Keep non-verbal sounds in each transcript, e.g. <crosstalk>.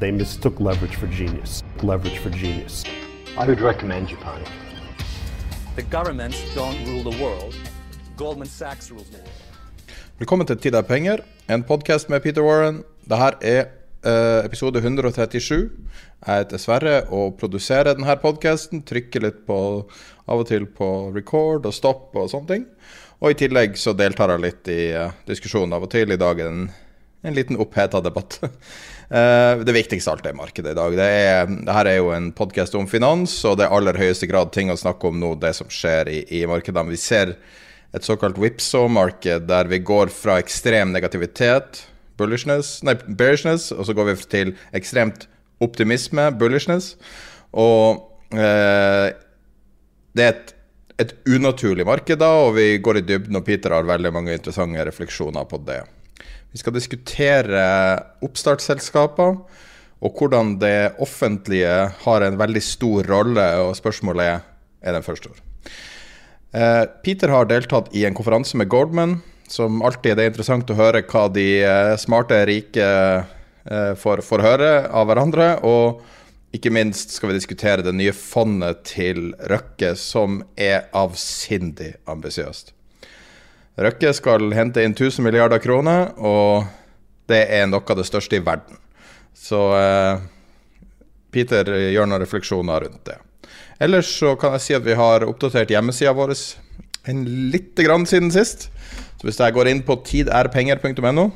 They mistook leverage for genius. Leverage for genius. I would recommend Japan. The governments don't rule the world. Goldman Sachs rules the world. Velkommen til Tid er penger, en podkast med Peter Warren. Dette er uh, episode 137. Jeg heter Sverre og produserer denne podkasten. Trykker litt på av og til på record og stopp og sånne ting. Og i tillegg så deltar jeg litt i uh, diskusjonen av og til. I dag er en, en liten oppheta debatt. <laughs> Eh, det viktigste alt er markedet i dag. Det er, dette er jo en podkast om finans, og det er aller høyeste grad ting å snakke om nå, det som skjer i, i markedene. Vi ser et såkalt whipsaw-marked der vi går fra ekstrem negativitet, bullishness, nei, bearishness, og så går vi til ekstremt optimisme, bullishness. Og eh, det er et, et unaturlig marked da, og vi går i dybden, og Peter har veldig mange interessante refleksjoner på det. Vi skal diskutere oppstartsselskaper, og hvordan det offentlige har en veldig stor rolle, og spørsmålet er er den første år. Eh, Peter har deltatt i en konferanse med Goldman, som alltid det er interessant å høre hva de eh, smarte, rike eh, får, får høre av hverandre. Og ikke minst skal vi diskutere det nye fondet til Røkke, som er avsindig ambisiøst. Røkke skal hente inn 1000 milliarder kroner, og det er noe av det største i verden. Så eh, Peter gjør noen refleksjoner rundt det. Ellers så kan jeg si at vi har oppdatert hjemmesida vår en lite grann siden sist. Så hvis jeg går inn på tiderpenger.no,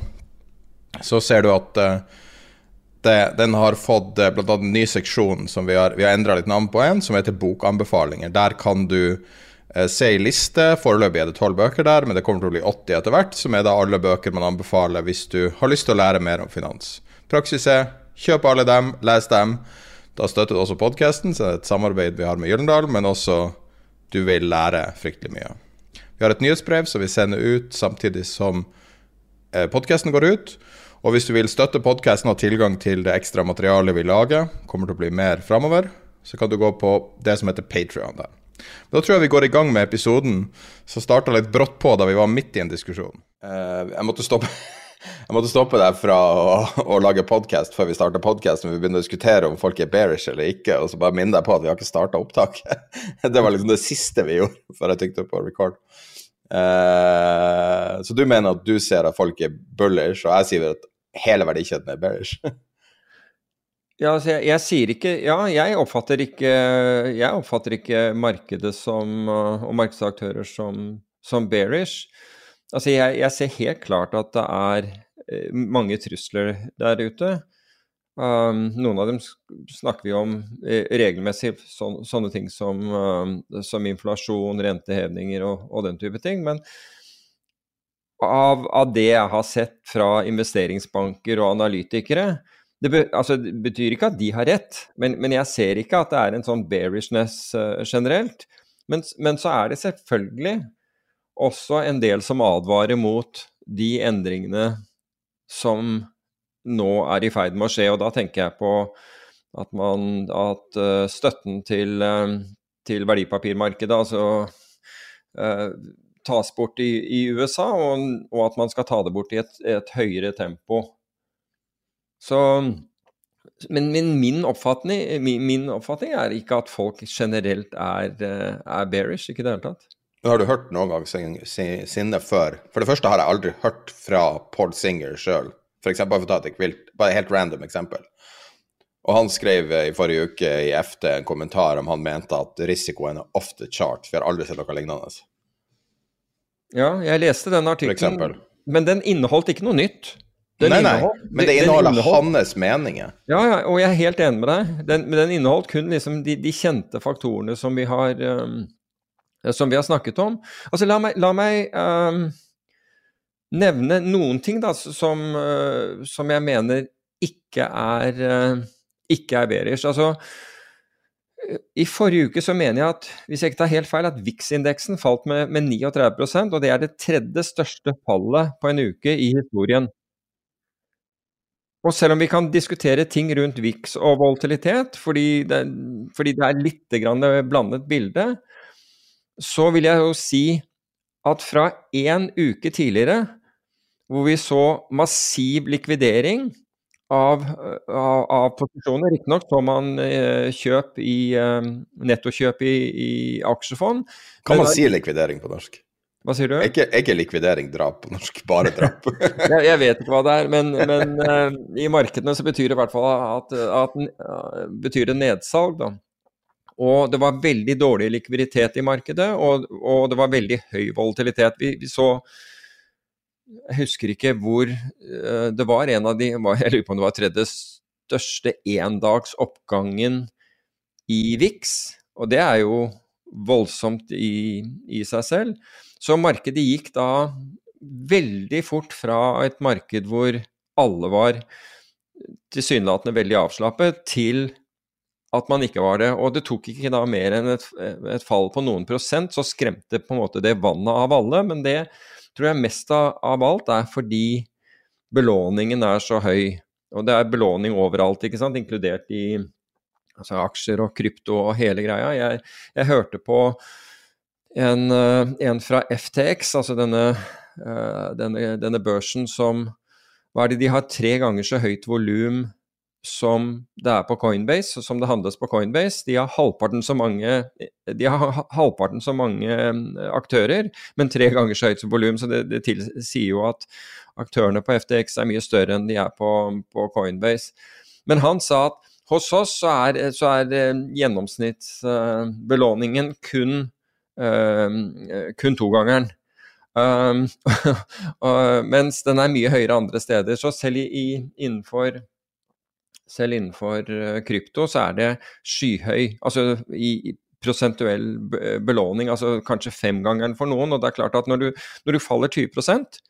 så ser du at eh, det, den har fått eh, annet en ny seksjon som vi har, vi har endra litt navn på en, som heter Bokanbefalinger. Der kan du se ei liste. Foreløpig er det tolv bøker der, men det kommer til å bli 80 etter hvert. Som er da alle bøker man anbefaler hvis du har lyst til å lære mer om finans. Praksis er kjøp alle dem, les dem. Da støtter du også podkasten, så det er et samarbeid vi har med Gyllendal, men også du vil lære fryktelig mye. Vi har et nyhetsbrev som vi sender ut samtidig som eh, podkasten går ut. Og hvis du vil støtte podkasten og ha tilgang til det ekstra materialet vi lager, kommer til å bli mer framover, så kan du gå på det som heter Patrion der. Da tror jeg vi går i gang med episoden, som starta litt brått på da vi var midt i en diskusjon. Uh, jeg måtte stoppe <laughs> jeg måtte stoppe deg fra å, å lage podkast før vi starta podkast, men vi begynner å diskutere om folk er bearish eller ikke, og så bare minne deg på at vi har ikke starta opptak. <laughs> Det var liksom det siste vi gjorde før jeg trykte på record. Uh, så du mener at du ser at folk er bullish, og jeg sier at hele verdikjeden er bearish? <laughs> Ja, altså jeg, jeg, sier ikke Ja, jeg oppfatter ikke, jeg oppfatter ikke markedet som, og markedsaktører som, som bearish. Altså jeg, jeg, ser helt klart at det er eh, mange trusler der ute. Um, noen av dem snakker vi om eh, regelmessig, så, sånne ting som, um, som inflasjon, rentehevninger og, og, den type ting. Men av, av, det jeg har sett fra investeringsbanker og analytikere, det, be, altså, det, betyr ikke at de har rett, men, men, jeg ser ikke at det er en sånn bearishness uh, generelt. Men, men, så er det selvfølgelig også en del som advarer mot de endringene som nå er i ferd med å skje. Og da tenker jeg på at, man, at uh, støtten til, uh, til, verdipapirmarkedet altså tas bort i, i USA, og, og, at man skal ta det bort i et, et høyere tempo så men, men min, oppfatning, min, min, oppfatning, er ikke at folk generelt er, eh, er bearish, ikke i det hele tatt. Har du hørt noen gang Sinne før? For det første har jeg aldri hørt fra Paul Singer sjøl. Bare for å ta et bare helt random eksempel. Og han skrev i forrige uke i FT en kommentar om han mente at risikoen er off the chart. Vi har aldri sett noe lignende. Ja, jeg leste den artikkelen, men den inneholdt ikke noe nytt. Den nei, nei, men det inneholder hans meninger. Ja, ja, og jeg er helt enig med deg. Den, men den inneholdt kun liksom de, de kjente faktorene som vi har um, som vi har snakket om. Altså, la meg, la meg um, nevne noen ting da, som, uh, som, jeg mener ikke er, uh, ikke er bearish. Altså, i forrige uke så mener jeg at hvis jeg ikke tar helt feil, at VIX-indeksen falt med, med 39% og det er det tredje største fallet på en uke i historien. Og selv om vi kan diskutere ting rundt VIX og volatilitet, fordi det, fordi det er litt blandet bilde, så vil jeg jo si at fra én uke tidligere, hvor vi så massiv likvidering av, av, av posisjoner Riktignok så man eh, kjøp i, eh, nettokjøp i, i aksjefond. Kan man si likvidering på norsk? Hva sier du? Er ikke, ikke likvidering drap på norsk, bare drap? <laughs> jeg, jeg, vet ikke hva det er, men, men uh, i markedene så betyr det i hvert fall at, at uh, betyr det nedsalg, da. Og det var veldig dårlig likviditet i markedet, og, og det var veldig høy volatilitet. Vi, vi, så Jeg husker ikke hvor uh, Det var en av de Jeg lurer på om det var tredje største endagsoppgangen i VIX, og det er jo voldsomt i, i seg selv. Så markedet gikk da veldig fort fra et marked hvor alle var tilsynelatende veldig avslappet, til at man ikke var det. Og det tok ikke da mer enn et, et, fall på noen prosent, så skremte på en måte det vannet av alle. Men det tror jeg mest av, av alt er fordi belåningen er så høy. Og det er belåning overalt, ikke sant, inkludert i altså aksjer og krypto og hele greia. Jeg, jeg hørte på en, eh, en, fra FTX, altså denne, eh, denne, denne børsen som hva er det de har tre ganger så høyt volum som det er på Coinbase, som det handles på Coinbase. De har halvparten så mange, halvparten så mange eh, aktører, men tre ganger så høyt volum. Så det, det sier jo at aktørene på FTX er mye større enn de er på, på Coinbase. Men han sa at hos oss så er, så er gjennomsnittsbelåningen kun, kun togangeren. Um, <laughs> mens den er mye høyere andre steder. Så selv i, innenfor selv innenfor eh, krypto så er det skyhøy. Altså i prosentuell belåning, altså kanskje femgangeren for noen. Og det er klart at når du, når du faller 20%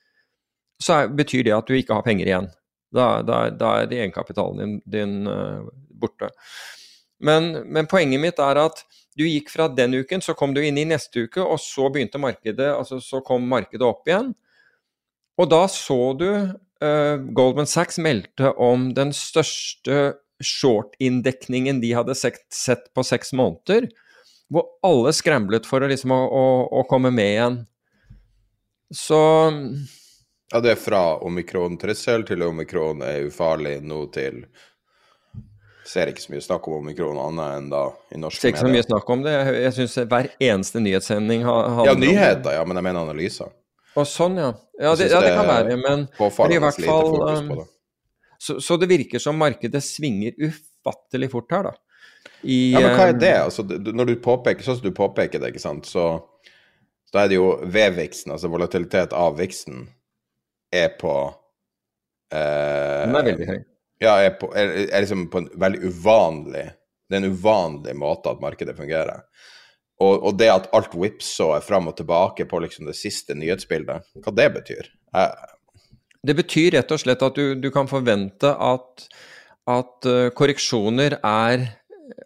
så er, betyr det at du ikke har penger igjen. Da, da, da er egenkapitalen din, din uh, borte. Men, men, poenget mitt er at du gikk fra den uken, så kom du inn i neste uke, og så begynte markedet, altså så kom markedet opp igjen. Og da så du uh, Goldman Sachs meldte om den største short-inndekningen de hadde sett, sett, på seks måneder, hvor alle skramblet for å, liksom, å, å, å komme med igjen. Så Ja, det er fra omikron-trussel til omikron er ufarlig nå til Ser ikke så mye snakk om omikron annet enn da i norske medier. Ser ikke så mye snakk om det. Jeg, jeg syns hver eneste nyhetssending har Ja, nyheter, ja, men jeg mener analyser. Og sånn, ja. Ja, det, ja, det kan være, men, men i hvert fall um, så, så, det virker som markedet svinger ufattelig fort her, da. I, ja, men hva er um, det? Altså, når du påpeker, sånn som du påpeker det, ikke sant, så, da er det jo V-viksen, altså volatilitet av viksen, er på eh, Den er veldig høy. Ja, er, på, er, er liksom på en veldig uvanlig Det er en uvanlig måte at markedet fungerer. Og, og, det at alt whipsaw er fram og tilbake på liksom det siste nyhetsbildet, hva det betyr? Jeg... Det betyr rett og slett at du, du kan forvente at, at uh, korreksjoner er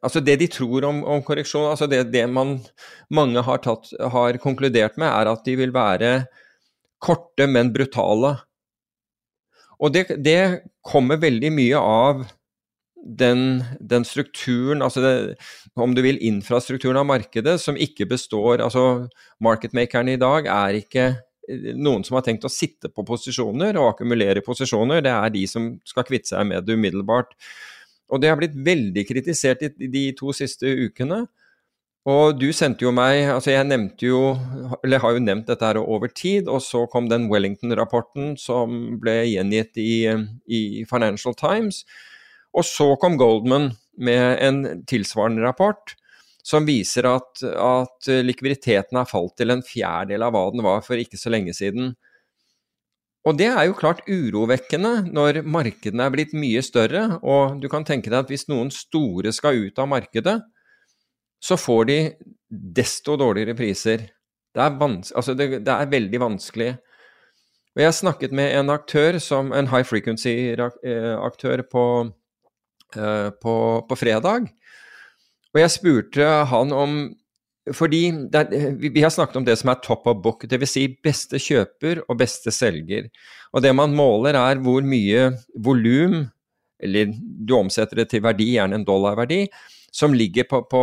Altså det de tror om, om korreksjon, altså det, det man, mange har, tatt, har konkludert med, er at de vil være korte, men brutale. Og det, det kommer veldig mye av den, den, strukturen, altså det, om du vil infrastrukturen av markedet, som ikke består altså Marketmakerne i dag er ikke eh, noen som har tenkt å sitte på posisjoner og akkumulere posisjoner, det er de som skal kvitte seg med det umiddelbart. Og det har blitt veldig kritisert i de to siste ukene Og du sendte jo meg Altså, jeg nevnte jo Eller har jo nevnt dette her over tid, og så kom den Wellington-rapporten som ble gjengitt i, i, Financial Times. Og så kom Goldman med en tilsvarende rapport som viser at, at likviditeten har falt til en fjerdedel av hva den var for ikke så lenge siden. Og det er jo klart urovekkende når markedene er blitt mye større, og du kan tenke deg at hvis noen store skal ut av markedet, så får de desto dårligere priser. Det er, altså det, det er, veldig vanskelig. Og Jeg snakket med en aktør, som, en high frequency-aktør på, uh, på, på, fredag. Og jeg spurte han om Fordi vi, vi har snakket om det som er top of book, dvs. Si beste kjøper og beste selger. Og det man måler, er hvor mye volum, eller du omsetter det til verdi, gjerne en dollarverdi, som ligger på, på,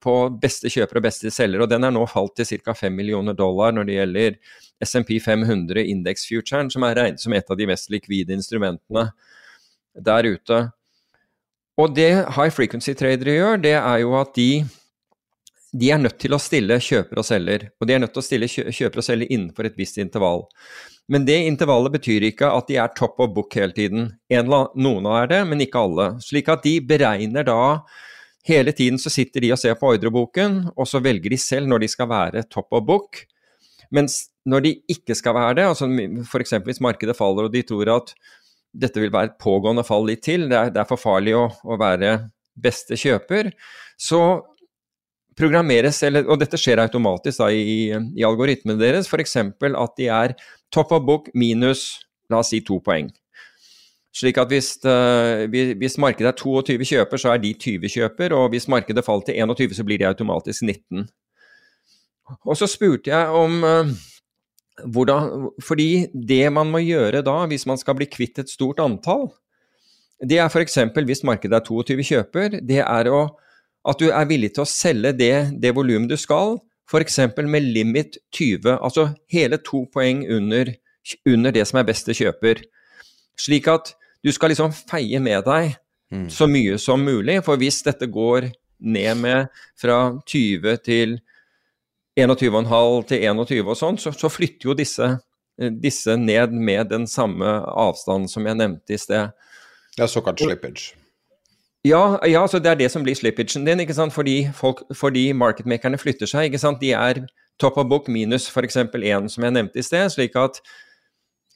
på, beste kjøper og beste selger, og den er nå falt til ca. 5 millioner dollar når det gjelder SMP 500 indeksfuturen, som er regnet som et av de mest likvide instrumentene der ute. Og det high frequency-tradere gjør, det er jo at de, de er nødt til å stille kjøper og selger, og de er nødt til å stille kjøper og selger innenfor et visst intervall. Men det intervallet betyr ikke at de er top of book hele tiden. En, noen er det, men ikke alle. Slik at de beregner da Hele tiden så sitter de og ser på ordreboken, og så velger de selv når de skal være top of book. Mens når de ikke skal være det, altså f.eks. hvis markedet faller og de tror at dette vil være et pågående fall litt til, det er, det er for farlig å, å, være beste kjøper, så programmeres, eller, og dette skjer automatisk da, i, i algoritmene deres, f.eks. at de er top of book minus la oss si to poeng. Slik at hvis, uh, hvis, markedet er 22 kjøper, så er de 20 kjøper, og hvis markedet faller til 21, så blir de automatisk 19. Og så spurte jeg om uh, hvordan Fordi det man må gjøre da, hvis man skal bli kvitt et stort antall, det er f.eks. hvis markedet er 22 kjøper, det er å, at du er villig til å selge det, det volumet du skal, f.eks. med limit 20, altså hele to poeng under, under det som er beste kjøper. Slik at du skal liksom feie med deg mm. så mye som mulig, for hvis dette går ned med fra 20 til 21,5 til 21 og sånn, så, så, flytter jo disse, disse, ned med den samme avstanden som jeg nevnte i sted. Ja, såkalt slippage. Ja, ja, så det er det som blir slippagen din, ikke sant? Fordi, folk, fordi marketmakerne flytter seg. ikke sant? De er top of book minus f.eks. én, som jeg nevnte i sted. slik at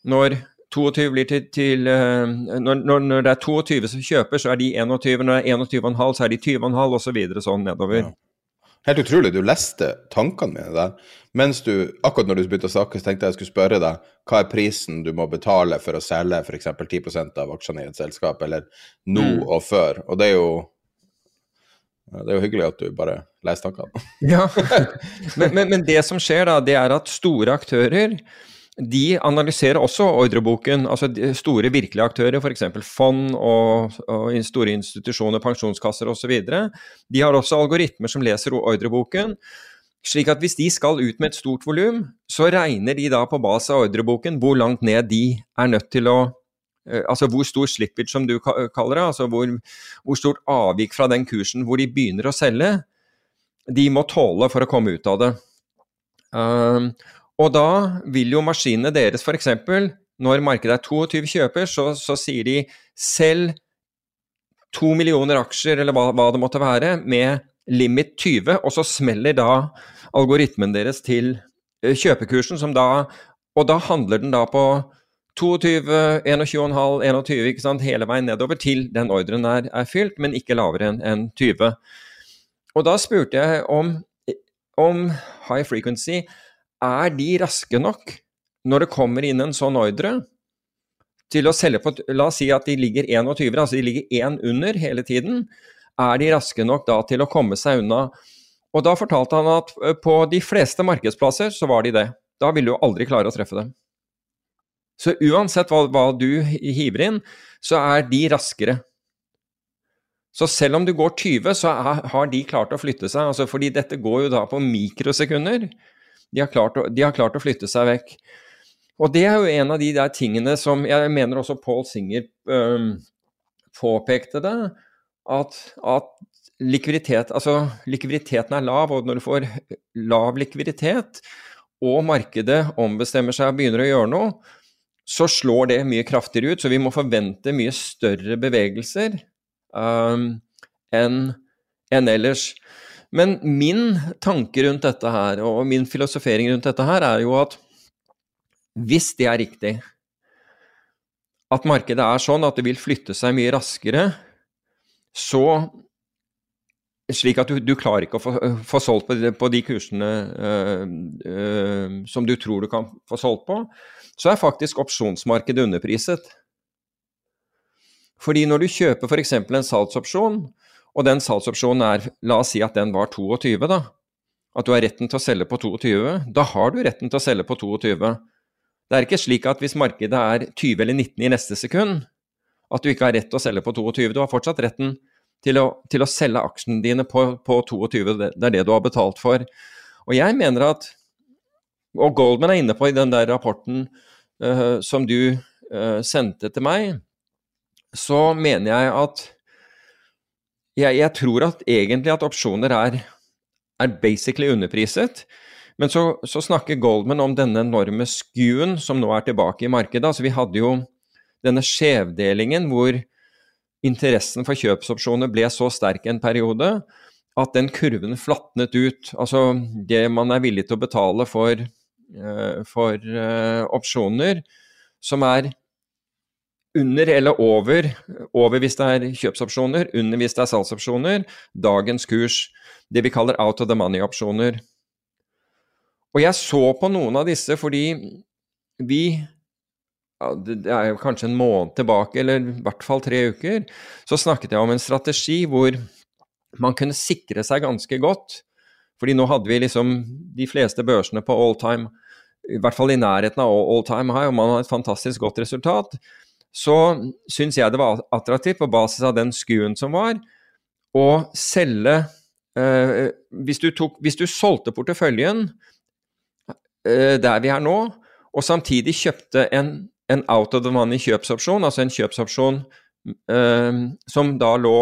når 22 blir til, til uh, når, når, det er 22 som kjøper, så er de 21. Når det er 21,5, så er de 20,5 osv. Så sånn nedover. Ja. Helt utrolig. Du leste tankene mine der. Mens du, akkurat når du begynte å snakke, så tenkte jeg jeg skulle spørre deg hva er prisen du må betale for å selge f.eks. 10% av aksjene i et selskap, eller nå mm. og før. Og det er jo det er jo hyggelig at du bare leser tankene. ja, <laughs> men, men, men, det som skjer da, det er at store aktører de analyserer også ordreboken. altså Store virkelige aktører, f.eks. fond og, og, store institusjoner, pensjonskasser osv. De har også algoritmer som leser ordreboken. slik at hvis de skal ut med et stort volum, så regner de da på basis av ordreboken hvor langt ned de er nødt til å eh, Altså hvor stor slippage, som du kaller det, altså hvor, hvor stort avvik fra den kursen hvor de begynner å selge, de må tåle for å komme ut av det. Um, og da vil jo maskinene deres f.eks. når markedet er 22 kjøper, så, så, sier de selv to millioner aksjer, eller hva, hva, det måtte være, med limit 20, og så smeller da algoritmen deres til eh, kjøpekursen, som da Og da handler den da på 22, 21,5, 21, ikke sant, hele veien nedover til den ordren er, er fylt, men ikke lavere enn en 20. Og da spurte jeg om, om high frequency er de raske nok når det kommer inn en sånn ordre til å selge på La oss si at de ligger 21, altså de ligger én under hele tiden. Er de raske nok da til å komme seg unna? Og da fortalte han at på de fleste markedsplasser så var de det. Da vil du aldri klare å treffe dem. Så uansett hva, hva du hiver inn, så er de raskere. Så selv om du går 20, så er, har de klart å flytte seg. Altså fordi dette går jo da på mikrosekunder. De har, klart å, de har klart å flytte seg vekk. Og det er jo en av de der tingene som Jeg mener også Paul Singer um, påpekte det. at, at likviditet, altså likviditeten er lav, og når du får lav likviditet, og markedet ombestemmer seg og begynner å gjøre noe, så slår det mye kraftigere ut. Så vi må forvente mye større bevegelser um, enn en ellers. Men min tanke rundt dette her, og min filosofering rundt dette her, er jo at hvis det er riktig, at markedet er sånn at det vil flytte seg mye raskere, så slik at du, du klarer ikke å få, få solgt på de, på de kursene øh, øh, som du tror du kan få solgt på, så er faktisk opsjonsmarkedet underpriset. Fordi når du kjøper f.eks. en salgsopsjon, og den salgsopsjonen er, la oss si at den var 22, da, at du har retten til å selge på 22, da har du retten til å selge på 22. Det er ikke slik at hvis markedet er 20 eller 19 i neste sekund, at du ikke har rett til å selge på 22. Du har fortsatt retten til å, til å selge aksjene dine på, på 22. Det, er det du har betalt for. Og jeg mener at Og Goldman er inne på i den der rapporten uh, som du uh, sendte til meg, så mener jeg at jeg, jeg, tror at egentlig at opsjoner er, er basically underpriset. Men så, så, snakker Goldman om denne enorme skuen som nå er tilbake i markedet. Altså Vi hadde jo denne skjevdelingen hvor interessen for kjøpsopsjoner ble så sterk en periode at den kurven flatnet ut. Altså det man er villig til å betale for, uh, for uh, opsjoner som er under eller over, over hvis det er kjøpsopsjoner, under hvis det er salgsopsjoner, dagens kurs. Det vi kaller out of the money-opsjoner. Og jeg så på noen av disse fordi vi ja, Det er jo kanskje en måned tilbake, eller i hvert fall tre uker, så snakket jeg om en strategi hvor man kunne sikre seg ganske godt. Fordi nå hadde vi liksom de fleste børsene på all time, i hvert fall i nærheten av all time high, og man har et fantastisk godt resultat. Så syns jeg det var attraktivt, på basis av den skuen som var, å selge eh, hvis, du tok, hvis du solgte porteføljen Eh, der vi er nå, og samtidig kjøpte en, en out of the money kjøpsopsjon, altså en kjøpsopsjon eh, som da lå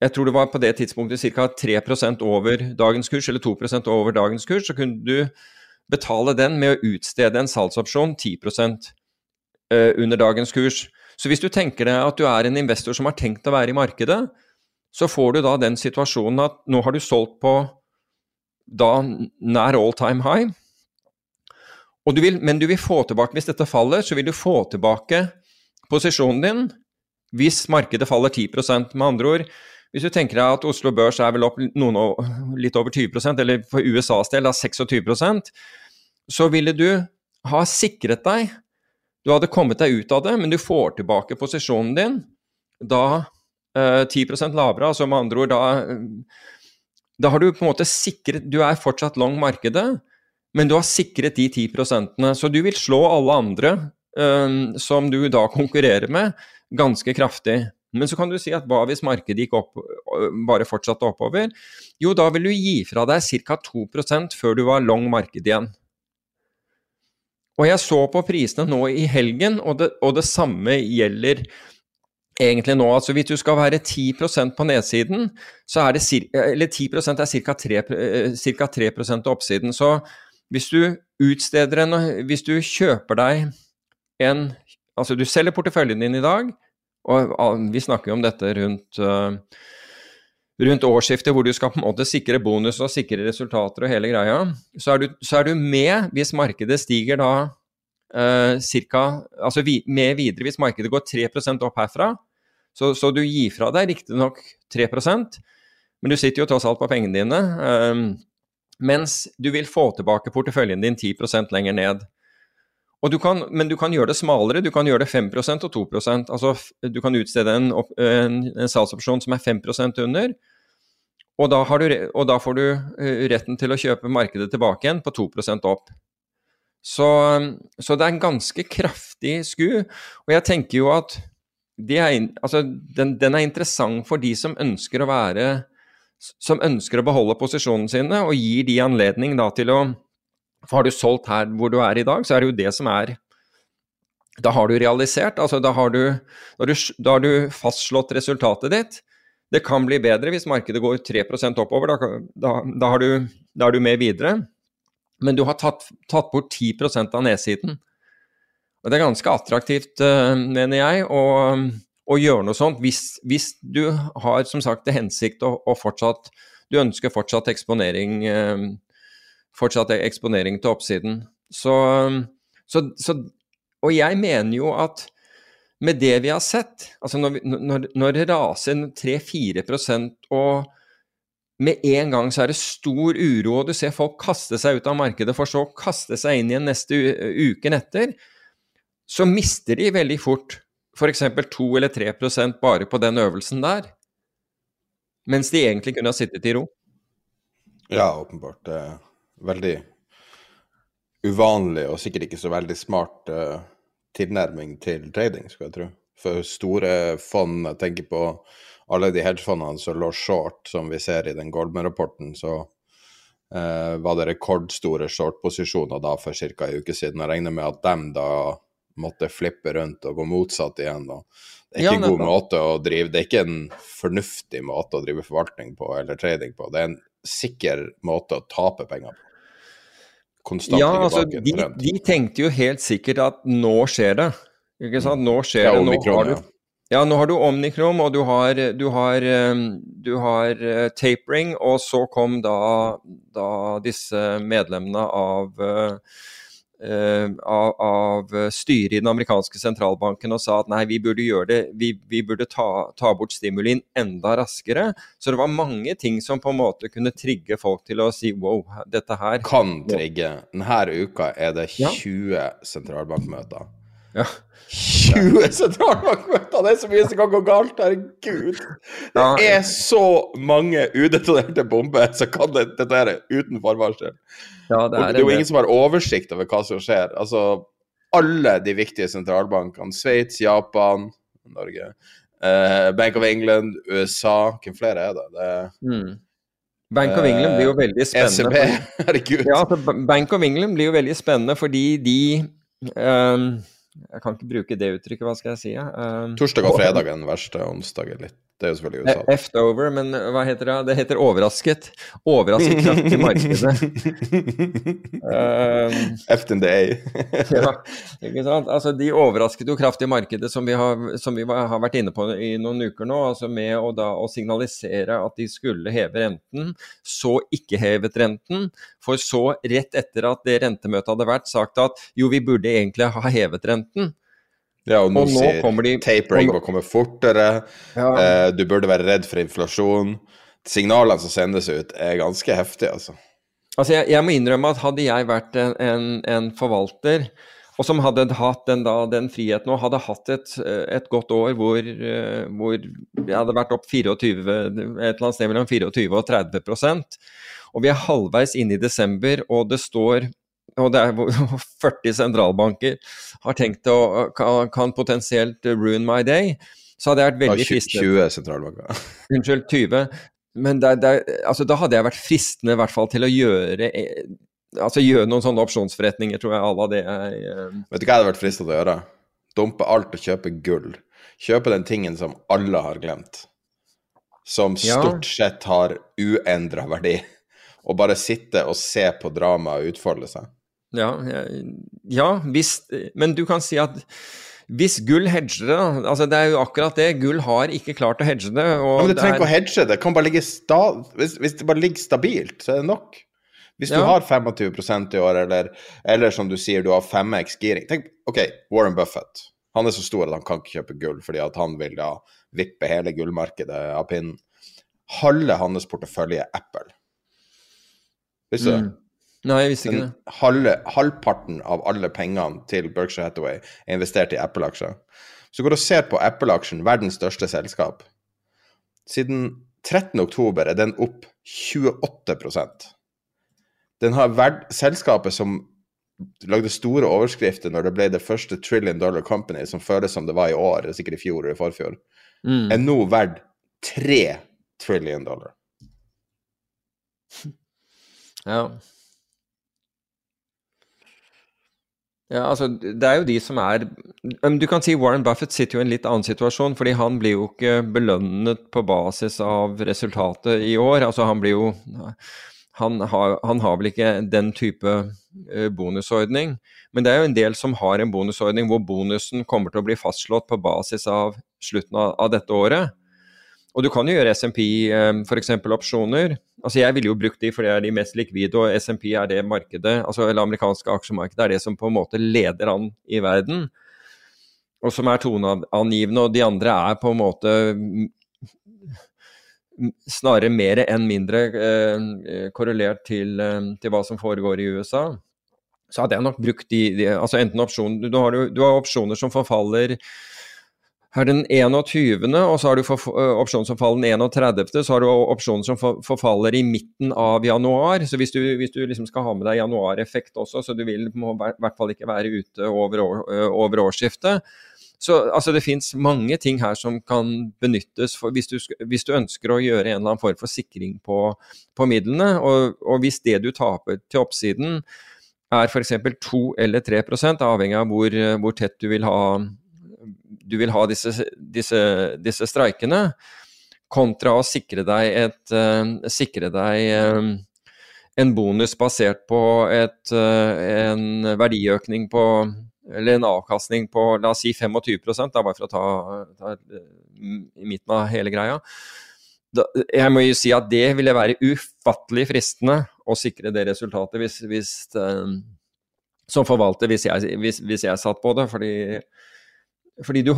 jeg tror det var på det tidspunktet ca. 3% over dagens kurs, eller 2% over dagens kurs, så kunne du betale den med å utstede en salgsopsjon 10 uh, under dagens kurs. Så hvis du tenker deg at du er en investor som har tenkt å være i markedet, så får du da den situasjonen at nå har du solgt på da nær all time high, du vil, men du vil få tilbake, hvis dette faller, så vil du få tilbake posisjonen din hvis markedet faller 10% Med andre ord, hvis du tenker deg at Oslo Børs er vel opp noen, litt over 20% eller for USAs del da 26% så ville du ha sikret deg Du hadde kommet deg ut av det, men du får tilbake posisjonen din da eh, 10% lavere, altså med andre ord da Da har du på en måte sikret Du er fortsatt long markedet, men du har sikret de 10 prosentene, så du vil slå alle andre eh, som du da konkurrerer med, ganske kraftig. Men så kan du si at hva hvis markedet gikk opp, bare fortsatte oppover? Jo, da vil du gi fra deg ca. 2% før du var long marked igjen. Og jeg så på prisene nå i helgen, og det, og det samme gjelder egentlig nå. Altså hvis du skal være 10% på nedsiden, så er det eller 10% er ca. 3, cirka 3 av oppsiden. Så hvis du utsteder en Hvis du kjøper deg en Altså, du selger porteføljen din i dag, og vi snakker jo om dette rundt uh, rundt årsskiftet, hvor du skal på en måte sikre bonus og sikre resultater og hele greia, så er du, så er du med hvis markedet stiger da eh, cirka, altså vi, med videre hvis markedet går 3% opp herfra. Så, så du gir fra deg riktignok 3% men du sitter jo tross alt på pengene dine. Eh, mens du vil få tilbake porteføljen din 10% lenger ned. Du kan, men du kan gjøre det smalere, du kan gjøre det 5% og 2% Altså du kan utstede en, en, en salgsopsjon som er 5% under, og da, du, og da, får du eh, retten til å kjøpe markedet tilbake igjen på 2% opp. Så, så, det er en ganske kraftig sku, og jeg tenker jo at er, altså, den, den er interessant for de som ønsker å være som ønsker å beholde posisjonene sine, og gir de anledning da til å For har du solgt her hvor du er i dag, så er det jo det som er Da har du realisert, altså da har du, da har du, da har du fastslått resultatet ditt. Det kan bli bedre hvis markedet går 3 oppover, da, da, da, har du, da er du med videre. Men du har tatt, tatt bort 10 av nedsiden. Og det er ganske attraktivt, uh, mener jeg, å, å, gjøre noe sånt hvis, hvis, du har som sagt til hensikt å, å, fortsatt Du ønsker fortsatt eksponering, uh, fortsatt eksponering til oppsiden. Så, så, så, Og jeg mener jo at med det vi har sett, altså når, det raser 3-4% og med en gang så er det stor uro, og du ser folk kaste seg ut av markedet for så å kaste seg inn igjen neste uken etter, så mister de veldig fort f.eks. 2 eller 3% bare på den øvelsen der. Mens de egentlig kunne ha sittet i ro. Ja, åpenbart. Er veldig uvanlig og sikkert ikke så veldig smart uh, tilnærming til trading, skal jeg tro. For store fond, jeg tenker på alle de hedgefondene som lå short, som vi ser i den Goldman-rapporten, så eh, var det rekordstore short-posisjoner da for ca. en uke siden. Jeg regner med at dem da måtte flippe rundt og gå motsatt igjen. Da. Det er ikke en ja, god måte å drive Det er ikke en fornuftig måte å drive forvaltning på eller trading på. Det er en sikker måte å tape penger på. Konstant ja, altså, de, de, tenkte jo helt sikkert at nå skjer det. Ikke sant? Nå skjer ja, det. Nå har du ja, nå har du omnikrom, og du har, du har, du har uh, tapering, og så kom da, da disse medlemmene av, uh, av, av, styret i den amerikanske sentralbanken og sa at nei, vi burde gjøre det, vi, vi burde ta, ta, bort stimulien enda raskere. Så det var mange ting som på en måte kunne trigge folk til å si wow, dette her Kan trigge. Denne uka er det 20 ja. sentralbankmøter. Ja. 20 sentralbankmøter! Det er så mye som kan gå galt, herregud! Det er så mange udetonerte bomber som kan det detonere uten forvarsel. Ja, det, er det er jo ingen som har oversikt over hva som skjer. Altså, alle de viktige sentralbankene, Sveits, Japan, Norge, eh, Bank of England, USA Hvem flere er det? det mm. Bank of England blir jo veldig spennende. ECB, <laughs> herregud. Ja, altså, Bank of England blir jo veldig spennende fordi de um, jeg kan ikke bruke det uttrykket, hva skal jeg si? Uh, Torsdag og fredag er den verste, onsdag er litt det er jo selvfølgelig USA. Effed over, men hva heter det? Det heter overrasket. Overrasket kraftig <laughs> til markedet. um, Effed in the A. ja, ikke sant. Altså, de overrasket jo kraftig i markedet, som vi, har, som vi har, vært inne på i noen uker nå. altså Med å, da, å signalisere at de skulle heve renten, så ikke hevet renten. For så, rett etter at det rentemøtet hadde vært, sagt at jo, vi burde egentlig ha hevet renten. Ja, og nå, og nå sier kommer de, tapering må komme fortere, ja. eh, du burde være redd for inflasjon. Signalene som sendes ut, er ganske heftige, altså. Altså, jeg, jeg må innrømme at hadde jeg vært en, en, en forvalter, og som hadde hatt den, da, den friheten og hadde hatt et, et godt år hvor, hvor, jeg hadde vært opp 24, et eller annet sted mellom 24 og 30% og vi er halvveis inne i desember, og det står og det er 40 <laughs> sentralbanker har tenkt å kan, kan potensielt ruin my day, så hadde jeg vært veldig fristende 20 sentralbanker. <laughs> Unnskyld, 20. Men det, det, altså, da hadde jeg vært fristende i hvert fall til å gjøre altså gjøre noen sånne opsjonsforretninger, tror jeg alle det er uh... Vet du hva jeg hadde vært frista til å gjøre? Dumpe alt og kjøpe gull. Kjøpe den tingen som alle har glemt. Som stort ja. sett har uendra verdi. Og bare sitte og se på dramaet utfolde seg. Ja, ja hvis, men du kan si at hvis gull hedger det, altså det er jo akkurat det, gull har ikke klart å hedge det. Ja, men det trenger ikke å hedge det, ligge sta hvis, hvis, det bare ligger stabilt, så er det nok. Hvis ja. du har 25% i år, eller, eller, som du sier, du har 5x giring Tenk, OK, Warren Buffett. Han er så stor at han kan ikke kjøpe gull, fordi han vil da vippe hele gullmarkedet av pinnen. Halve hans portefølje er Apple. Visste du mm. Nei, jeg visste ikke det. Halve, halvparten av alle pengene til Berkshire Hathaway er investert i Apple-aksjer. Så går du og ser på Apple-aksjen, verdens største selskap. Siden 13.10 er den opp 28% Den har verd, Selskapet som lagde store overskrifter når det ble det første trillion dollar company, som føles som det var i år, sikkert i fjor eller i forfjor, mm. er nå verdt 3 trillion dollar. Ja. Ja, altså, det er jo de som er Du kan si Warren Buffett sitter jo i en litt annen situasjon, fordi han blir jo ikke belønnet på basis av resultatet i år. Altså han blir jo Han har, han har vel ikke den type eh, bonusordning. Men det er jo en del som har en bonusordning hvor bonusen kommer til å bli fastslått på basis av slutten av, av dette året. Og du kan jo gjøre SMP eh, f.eks. opsjoner. Altså Jeg ville jo brukt de, for det er de mest likvide, og SMP er det markedet, altså eller amerikanske aksjemarkedet er det som på en måte leder an i verden, og som er toneangivende. Og de andre er på en måte snarere mer enn mindre eh, korrelert til, eh, til, hva som foregår i USA. Så hadde jeg nok brukt de, de altså enten opsjon, du du har opsjoner som forfaller her den 21., og så har du opsjonen som faller den 31., så har du opsjonen som forfaller i midten av januar. Så hvis du, hvis du liksom skal ha med deg januareffekt også, så du vil må i hvert fall ikke være ute over, over årsskiftet. Så altså, det fins mange ting her som kan benyttes for, hvis, du, hvis, du, ønsker å gjøre en eller annen form for sikring på, på midlene. Og, og, hvis det du taper til oppsiden er f.eks. 2 eller 3 avhengig av hvor, hvor tett du vil ha du vil ha disse, disse, disse streikene, kontra å sikre deg, et, uh, sikre deg um, en bonus basert på et, uh, en verdiøkning på eller en avkastning på la oss si 25 da bare for å ta, ta midten av hele greia. Da, jeg må jo si at det ville være ufattelig fristende å sikre det resultatet hvis, hvis som forvalter, hvis jeg, hvis, hvis jeg satt på det. fordi fordi du,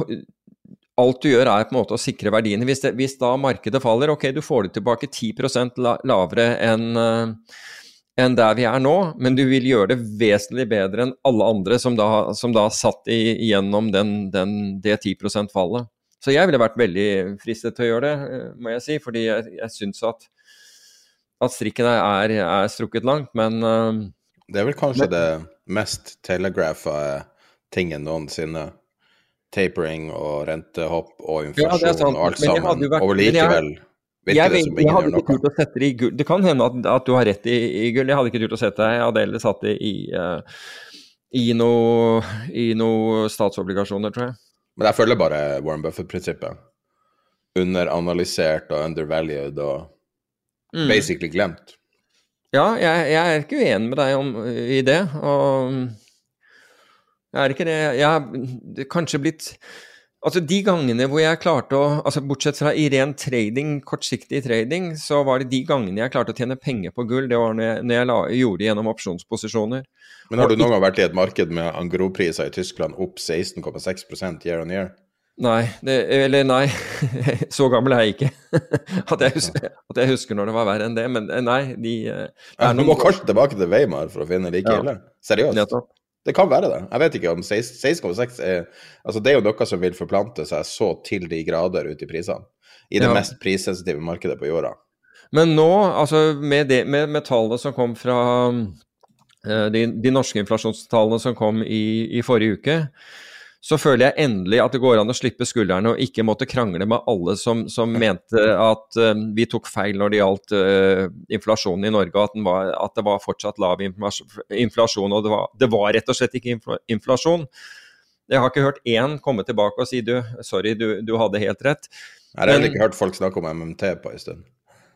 alt du gjør er på en måte å sikre verdiene. Hvis, det, hvis da markedet faller, ok, du får det tilbake 10 la, lavere enn uh, enn der vi er nå, men du vil gjøre det vesentlig bedre enn alle andre som da, som da satt i, gjennom den, den, det 10 %-fallet. Så jeg ville vært veldig fristet til å gjøre det, eh, må jeg si, fordi jeg, jeg syns at, at strikken er, er, strukket langt, men uh, Det er vel kanskje men, det mest telegrafa tingen noensinne tapering og rentehopp og inflasjon ja, og alt sammen, vært, og likevel virker det som ingen gjør noe. Turt å sette det, i gull. det kan hende at, at, du har rett i, i, gull, jeg hadde ikke turt å sette det. Jeg hadde heller satt det i, uh, i noen noe statsobligasjoner, tror jeg. Men jeg følger bare Warren Buffett-prinsippet. Underanalysert og undervalued og mm. basically glemt. Ja, jeg, jeg, er ikke uenig med deg om, i det. og jeg er ikke det. Jeg har kanskje blitt Altså De gangene hvor jeg klarte å altså Bortsett fra i ren trading, kortsiktig trading, så var det de gangene jeg klarte å tjene penger på gull, det var når jeg, når jeg la, gjorde det gjennom opsjonsposisjoner. Men har du noen gang vært i et marked med angropriser i Tyskland opp 16,6 year on year? Nei, det, eller nei, <laughs> så gammel er jeg ikke. <laughs> At jeg, husker, at jeg, husker, når det var verre enn det. Men eh, nei, de ja, Du må kanskje tilbake til Weimar for å finne like ille? Seriøst? Nettopp. Det kan være det. Jeg vet ikke om 16,6 er Altså, det er jo noe som vil forplante seg så til de grader ut i prisene. I det ja. mest prissensitive markedet på jorda. Men nå, altså med, det, med, med tallene som kom fra uh, de, de, norske inflasjonstallene som kom i, i forrige uke, så føler jeg endelig at det går an å slippe skuldrene og ikke måtte krangle med alle som, som mente at uh, vi tok feil når det gjaldt uh, inflasjonen i Norge, at, var, at, det var fortsatt lav inflasjon. Og det var, det var, rett og slett ikke inflasjon. Jeg har ikke hørt én komme tilbake og si du, sorry, du, du hadde helt rett. Jeg har heller ikke hørt folk snakke om MMT på en stund.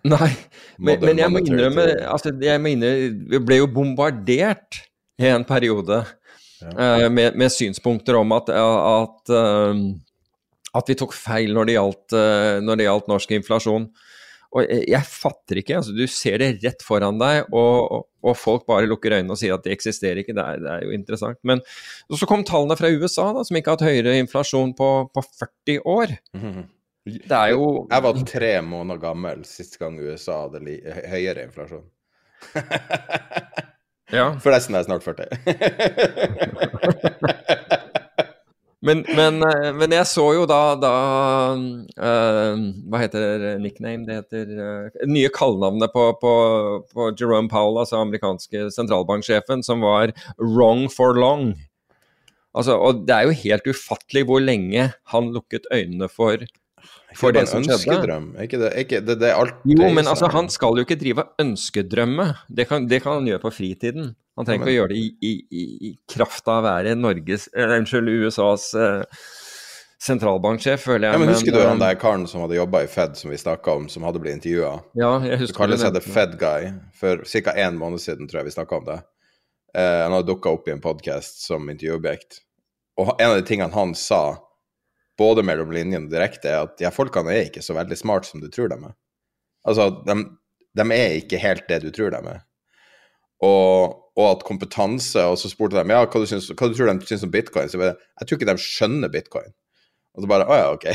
Nei, men, men jeg må innrømme altså, jeg mener, Vi ble jo bombardert i en periode ja. med, med, synspunkter om at, at, eh, at, vi tok feil når det gjaldt, eh, når det gjaldt norsk inflasjon. Og jeg fatter ikke. altså Du ser det rett foran deg, og, og folk bare lukker øynene og sier at det eksisterer ikke. Det er, det er jo interessant. Men så kom tallene fra USA, da, som ikke har hatt høyere inflasjon på, på 40 år. <laughs> Det er jo Jeg var tre måneder gammel sist gang USA hadde høyere inflasjon. <laughs> Ja. Forresten er jeg snart 40. men, men, eh, men, jeg så jo da, da uh, Hva heter nickname? Det heter uh, nye kallenavnet på, på, på, Jerome Powell, altså amerikanske sentralbanksjefen, som var 'wrong for long'. Altså, og det er jo helt ufattelig hvor lenge han lukket øynene for for det en som skjedde. ikke det, ikke det, det alt Jo, det men sånn- altså, han skal jo ikke drive ønskedrømme. Det kan, det kan han gjøre på fritiden. Han trenger ikke å gjøre det i, i, i, kraft av å være Norges eller, Unnskyld, USAs eh, sentralbanksjef, føler jeg. Ja, men Husker du eh, han der karen som hadde jobba i Fed, som vi snakka om, som hadde blitt intervjua? Ja, jeg Du husker kaller seg The det. Fed Guy. For ca. én måned siden tror jeg vi snakka om det. Eh, han hadde dukka opp i en podkast som intervjuobjekt. Og en av de tingene han sa, både mellom linjene og direkte, er at ja, folkene er ikke så veldig smart som du tror de er. Altså, de, de er ikke helt det du tror de er. Og, og at kompetanse Og så spurte de ja, hva du, syns, hva du tror de syns om bitcoin. Så jeg, jeg tror ikke de skjønner bitcoin. Og så bare Å ja, OK.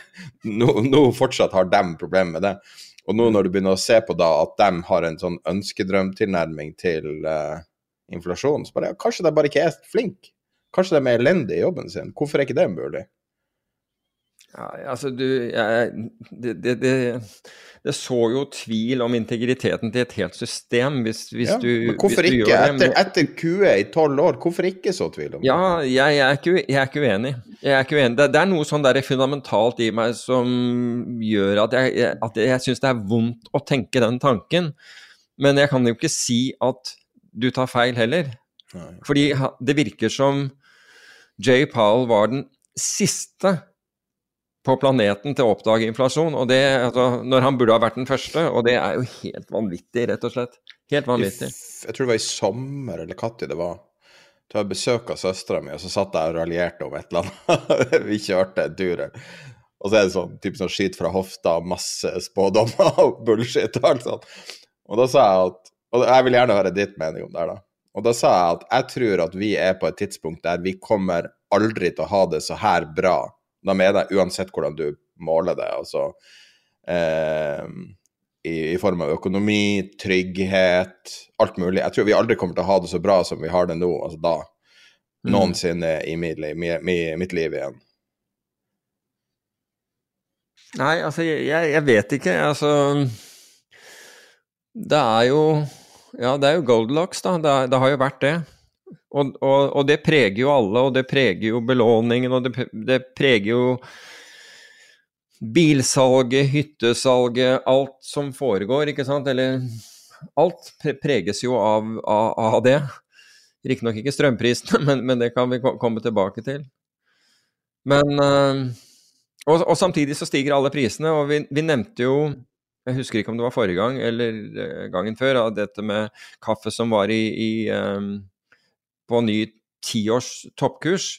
<laughs> nå, nå fortsatt har de problemer med det. Og nå når du begynner å se på da at de har en sånn ønskedrømtilnærming til uh, inflasjon, så bare ja, kanskje de bare ikke er flinke. Kanskje de er elendige i jobben sin. Hvorfor er ikke det mulig? Ja, altså du jeg, det, det, det, det så jo tvil om integriteten til et helt system hvis, hvis Ja, du men hvorfor du ikke? Etter, etter QE i tolv år, hvorfor ikke så tvil om det? Ja, jeg, jeg, er ikke, jeg er ikke uenig. Er ikke uenig. Det, er noe sånn der fundamentalt i meg som gjør at jeg- at jeg syns det er vondt å tenke den tanken. Men jeg kan jo ikke si at du tar feil heller. Nei. Fordi det virker som Jay Powell var den siste på planeten til å oppdage inflasjon, og det, altså, når han burde ha vært den første. Og det er jo helt vanvittig, rett og slett. Helt vanvittig. Jeg tror det var i sommer, eller når det var. Da jeg besøk av søstera mi, og så satt jeg og raljerte om et eller annet. <laughs> Vi kjørte en tur. Og så er det sånn typisk sånn skit fra hofta, masse spådommer og bullshit og alt sånt. Og da sa jeg at Og jeg vil gjerne høre ditt mening om det her, da. Og da sa jeg at jeg tror at vi er på et tidspunkt der vi kommer aldri til å ha det så her bra. Da mener jeg uansett hvordan du måler det. Altså eh, i, i form av økonomi, trygghet, alt mulig. Jeg tror vi aldri kommer til å ha det så bra som vi har det nå, altså da. Mm. Noensinne i mitt, mitt liv igjen. Nei, altså, jeg, jeg vet ikke. Altså Det er jo Ja, det er jo Goldilocks, da. Det, er- det har jo vært det. Og, og, og det preger jo alle, og det preger jo belåningen, og det, det preger jo bilsalget, hyttesalget, alt som foregår, ikke sant? Eller alt preges jo av, av, av det. Riktignok ikke strømprisene, <laughs> men, men det kan vi komme tilbake til. Men eh, og, og samtidig så stiger alle prisene, og vi, vi nevnte jo Jeg husker ikke om det var forrige gang eller eh, gangen før, av dette med kaffe som var i, i eh, på ny tiårs toppkurs.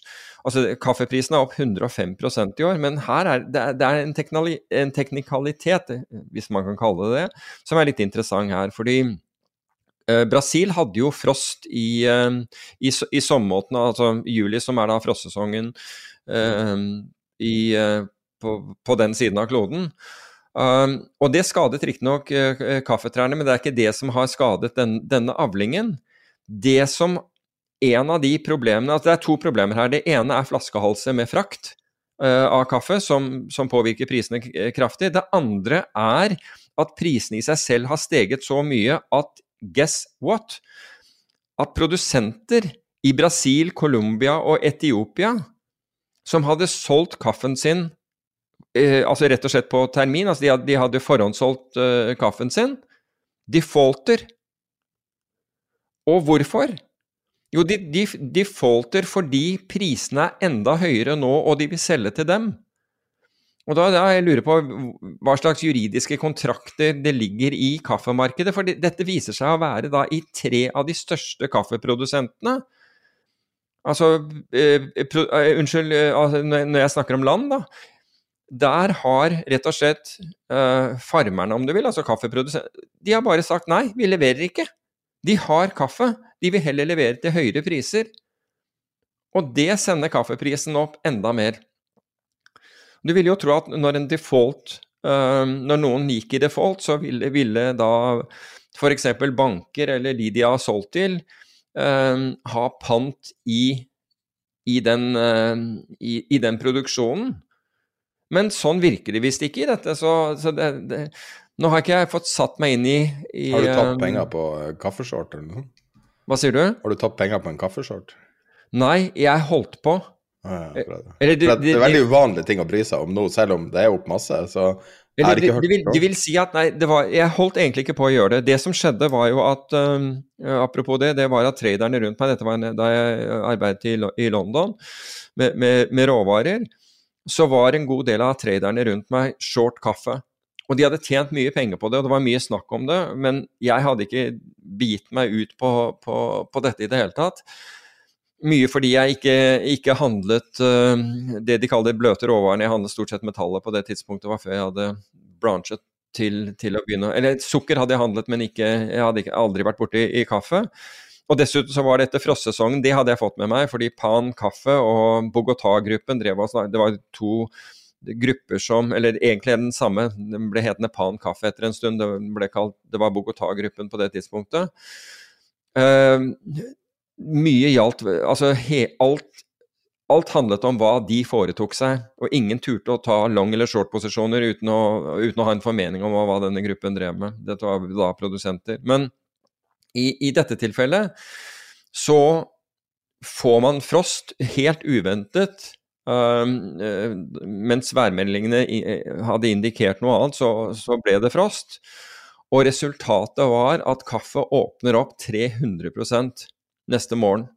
Altså, Kaffeprisen er opp 105% i år, men her er det, det er en, teknali, en teknikalitet, hvis man kan kalle det det, som er litt interessant her. fordi eh, Brasil hadde jo frost i, eh, i, i sommermåneden, altså juli, som er da frostsesongen eh, i, eh, på, på den siden av kloden. Um, og det skadet riktignok uh, kaffetrærne, men det er ikke det som har skadet den, denne avlingen. Det som en av de problemene altså Det er to problemer her. Det ene er flaskehalser med frakt uh, av kaffe, som, som påvirker prisene eh, kraftig. Det andre er at prisene i seg selv har steget så mye at guess what? At produsenter i Brasil, Colombia og Etiopia som hadde solgt kaffen sin eh, altså rett og slett på termin, altså de hadde, de hadde forhåndssolgt eh, kaffen sin, defaulter. Og hvorfor? Jo, de, de defaulter fordi prisene er enda høyere nå, og de vil selge til dem. Og da, da jeg lurer på hva slags juridiske kontrakter det ligger i kaffemarkedet, for dette viser seg å være da i tre av de største kaffeprodusentene. Altså, eh, pro, eh, unnskyld, eh, altså, når jeg snakker om land, da. Der har rett og slett eh, farmerne, om du vil, altså kaffeprodusentene, de har bare sagt nei, vi leverer ikke. De har kaffe, de vil heller levere til høyere priser. Og det sender kaffeprisen opp enda mer. Du ville jo tro at når en default eh, Når noen gikk i default, så ville, ville da f.eks. banker eller de de har solgt til, eh, ha pant i, i, den, eh, i, i den produksjonen. Men sånn virker det visst ikke i dette. Så, så det, det, nå har ikke jeg fått satt meg inn i, i Har du tapt eh, penger på kaffeshort eller noe? Hva sier du? Har du tatt penger på en kaffeshort? Nei, jeg holdt på. Ja, ja, det. Eller det, det, det er veldig uvanlige ting å bry seg om nå, selv om det er opp masse. Så Eller, det, de, vil, det. vil si at nei, det var, jeg holdt egentlig ikke på å gjøre det. Det som skjedde var jo at um, Apropos det, det var at traderne rundt meg, dette var en, da jeg arbeidet i, i London med, med, med råvarer, så var en god del av traderne rundt meg short kaffe. Og de hadde tjent mye penger på det, og det var mye snakk om det, men jeg hadde ikke begitt meg ut på, på, på dette i det hele tatt. Mye fordi jeg ikke, ikke handlet uh, det de kaller bløte råvarene. Jeg handlet stort sett metallet på det tidspunktet, var før jeg hadde branchet til, til å begynne Eller sukker hadde jeg handlet, men ikke, jeg hadde ikke, aldri vært borti i kaffe. Og dessuten så var det etter frostsesongen, det hadde jeg fått med meg, fordi Pan kaffe og Bogotá-gruppen drev og Det var to grupper som Eller egentlig er den samme, den ble het Nepan kaffe etter en stund. Det, ble kalt, det var Bogotá-gruppen på det tidspunktet. Uh, mye gjaldt Altså he, alt, alt handlet om hva de foretok seg, og ingen turte å ta long- eller short-posisjoner uten, uten å ha en formening om hva denne gruppen drev med. Dette var da produsenter. Men i, i dette tilfellet så får man frost helt uventet. Eh, mens værmeldingene eh, hadde indikert noe annet, så, så ble det frost. Og resultatet var at kaffe åpner opp 300% neste morgen.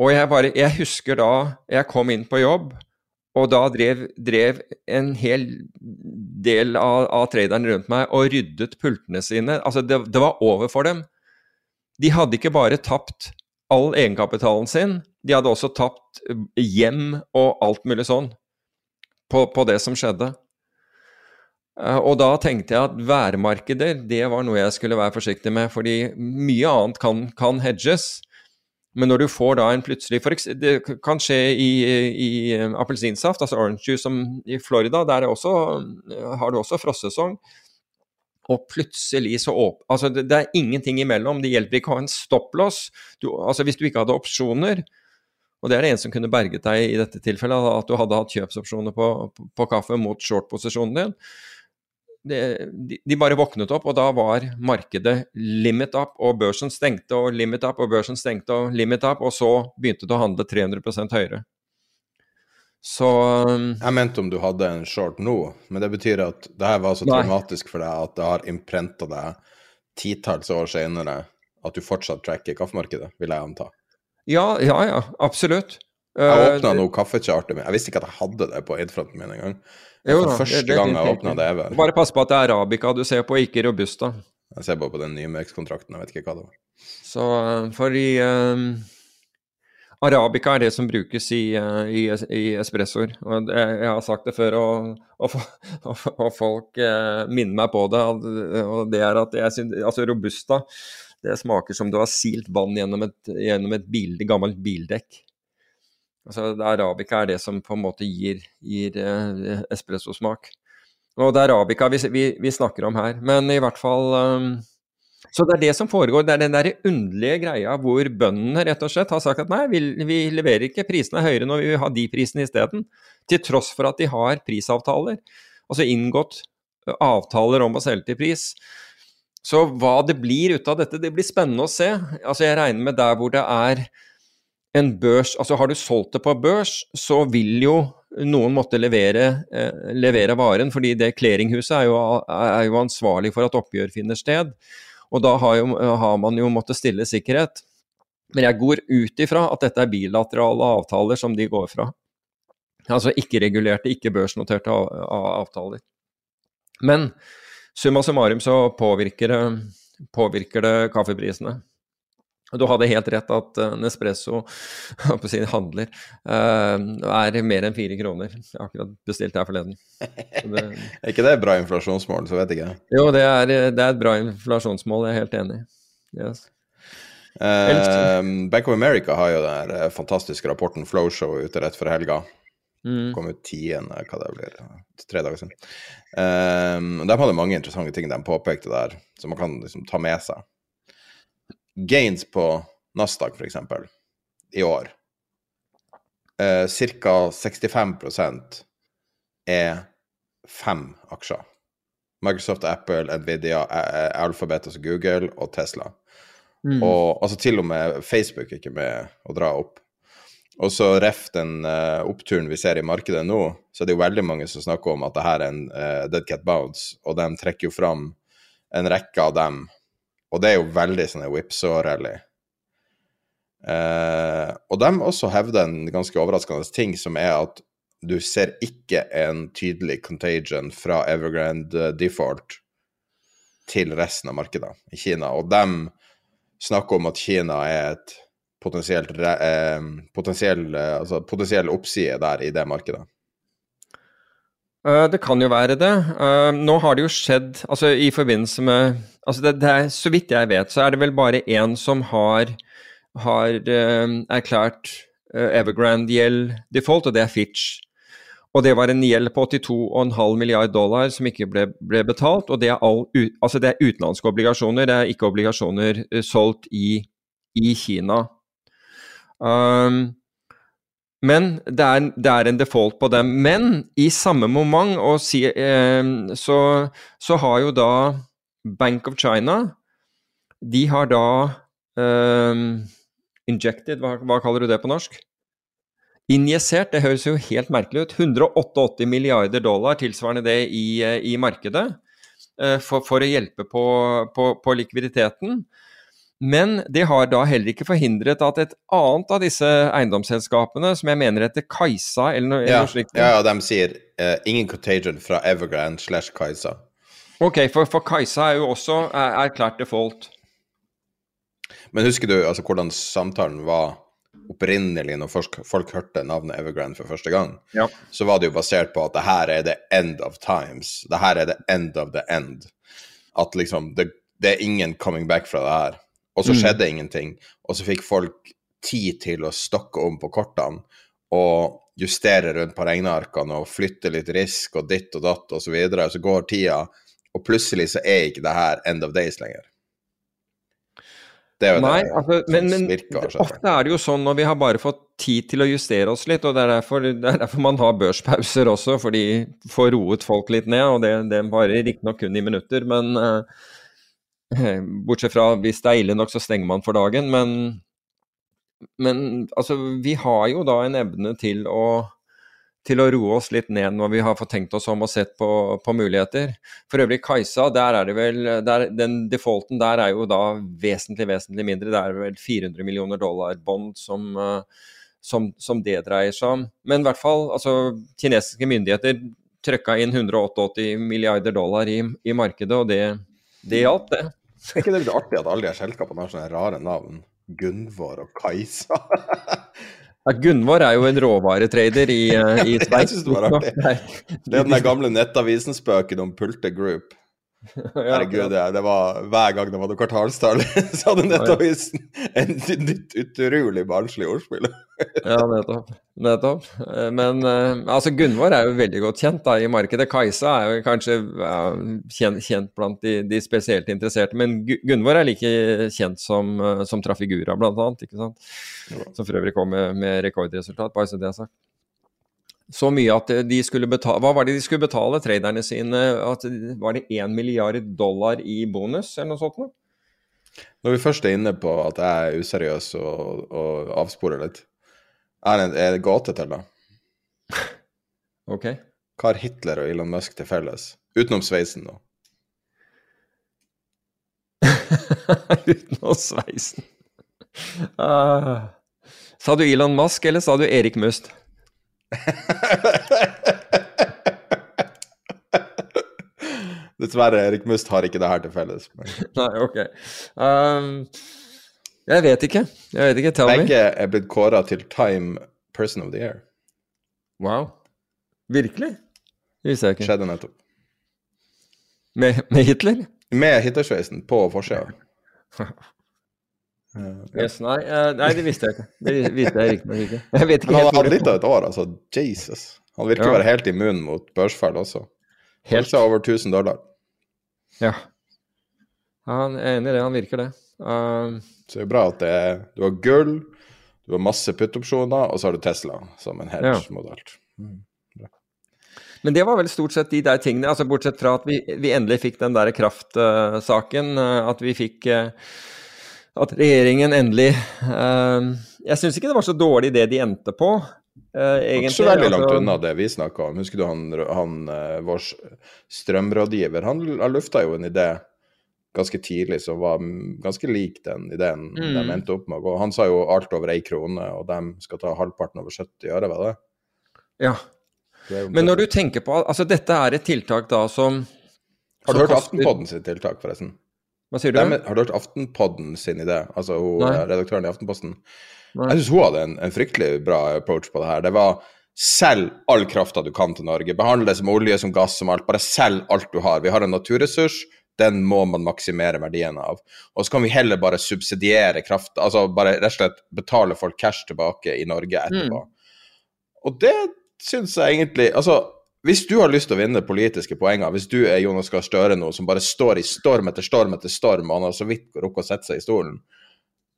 Og jeg bare Jeg husker da jeg kom inn på jobb, og da drev, drev en hel del av, av traderne rundt meg og ryddet pultene sine. Altså, det, det var over for dem. De hadde ikke bare tapt all egenkapitalen sin, de hadde også tapt hjem og alt mulig sånn på, på det som skjedde. Eh, Og da tenkte jeg at værmarkeder, det var noe jeg skulle være forsiktig med, fordi mye annet kan, kan hedges. Men når du får da en plutselig for Det kan skje i, i eh, appelsinsaft, altså orange juice som i Florida. Der er også, eh, har du også frostsesong. Og plutselig så åp... Altså det, det er ingenting imellom. Det hjelper ikke å ha en stopplås. Altså hvis du ikke hadde opsjoner, og det er det eneste som kunne berget deg i dette tilfellet, at du hadde hatt kjøpsopsjoner på, på, på kaffe mot short-posisjonen din. Det, de, de bare våknet opp, og da var markedet limit up, og børsen stengte, og limit up, og børsen stengte, og limit up, og så begynte det å handle 300% høyere. Så um, Jeg mente om du hadde en short nå, men det betyr at det her var så Nei. traumatisk for deg at det har imprenta deg titalls år senere at du fortsatt tracker kaffemarkedet, vil jeg anta. ja, ja, ja, absolutt. Jeg åpna uh, nå kaffechartet mitt. Jeg visste ikke at jeg hadde det på aidfronten min engang. Det var første det- gang jeg det- åpna det ever. Bare pass på at det er arabica du ser på, ikke robusta. Jeg ser bare på den nye Mex-kontrakten, jeg vet ikke hva det var. Så eh, fordi eh, Arabica er det som brukes i, eh, i, i espressoer. Og jeg har sagt det før, og, <laughs> og, og, folk eh, minner meg på det. Og det er at jeg synes, altså Robusta det smaker som du har silt vann gjennom et, gjennom et bil, gammelt bildekk. Altså Arabica er det som på en måte gir, gir eh, espressosmak. Og det er Arabica vi, vi, vi snakker om her. Men i hvert fall eh, så det er det som foregår. Det er den der underlige greia hvor bøndene rett og slett har sagt at nei, vi, vi leverer ikke, prisene er høyere når vi vil ha de prisene isteden. Til tross for at de har prisavtaler. Altså inngått avtaler om å selge til pris. Så hva det blir ut av dette, det blir spennende å se. Altså jeg regner med der hvor det er en børs Altså har du solgt det på børs, så vil jo noen måtte levere, eh, levere varen, fordi det clearinghuset er jo, er jo ansvarlig for at oppgjør finner sted. Og da har, jo, har man jo måttet stille sikkerhet. Men jeg går ut ifra at dette er bilaterale avtaler som de går fra. Altså ikke-regulerte, ikke børsnoterte av, av avtaler. Men summa summarum så påvirker påvirker det kaffeprisene. Du hadde helt rett at eh, Nespresso <laughs> si, handler eh, er mer enn fire kroner. Jeg har akkurat bestilt her forleden. Så det, <laughs> Er ikke det bra inflasjonsmål, så vet jeg ikke. jo, det er, det er et bra inflasjonsmål, jeg er helt enig. Yes. Eh, Bank of America har jo den eh, fantastiske rapporten Flowshow ute rett før helga. Mm. Kom ut 10., hva det blir, tre dager siden. Eh, de hadde mange interessante ting de påpekte der, som man kan liksom ta med seg. Gains på Nasdaq, eksempel, i år. Eh, Ca. 65% er fem aksjer. Microsoft, Apple, Nvidia, Alphabet, altså Google, og Tesla. Mm. Og altså til og med Facebook er ikke med å dra opp. Og så ref den uh, oppturen vi ser i markedet nå, så er det jo veldig mange som snakker om at det her er en uh, Dead Cat Bounce, og de trekker jo fram en rekke av dem. Og det er jo veldig sånn whipsaw-rally. Eh, og de også hevder en ganske overraskende ting, som er at du ser ikke en tydelig contagion fra Evergrande default til resten av markedet i Kina. Og de snakker om at Kina er et eh, potensiell, eh, altså potensiell oppside der i det markedet? Uh, det kan jo være det. Uh, nå har det jo skjedd altså i forbindelse med altså det, det er, Så vidt jeg vet, så er det vel bare én som har, har uh, erklært Evergrande-gjeld default, og det er Fitch. Og det var en gjeld på 82,5 milliard dollar som ikke ble, ble betalt. Og det er, all, altså det er utenlandske obligasjoner, det er ikke obligasjoner solgt i, i Kina. Um, men det er, det er, en default på dem. Men i samme moment si, eh, så, så, har jo da Bank of China De har da eh, injected hva, hva, kaller du det på norsk? Injisert, det høres jo helt merkelig ut. 188 milliarder dollar, tilsvarende det i, i markedet, eh, for, for, å hjelpe på, på, på likviditeten. Men det har da heller ikke forhindret at et annet av disse eiendomsselskapene, som jeg mener heter Kajsa eller noe, ja, noe slikt Ja, de sier uh, ingen contagion fra Evergrande slash Kajsa. Ok, for, for Kajsa er jo også er, erklært default. Men husker du altså hvordan samtalen var opprinnelig når folk, folk hørte navnet Evergrande for første gang? Ja. Så var det jo basert på at det her er the end of times. Det her er the end of the end. At liksom det, det er ingen coming back fra det her. Og så mm. skjedde mm. ingenting. Og så fikk folk tid til å stokke om på kortene og justere rundt på regnearkene og flytte litt risk og ditt og datt og så videre. Og så går tida, og plutselig så er ikke det her end of days lenger. Det er jo Nei, det altså, men, men virker, ofte er det jo sånn når vi har bare fått tid til å justere oss litt, og det er derfor, det er derfor man har børspauser også, fordi får roet folk litt ned, og det, det varer riktignok kun i minutter, men uh, <laughs> Bortsett fra hvis det er ille nok, så stenger man for dagen. Men, men altså, vi har jo da en evne til å, til å roe oss litt ned når vi har fått tenkt oss om og sett på, på muligheter. For øvrig, Kajsa, der er det vel der, Den defaulten der er jo da vesentlig, vesentlig mindre. Det er vel 400 millioner dollar bånd som, som, som, det dreier seg om. Men i hvert fall, altså kinesiske myndigheter trøkka inn 188 milliarder dollar i, i markedet, og det, det hjalp, det. Er ikke det litt artig at alle de selskapene har sånne rare navn? Gunvor og Kajsa. <laughs> ja, Gunvor er jo en råvaretrader i, uh, i Sveits. <laughs> Jeg syns det var artig. Det er den gamle nettavisen-spøken om Pulte Group. Herregud, det, det var hver gang det var noe kvartalstall, <laughs> så hadde Nettavisen en nytt utrolig barnslig ordspill. <laughs> ja, nettopp. nettopp. Eh, men uh, altså Gunvor er jo veldig godt kjent da, i markedet. Kajsa er jo kanskje ja, kjent, kjent, blant de, de, spesielt interesserte. Men Gunvor er like kjent som, uh, som Trafigura, blant annet. Ikke sant? Som for øvrig kom med, med rekordresultat, bare så det er sagt så mye at de skulle betale Hva var det de skulle betale traderne sine? At, var det 1 milliard dollar i bonus, eller noe sånt noe? Når vi først er inne på at jeg er useriøs og, og avsporer litt, er det en gåte til, da? <laughs> ok. Hva har Hitler og Elon Musk til felles? Utenom sveisen, da. <laughs> Utenom sveisen. Uh, sa du Elon Musk, eller sa du Erik Must? <laughs> Dessverre, Erik Must har ikke det her til felles. Men... <laughs> Nei, ok. Um, jeg vet ikke. Jeg vet ikke, Tell Begge me. er blitt kåra til Time Person of the Year. Wow. Virkelig? Det visste jeg ikke. Skjedde nettopp. Med, med Hitler? Med Hitlersveisen på forsida. <laughs> Yes, nei, uh, nei, det visste jeg ikke. Det visste jeg riktignok ikke. <laughs> Jeg vet ikke Men han hadde litt av et år, altså. Jesus. Han virker å ja. være helt immun mot børsfall også. Helt seg over 1000 dollar. Ja. Han er enig i det. Han virker det. Um, så det er bra at det er, du har gull, du har masse puttopsjoner, og så har du Tesla som en hedge mot alt. Mm. Men det var vel stort sett de der tingene, altså bortsett fra at vi, vi endelig fikk den der kraftsaken. Uh, at vi fikk uh, at regjeringen endelig uh, Jeg syns ikke det var så dårlig det de endte på. Uh, egentlig, ikke så veldig langt altså, unna det vi snakka om. Husker du han, han uh, vår strømrådgiver? Han, han lufta jo en idé ganske tidlig som var ganske lik den ideen mm. de endte opp med Og. Han sa jo alt over ei krone, og de skal ta halvparten over 70 øre, var det? Ja. Men når du tenker på Altså, dette er et tiltak da som Har du hørt. Aftenpodden sitt tiltak, forresten? Hva sier du? De, har du hørt Aftenpodden sin idé? Altså hun, redaktøren i Aftenposten? Nei. Jeg syns hun hadde en, en, fryktelig bra approach på det her. Det var selg all krafta du kan til Norge. Behandle det som olje, som gass, som alt. Bare selg alt du har. Vi har en naturressurs den må man maksimere verdien av. Og så kan vi heller bare subsidiere kraft, altså bare rett og slett betale folk cash tilbake i Norge etterpå. Mm. Og det syns jeg egentlig Altså, hvis du har lyst til å vinne politiske poenger, hvis du er Jonas Gahr Støre nå, som bare står i storm etter storm etter storm, og han har så vidt rukket å sette seg i stolen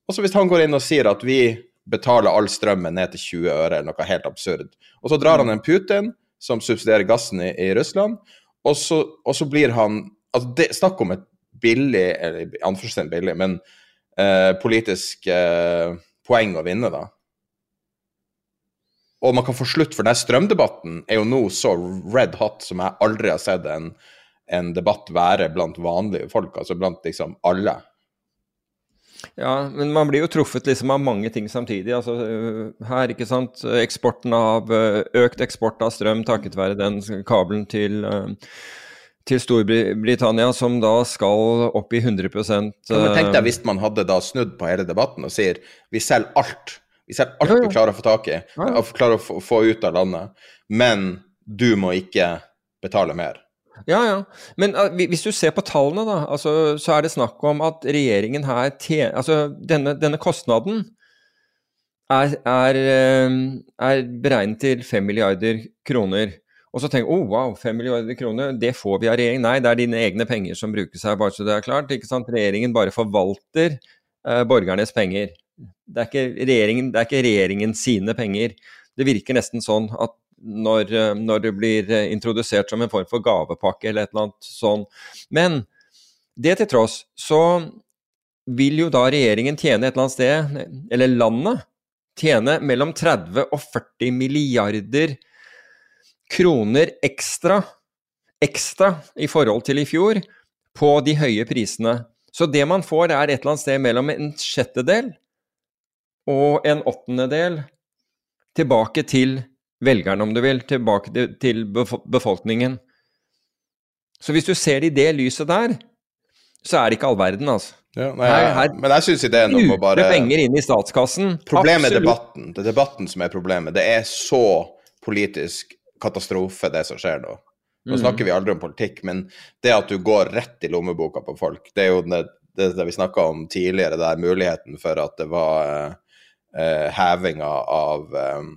Og så hvis han går inn og sier at vi betaler all strømmen ned til 20 øre, eller noe helt absurd, og så drar han en Putin som subsidierer gassen i, i Russland, og så, og så blir han altså det, Snakk om et billig, eller anførselstegn billig, men eh, politisk eh, poeng å vinne, da. Og man kan få slutt, for den strømdebatten er jo nå så red hot som jeg aldri har sett en, en debatt være blant vanlige folk, altså blant liksom alle. Ja, men man blir jo truffet liksom av mange ting samtidig. Altså, øh, her, ikke sant. Eksporten av øh, Økt eksport av strøm takket være den kabelen til uh, til Storbritannia, som da skal opp i 100 ja, Tenk deg hvis man hadde da snudd på hele debatten og sier vi selger alt. Vi selger alt ja, ja. vi klarer å få tak i, klarer å få ut av landet. Men du må ikke betale mer. Ja, ja. Men uh, hvis du ser på tallene, da, altså, så er det snakk om at regjeringen her tjener Altså, denne, denne kostnaden er, er, eh, er beregnet til 5 milliarder kroner. Og så tenker oh wow, 5 milliarder kroner, det får vi av regjeringen. Nei, det er dine egne penger som brukes her, bare så det er klart. ikke sant? Regjeringen bare forvalter uh, borgernes penger. Det er, ikke regjeringen, det er ikke regjeringen sine penger. Det virker nesten sånn at når, eh, når, det blir eh, introdusert som en form for gavepakke eller et eller annet sånn. Men det til tross, så vil jo da regjeringen tjene et eller annet sted, eller landet, tjene mellom 30 og 40 milliarder kroner ekstra, ekstra i forhold til i fjor, på de høye prisene. Så det man får, er et eller annet sted mellom en sjettedel og en åttendedel tilbake til velgerne, om du vil, tilbake til befolkningen. Så hvis du ser det i det lyset der, så er det ikke all verden, altså. Ja, nei, her, her, men jeg syns ideen om å bare penger inn i statskassen. Problemet er debatten. Det er debatten som er problemet. Det er så politisk katastrofe, det som skjer nå. Nå mm. snakker vi aldri om politikk, men det at du går rett i lommeboka på folk, det er jo det, det, vi snakka om tidligere, det er muligheten for at det var uh, hevinga av um,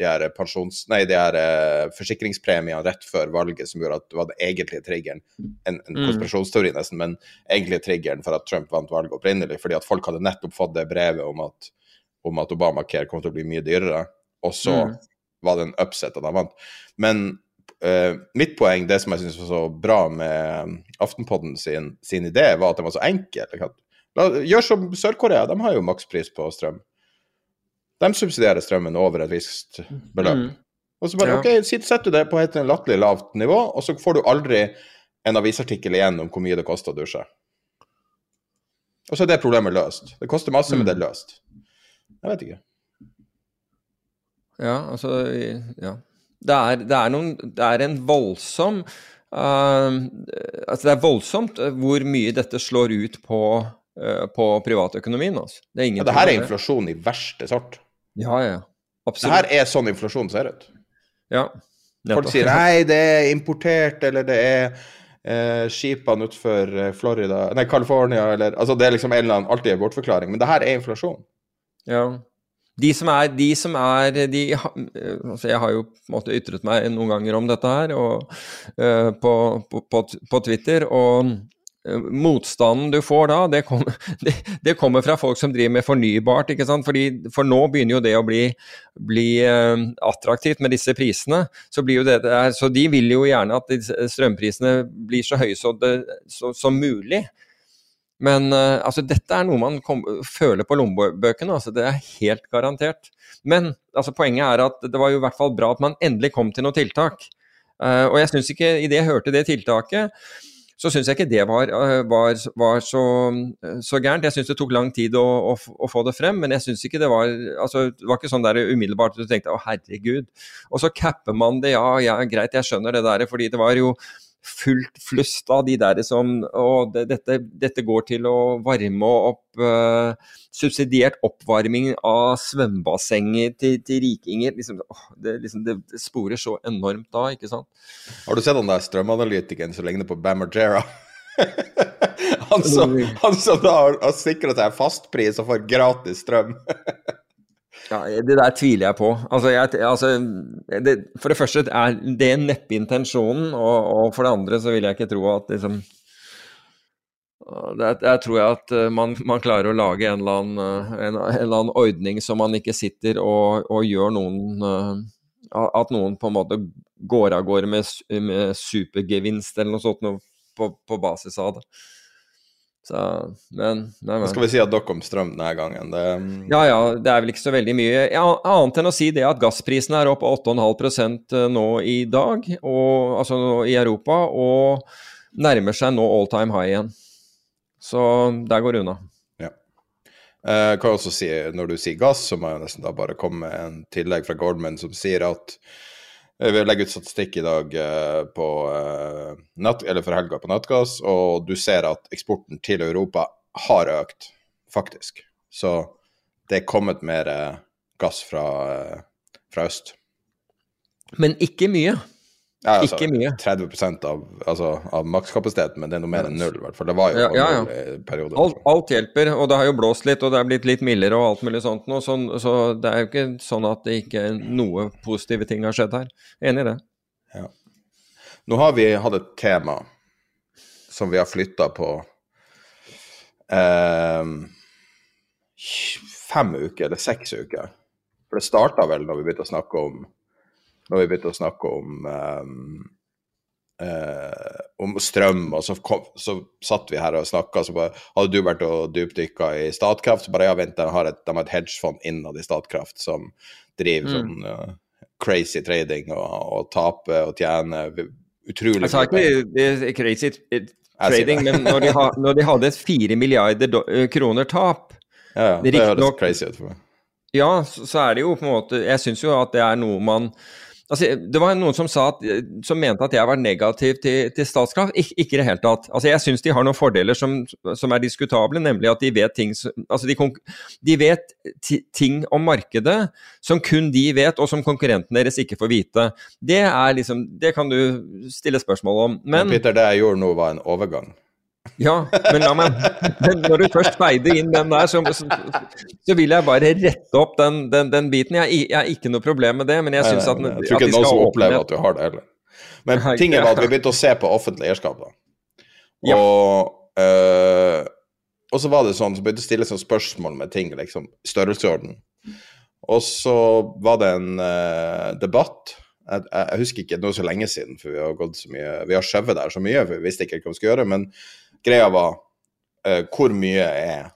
de her, pensjons, nei, de her uh, forsikringspremiene rett før valget som gjorde at det var den egentlige triggeren, en, en mm. konspirasjonsteori nesten, men egentlig triggeren for at Trump vant valget opprinnelig, fordi at folk hadde nettopp fått det brevet om at, om at Obamacare kom til å bli mye dyrere, og så mm var det en upset at han vant. Men uh, mitt poeng, det som jeg syns var så bra med Aftenpodden sin, sin, idé, var at den var så enkel. gjør som Sør-Korea, de har jo makspris på strøm. De subsidierer strømmen over et visst beløp. Mm. Og så bare, ja. ok, Setter du det på et latterlig lavt nivå, og så får du aldri en avisartikkel igjen om hvor mye det koster å dusje. Og så er det problemet løst. Det koster masse, mm. men det er løst. Jeg vet ikke. Ja, altså Ja. Det er, det er, noen, det er en voldsom uh, Altså, det er voldsomt hvor mye dette slår ut på, uh, på privatøkonomien. Altså. Det, er ja, det her er inflasjon i verste sort. Ja, ja. Absolutt. Det her er sånn inflasjon ser ut. Ja. Folk sier nei, det er importert, eller det er eh, skipene utenfor Florida Nei, California, eller Altså, det er liksom en eller annen alltid en bortforklaring, men det her er inflasjon. Ja. De som er, de som er de, altså Jeg har jo på en måte ytret meg noen ganger om dette her og, uh, på, på, på, Twitter. og Motstanden du får da, det, kom, <laughs> det, det, kommer fra folk som driver med fornybart. ikke sant? Fordi, for nå begynner jo det å bli, bli uh, attraktivt med disse prisene. Så, det så de vil jo gjerne at strømprisene blir så høye som så, så mulig. Men uh, altså, dette er noe man kom, føler på lommebøkene, altså, det er helt garantert. Men altså, poenget er at det var jo i hvert fall bra at man endelig kom til noe tiltak. Uh, og jeg syns ikke, idet jeg hørte det tiltaket, så syns jeg ikke det var, var, var så, så, gærent. Jeg syns det tok lang tid å, å, å, få det frem, men jeg syns ikke det var altså, Det var ikke sånn der umiddelbart at du tenkte å herregud. Og så capper man det, ja ja greit, jeg skjønner det der, fordi det var jo fullt flust av de der som Og det, dette, dette, går til å varme opp uh, Subsidiert oppvarming av svømmebassenger til, til rikinger. Liksom, åh, det, liksom, det, sporer så enormt da, ikke sant. Har du sett han der strømanalytikeren som ligner på Bam Margera? <laughs> han, som, han som da har, har sikra seg fastpris og får gratis strøm. <laughs> Ja, Det der tviler jeg på. Altså, jeg, altså, det, for det første er det neppe intensjonen, og, og, for det andre så vil jeg ikke tro at liksom det, Jeg tror at eh, man, man, klarer å lage en eller, annen, eh, en, en eller annen ordning så man ikke sitter og, og, gjør noen eh, At noen på en måte går av gårde med, med supergevinst eller noe sånt på, på basis av det. Så, men, nei, men. Skal vi si at dere om strøm denne gangen? Det... Ja ja, det er vel ikke så veldig mye. Ja, annet enn å si det at gassprisen er opp 8,5 eh, nå i dag, og, altså i Europa, og nærmer seg nå all time high igjen. Så der går det unna. Ja. Eh, kan også si, når du sier gass, så må jeg nesten da bare komme med en tillegg fra Goldman som sier at vi legger ut statistikk i dag eh, på, eh, natt, eller for helga på nattgass, og du ser at eksporten til Europa har økt, faktisk. Så det er kommet mer gass fra, fra øst. Men ikke mye. Ja, altså, ikke mye. 30% av, altså, av makskapasiteten, men det er noe mer enn null, i hvert fall. Det var jo ja, ja, ja. periode. Alt, alt, hjelper, og det har jo blåst litt, og det er blitt litt mildere og alt mulig sånt nå, så, så, det er jo ikke sånn at det ikke noe positive ting har skjedd her. Enig i det. Ja. Nå har vi hatt et tema som vi har flytta på eh, fem uker, eller seks uker. For det starta vel når vi begynte å snakke om når vi begynte å snakke om um, uh, om strøm, og så, kom, så satt vi her og snakka, så bare Hadde du vært og dypdykka i Statkraft? Så bare ja, vent, de har et, de har et hedgefond innad i Statkraft som driver mm. sånn uh, crazy trading og, og taper og tjener utrolig Jeg sa ikke crazy trading, men når de, ha, når de, hadde et fire milliarder kroner tap Ja, ja det høres crazy ut for meg. Ja, så, så er det jo på en måte Jeg syns jo at det er noe man Altså, det var noen som, at, som mente at jeg var negativ til, til Statkraft. Ik ikke i det hele tatt. Altså, jeg syns de har noen fordeler som, som, er diskutable, nemlig at de vet ting, altså de, de vet ting om markedet som kun de vet, og som konkurrentene deres ikke får vite. Det, er liksom, det kan du stille spørsmål om. Men, Men Peter, det jeg gjorde nå, var en overgang. Ja, men la meg Når du først feide inn den der, så, så, så, vil jeg bare rette opp den, den, den biten. Jeg, jeg har ikke noe problem med det, men jeg syns at, Jeg tror ikke noen som opplever at du har det heller. Men tingen var at vi begynte å se på offentlig eierskap, da. Og, ja. øh, og så var det sånn, så begynte å stille sånn spørsmål med ting, liksom. Størrelsesorden. Og så var det en øh, debatt. Jeg, jeg, husker ikke, det var så lenge siden, for vi har gått så mye Vi har skjøvet der så mye, for vi visste ikke hva vi skulle gjøre. men greia var uh, hvor mye er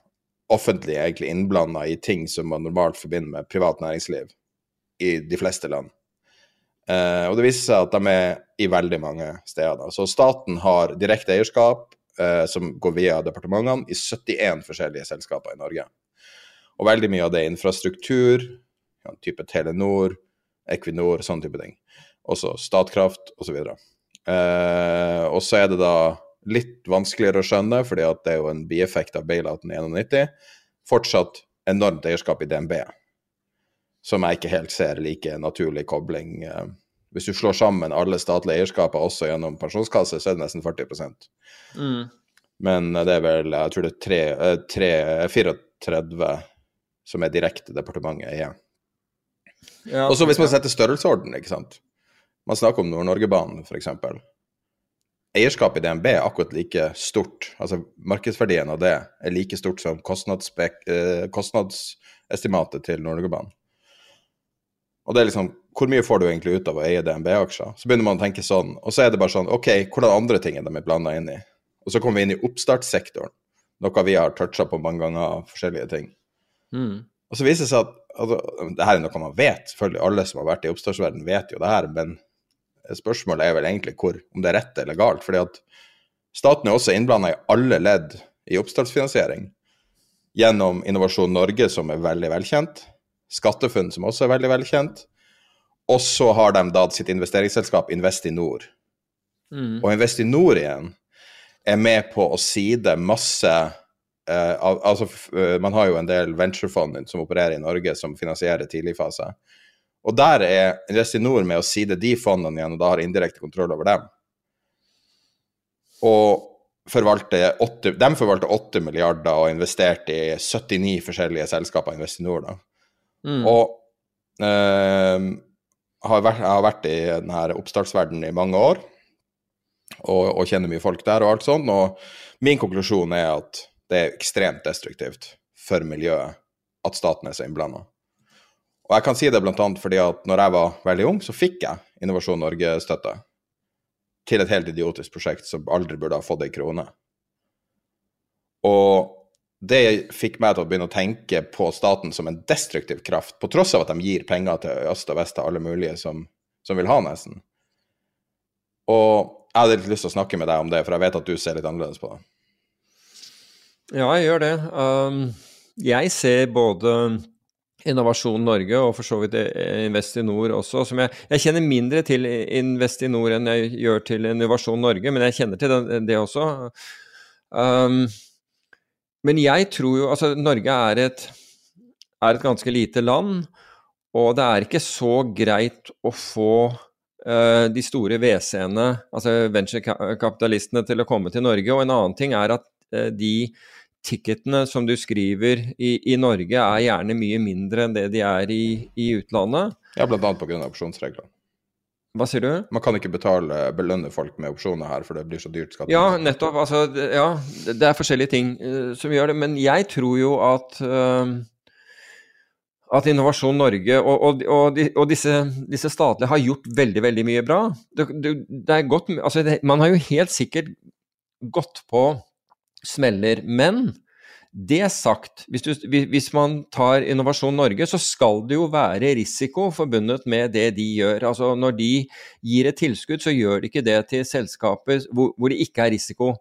offentlig egentlig innblanda i ting som man normalt forbinder med privat næringsliv i de fleste land. Uh, og det viser seg at de er i veldig mange steder. Så staten har direkte eierskap uh, som går via departementene i 71 forskjellige selskaper i Norge. Og veldig mye av det er infrastruktur, ja, type Telenor, Equinor, sånn type ting. Også Statkraft osv. Uh, og så er det da Litt vanskeligere å skjønne, fordi at det er jo en bieffekt av bailouten i 91. Fortsatt enormt eierskap i DNB, som jeg ikke helt ser like naturlig kobling. Eh, hvis du slår sammen alle statlige eierskaper også gjennom pensjonskasse, så er det nesten 40 mm. Men eh, det er vel, jeg tror det er 3, 3, 34 som er direkte departementet igjen. Ja, og så hvis man setter størrelsesorden, ikke sant. Man snakker om Nord-Norgebanen, f.eks eierskapet i DNB er akkurat like stort, altså markedsverdien av det er like stort som eh, kostnadsestimatet til Nord-Norgebanen. Og det er liksom Hvor mye får du egentlig ut av å eie DNB-aksjer? Så begynner man å tenke sånn, og så er det bare sånn OK, hvordan andre ting er de blanda inn i? Og så kommer vi inn i oppstartssektoren. Noe vi har toucha på mange ganger, av forskjellige ting. Mm. Og så viser det seg at altså, det her er noe man vet. Selvfølgelig alle som har vært i oppstartsverden vet jo det her, men spørsmålet er vel egentlig hvor, om det er rett eller galt. fordi at staten er også innblanda i alle ledd i oppstartsfinansiering. Gjennom Innovasjon Norge, som er veldig velkjent. SkatteFUNN, som også er veldig velkjent. Og så har de da sitt investeringsselskap Investinor. Mm. Og Investinor igjen er med på å side masse eh, al Altså, uh, man har jo en del venturefond som opererer i Norge, som finansierer tidligfase. Og der er Investinor med å side de fondene igjen, og da har indirekte kontroll over dem. Og forvalter 8, de forvalter 8 milliarder og investerte i 79 forskjellige selskaper i Investinor. da. Mm. Og eh, har vært, jeg har vært i denne oppstartsverdenen i mange år og, og kjenner mye folk der og alt sånt. Og min konklusjon er at det er ekstremt destruktivt for miljøet at staten er så innblanda. Og jeg kan si det bl.a. fordi at når jeg var veldig ung, så fikk jeg Innovasjon Norge-støtte til et helt idiotisk prosjekt som aldri burde ha fått ei krone. Og det fikk meg til å begynne å tenke på staten som en destruktiv kraft, på tross av at de gir penger til øst og vest til alle mulige som, som vil ha, nesten. Og jeg hadde litt lyst til å snakke med deg om det, for jeg vet at du ser litt annerledes på det. Ja, jeg gjør det. Um, jeg ser både Innovasjon Norge og for så vidt Investinor også. Som jeg, jeg kjenner mindre til Investinor enn jeg gjør til Innovasjon Norge, men jeg kjenner til det, det også. Um, men jeg tror jo Altså, Norge er et, er et ganske lite land, og det er ikke så greit å få uh, de store WC-ene, altså venturekapitalistene, til å komme til Norge. Og en annen ting er at uh, de ticketene som du skriver i, i, Norge er gjerne mye mindre enn det de er i, i utlandet. Ja, bl.a. pga. opsjonsreglene. Hva sier du? Man kan ikke betale, belønne folk med opsjoner her, for det blir så dyrt. Skatt. Ja, nettopp. Altså, ja, det er forskjellige ting uh, som gjør det. Men jeg tror jo at uh, at Innovasjon Norge og, og, og, de, og disse, disse, statlige har gjort veldig, veldig mye bra. Det, det, det godt, altså det, man har jo helt sikkert gått på smeller. Men det sagt, hvis, du, hvis, man tar Innovasjon Norge, så skal det jo være risiko forbundet med det de gjør. Altså Når de gir et tilskudd, så gjør de ikke det til selskaper hvor, hvor det ikke er risiko.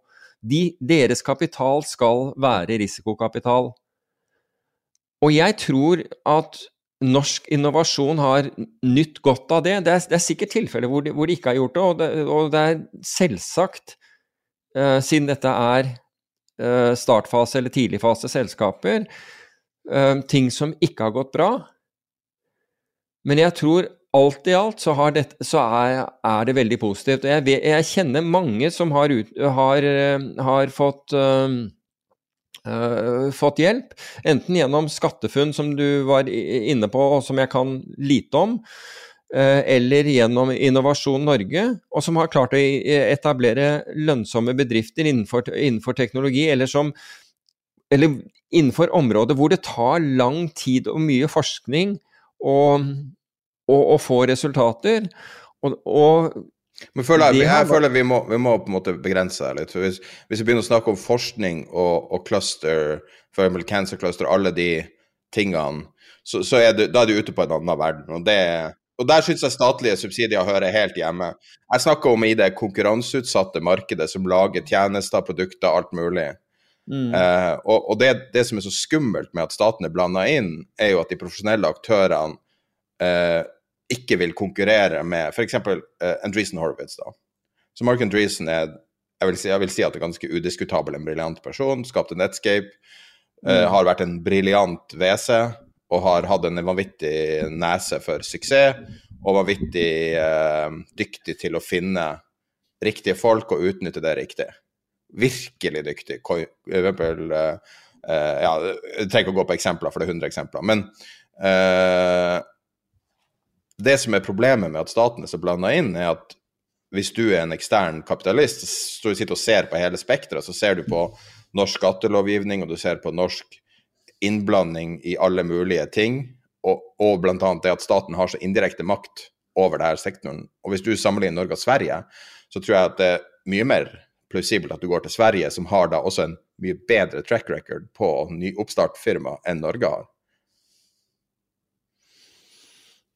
De, deres kapital skal være risikokapital. Og jeg tror at norsk innovasjon har nytt godt av det. Det er, det er sikkert tilfeller hvor, hvor, de ikke har gjort det, og det, og det er selvsagt, uh, siden dette er startfase eller tidligfase selskaper, uh, ting som ikke har gått bra. Men jeg tror alt i alt så, dette, så er, er, det veldig positivt. Jeg, jeg kjenner mange som har, ut, har, har fått Uh, fått hjelp, enten gjennom SkatteFUNN, som du var inne på, og som jeg kan lite om, eller gjennom Innovasjon Norge, og som har klart å etablere lønnsomme bedrifter innenfor, innenfor teknologi, eller som eller innenfor områder hvor det tar lang tid og mye forskning å få resultater. Og, og men føler jeg, jeg, føler vi må, vi må, på en måte begrense det litt. Hvis, hvis, vi begynner å snakke om forskning og, og cluster, for eksempel cancer cluster, alle de tingene, så, så er du, da er du ute på en annen verden. Og, det, og der syns jeg statlige subsidier hører helt hjemme. Jeg snakker om i det konkurranseutsatte markedet som lager tjenester, produkter, alt mulig. Mm. Eh, og, og det, det, som er så skummelt med at staten er blanda inn, er jo at de profesjonelle aktørene eh, ikke vil konkurrere med f.eks. Eh, Andreessen Horowitz. da. Så Mark Andreessen er jeg vil, si, jeg vil si at det er ganske udiskutabel en briljant person. Skapte Netscape. Uh, mm. Har vært en briljant WC og har hatt en vanvittig nese for suksess. Og vanvittig eh, dyktig til å finne riktige folk og utnytte det riktig. Virkelig dyktig. For eksempel eh, ja, Jeg trenger ikke å gå på eksempler, for det er 100 eksempler. Men det som er problemet med at staten er så blanda inn, er at hvis du er en ekstern kapitalist, så sitter du og ser på hele spekteret, så ser du på norsk skattelovgivning, og du ser på norsk innblanding i alle mulige ting, og, og bl.a. det at staten har så indirekte makt over denne sektoren. Og hvis du sammenligner Norge og Sverige, så tror jeg at det er mye mer plausibelt at du går til Sverige, som har da også en mye bedre track record på nyoppstartfirma enn Norge har.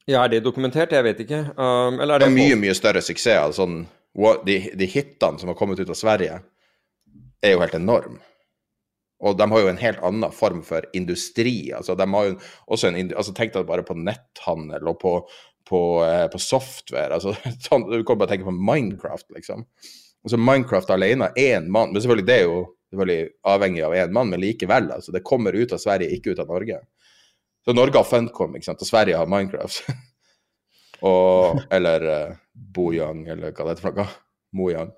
Ja, er det dokumentert? Jeg vet ikke. Um, eller Det det er mye, mye større suksess. Altså, sånn, de, de hitene som har kommet ut av Sverige, er jo helt enorme. Og de har jo en helt annen form for industri. Altså, de har jo også en, altså, Tenk deg bare på netthandel og på, på, eh, på software. Altså, <laughs> sånn, du kan bare tenke på Minecraft, liksom. Altså, Minecraft alene, én mann Men selvfølgelig, det er jo selvfølgelig avhengig av én mann, men likevel. Altså, det kommer ut av Sverige, ikke ut av Norge. Så Norge har Funcom, ikke sant? og Sverige har Minecraft. <laughs> og, eller uh, Bojang, eller hva det heter for noe. Mojang.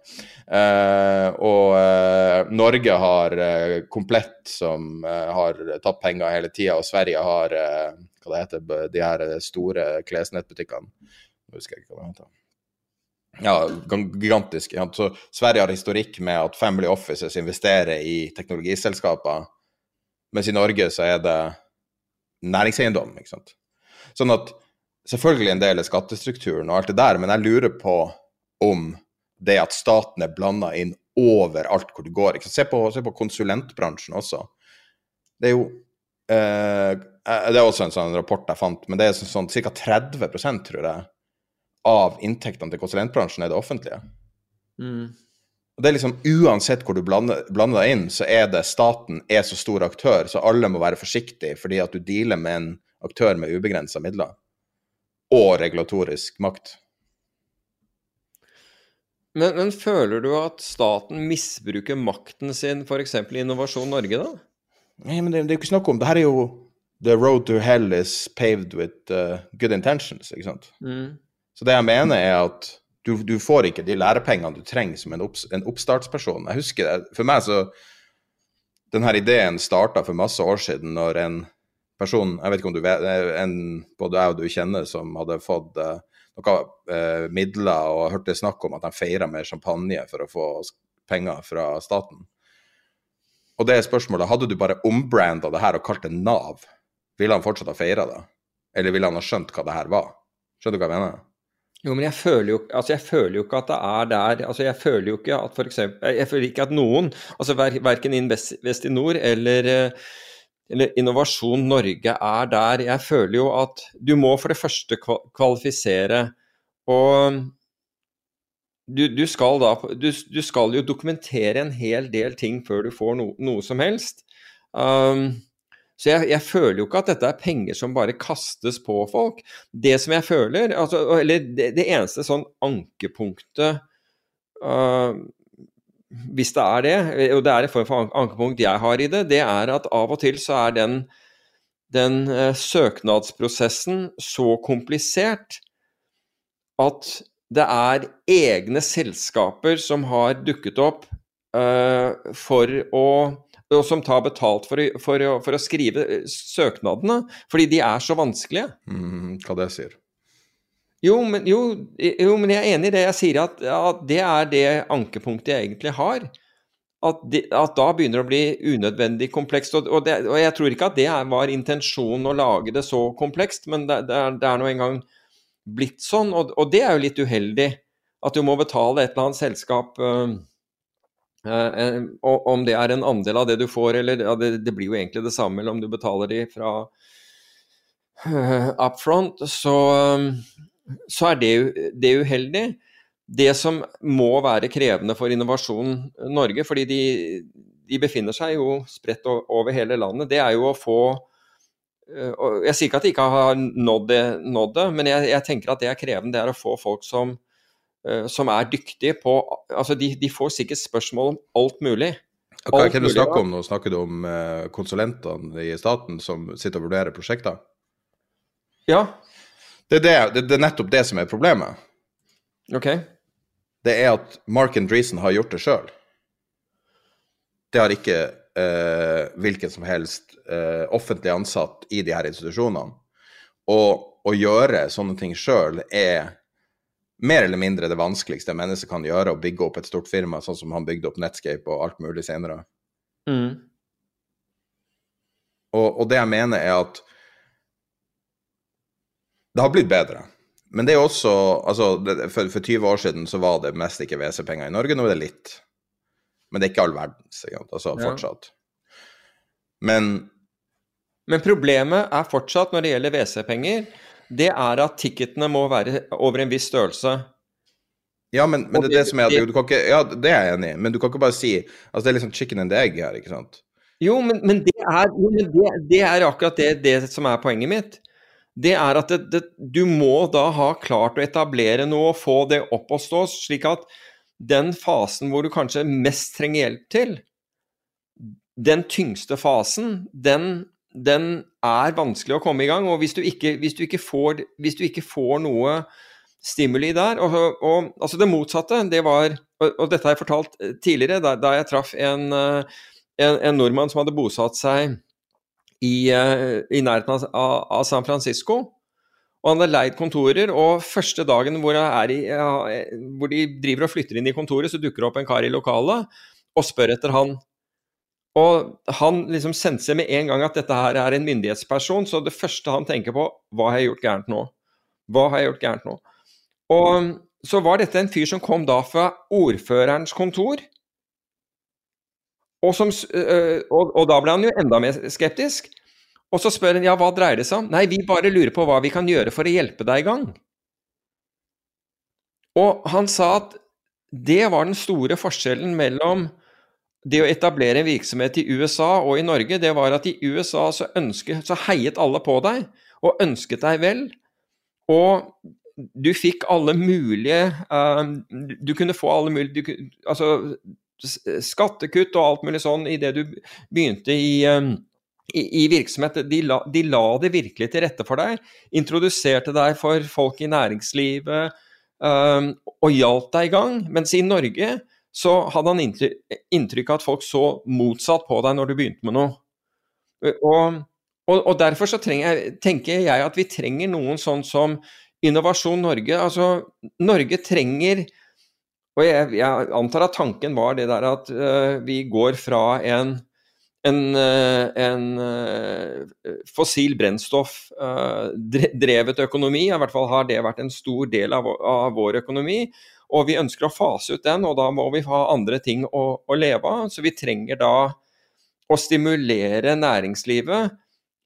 Eh, og eh, Norge har eh, Komplett, som har tatt penger hele tida, og Sverige har hva det heter, de her store klesnettbutikkene. Jeg husker ikke hva det heter. Ja, gigantisk. Ja. Så Sverige har historikk med at Family Offices investerer i teknologiselskaper, mens i Norge så er det næringseiendom, ikke sant. Sånn at selvfølgelig en del er skattestrukturen og alt det der, men jeg lurer på om det at staten er blanda inn overalt hvor du går. Se, på, se på konsulentbransjen også. Det er jo eh, Det er også en sånn rapport jeg fant, men det er sånn, sånn ca. 30% tror jeg, av inntektene til konsulentbransjen er det offentlige. Mm. Og det er liksom Uansett hvor du blander, blander deg inn, så er det staten er så stor aktør, så alle må være forsiktige fordi at du dealer med en aktør med ubegrensa midler. Og regulatorisk makt. Men, men føler du at staten misbruker makten sin f.eks. i Innovasjon Norge, da? Nei, men det, det er jo ikke snakk om Det her er jo The road to hell is paved with uh, good intentions, ikke sant. Mm. Så det jeg mener er at du, du får ikke de lærepengene du trenger som en, opps, en oppstartsperson. Jeg husker det, For meg så Denne ideen starta for masse år siden når en person Jeg vet ikke om du vet en, Både jeg og du kjenner som hadde fått uh, noen eh, midler og hørte snakk om at de feira med champagne for å få penger fra staten. Og det er spørsmålet, hadde du bare ombranda det her og kalt det Nav, ville han fortsatt ha feira det? Eller ville han ha skjønt hva det her var? Skjønner du hva jeg mener? Jo, men jeg føler jo, altså jeg føler jo ikke at det er der altså Jeg føler jo ikke at for eksempel, Jeg føler ikke at noen, altså ver, verken Investinor eller, eh, eller Innovasjon Norge er der. Jeg føler jo at du må for det første kvalifisere, og du, du, skal da, du, du skal jo dokumentere en hel del ting før du får no, noe som helst. Um, så jeg, jeg, føler jo ikke at dette er penger som bare kastes på folk. Det som jeg føler, altså, eller det, det, eneste sånn ankepunktet uh, Hvis det er det, og det er en form for ankepunkt jeg har i det, det er at av og til så er den, den uh, søknadsprosessen så komplisert at det er egne selskaper som har dukket opp uh, for å og som tar betalt for å, for, for å, skrive søknadene, fordi de er så vanskelige. Mm, hva det sier? Jo men, jo, jo, men jeg er enig i det. Jeg sier at, at det er det ankepunktet jeg egentlig har. At, de, at da begynner det å bli unødvendig komplekst. Og, og, det, og, jeg tror ikke at det var intensjonen å lage det så komplekst, men det, det er, det er nå engang blitt sånn. Og, og, det er jo litt uheldig. At du må betale et eller annet selskap øh, øh, om det er en andel av det du får, eller ja, det, det, blir jo egentlig det samme, eller om du betaler de fra øh, up front, så, så er det, det uheldig. Det som må være krevende for Innovasjon Norge, fordi de, de befinner seg jo spredt over hele landet, det er jo å få uh, Jeg sier ikke at de ikke har nådd det, nådd det men jeg, jeg tenker at det er krevende. Det er å få folk som som er dyktige på altså de, de, får sikkert spørsmål om alt mulig. Hva er det du snakker om nå? Snakker du om uh, konsulentene i staten som sitter og vurderer prosjekter? Ja. Det er, det, det, det er nettopp det som er problemet. Ok. Det er at Mark Andreessen har gjort det sjøl. Det har ikke eh, hvilken som helst eh, offentlig ansatt i de her institusjonene. Og å gjøre sånne ting sjøl er mer eller mindre det vanskeligste mennesket kan gjøre, å bygge opp et stort firma, sånn som han bygde opp Netscape og alt mulig senere. Mm. Og, og, det jeg mener, er at det har blitt bedre. Men det er også altså, for, for, 20 år siden så var det mest ikke WC-penger i Norge, nå er det litt. Men det er ikke all verdens, altså Ja. fortsatt. Men Men problemet er fortsatt, når det gjelder WC-penger, det er at ticketene må være over en viss størrelse. Ja, men, men det er det som er at du kan ikke Ja, det er jeg enig i, men du kan ikke bare si Altså, det er liksom chicken and egg her, ikke sant? Jo, men, men, det, er, men det, det er akkurat det, det som er poenget mitt. Det er at det, det, du må da ha klart å etablere noe og få det opp å stå, slik at den fasen hvor du kanskje mest trenger hjelp til, den tyngste fasen, den, den er vanskelig å komme i gang. Og hvis du ikke, hvis du ikke, får, hvis du ikke får noe stimuli der og, og altså Det motsatte, det var Og, og dette har jeg fortalt eh, tidligere, da, da jeg traff en, eh, en, en nordmann som hadde bosatt seg i, eh, i nærheten av, av, San Francisco. Og han hadde leid kontorer, og første dagen hvor, i, eh, hvor de driver og flytter inn i kontoret, så dukker det opp en kar i lokalet og spør etter han. Og han liksom senser med en gang at dette her er en myndighetsperson, så det første han tenker på, hva har jeg gjort gærent nå? Hva har jeg gjort gærent nå? Og så var dette en fyr som kom da fra ordførerens kontor. Og, som, og, og da ble han jo enda mer skeptisk. Og så spør han ja, hva dreier det seg om? Nei, vi bare lurer på hva vi kan gjøre for å hjelpe deg i gang. Og han sa at det var den store forskjellen mellom det å etablere en virksomhet i USA og i Norge, det var at i USA så, ønsket, så heiet alle på deg og ønsket deg vel. Og du fikk alle mulige eh, Du kunne få alle mulige du, Altså skattekutt og alt mulig sånn idet du begynte i, eh, i, i virksomhet. De la, de la det virkelig til rette for deg. Introduserte deg for folk i næringslivet um, og hjalp deg i gang. Mens i Norge så hadde han inntrykk av at folk så motsatt på deg når du begynte med noe. Og, og, og derfor så jeg, tenker jeg at vi trenger noen sånn som Innovasjon Norge. Altså, Norge trenger Og jeg, jeg antar at tanken var det der at uh, vi går fra en en, uh, en uh, fossil brennstoff drevet økonomi, i hvert fall har det vært en stor del av, av vår økonomi. Og vi ønsker å fase ut den, og da må vi ha andre ting å, å leve av. Så vi trenger da å stimulere næringslivet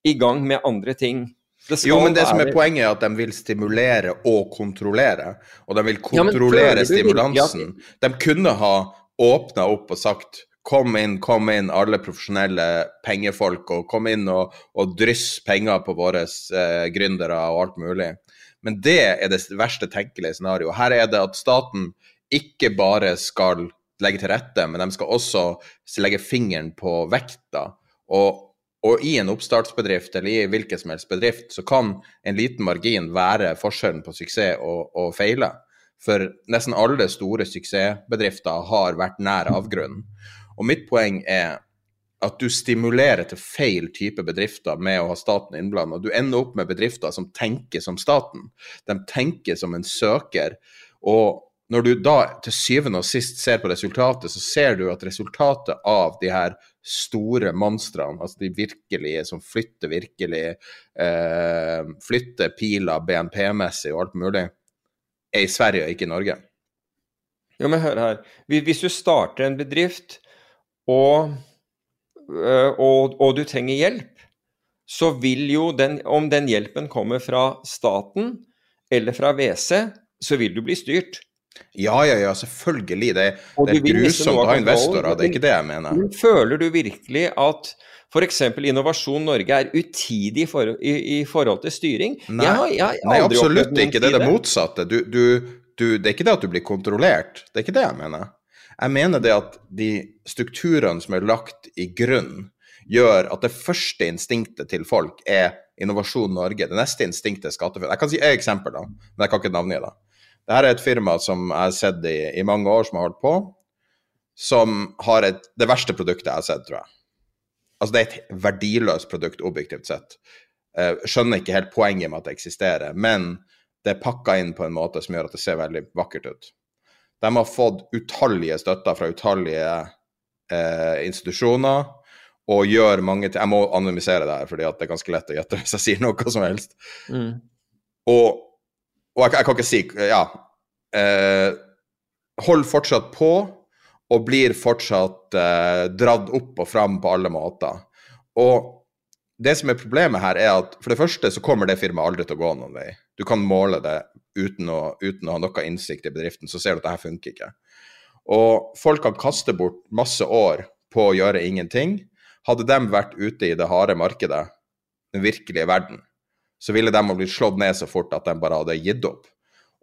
i gang med andre ting. Det Jo, men det som er poenget, er at de vil stimulere og kontrollere. Og de vil kontrollere at- stimulansen. De kunne ha åpna opp og sagt Kom inn, kom inn, alle profesjonelle pengefolk, og kom inn og, og dryss penger på våre eh, gründere og alt mulig. Men det er det verste tenkelige scenarioet. Her er det at staten ikke bare skal legge til rette, men de skal også legge fingeren på vekta. Og og i en oppstartsbedrift eller i hvilken som helst bedrift, så kan en liten margin være forskjellen på suksess og, og feile. For nesten alle store suksessbedrifter har vært nær avgrunnen. Og mitt poeng er at du stimulerer til feil type bedrifter med å ha staten innblanda. Du ender opp med bedrifter som tenker som staten. De tenker som en søker. Og når du da til syvende og sist ser på resultatet, så ser du at resultatet av de her store monstrene, altså de virkelige som flytter virkelig, eh, flytter piler BNP-messig og alt mulig, er i Sverige og ikke i Norge. Jo, men hør her. Hvis du starter en bedrift, og, øh, og, og du trenger hjelp, så vil jo den Om den hjelpen kommer fra staten eller fra WC, så vil du bli styrt. Ja, ja, ja, selvfølgelig. Det, det er grusomt å ha investorer, det er ikke det jeg mener. Men Føler du virkelig at f.eks. Innovasjon Norge er utidig for, i, i forhold til styring? Nei, Jeg har- jeg har nei absolutt ikke. Det er det motsatte. Du, du, du, det er ikke det at du blir kontrollert. Det er ikke det jeg mener. Jeg mener det at de strukturene som er lagt i grunn, gjør at det første instinktet til folk er Innovasjon Norge. Det neste instinktet er SkatteFUNN. Jeg kan si et eksempel, da, men jeg kan ikke navngi det. Dette er et firma som jeg har sett i, i mange år, som har holdt på, som har et, det verste produktet jeg har sett, tror jeg. Altså, det er et verdiløst produkt, objektivt sett. Jeg skjønner ikke helt poenget med at det eksisterer, men det er pakka inn på en måte som gjør at det ser veldig vakkert ut. De har fått utallige støtter fra utallige eh, institusjoner og gjør mange ting Jeg må anonymisere det her, fordi det er ganske lett å gjette hvis jeg sier noe som helst. Mm. Og, og jeg, jeg kan ikke si Ja. Eh, hold fortsatt på og blir fortsatt eh, dratt opp og fram på alle måter. Og det som er problemet her, er at for det første så kommer det firmaet aldri til å gå noen vei. Du kan måle det uten å, uten å ha noe innsikt i bedriften, så ser du at det her funker ikke. Og folk kan kaste bort masse år på å gjøre ingenting. Hadde de vært ute i det harde markedet, den virkelige verden, så ville de ha blitt slått ned så fort at de bare hadde gitt opp.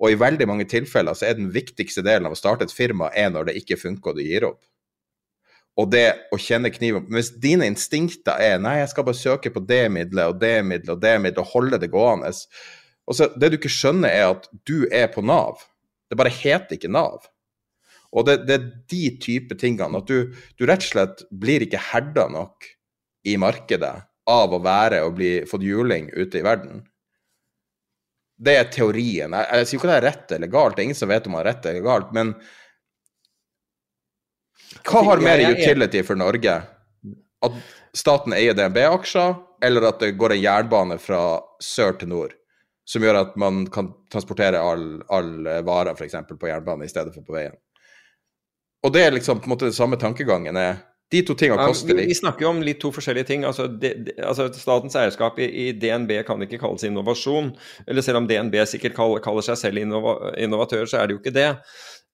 Og i veldig mange tilfeller så er den viktigste delen av å starte et firma er når det ikke funker og du gir opp. Og det å kjenne kniven Hvis dine instinkter er nei, jeg skal bare søke på det middelet og det middelet og det middelet og holde det gående og så Det du ikke skjønner, er at du er på Nav. Det bare heter ikke Nav. Og det, det er de type tingene. At du, du, rett og slett blir ikke herda nok i markedet av å være og bli fått juling ute i verden. Det er teorien. Jeg, jeg sier ikke at det er rett eller galt, det er ingen som vet om det er rett eller galt, men hva har mer utility for Norge? At staten eier DNB-aksjer, eller at det går en jernbane fra sør til nord? Som gjør at man kan transportere all, all varer f.eks. på jernbane i stedet for på veien. Og det er liksom på en måte den samme tankegangen. er de to tingene koster litt. Vi, vi snakker jo om litt to forskjellige ting. Altså, de, de, altså Statens eierskap i, i, DNB kan ikke kalles innovasjon. Eller selv om DNB sikkert kaller, kaller seg selv innova, innovatør, så er det jo ikke det.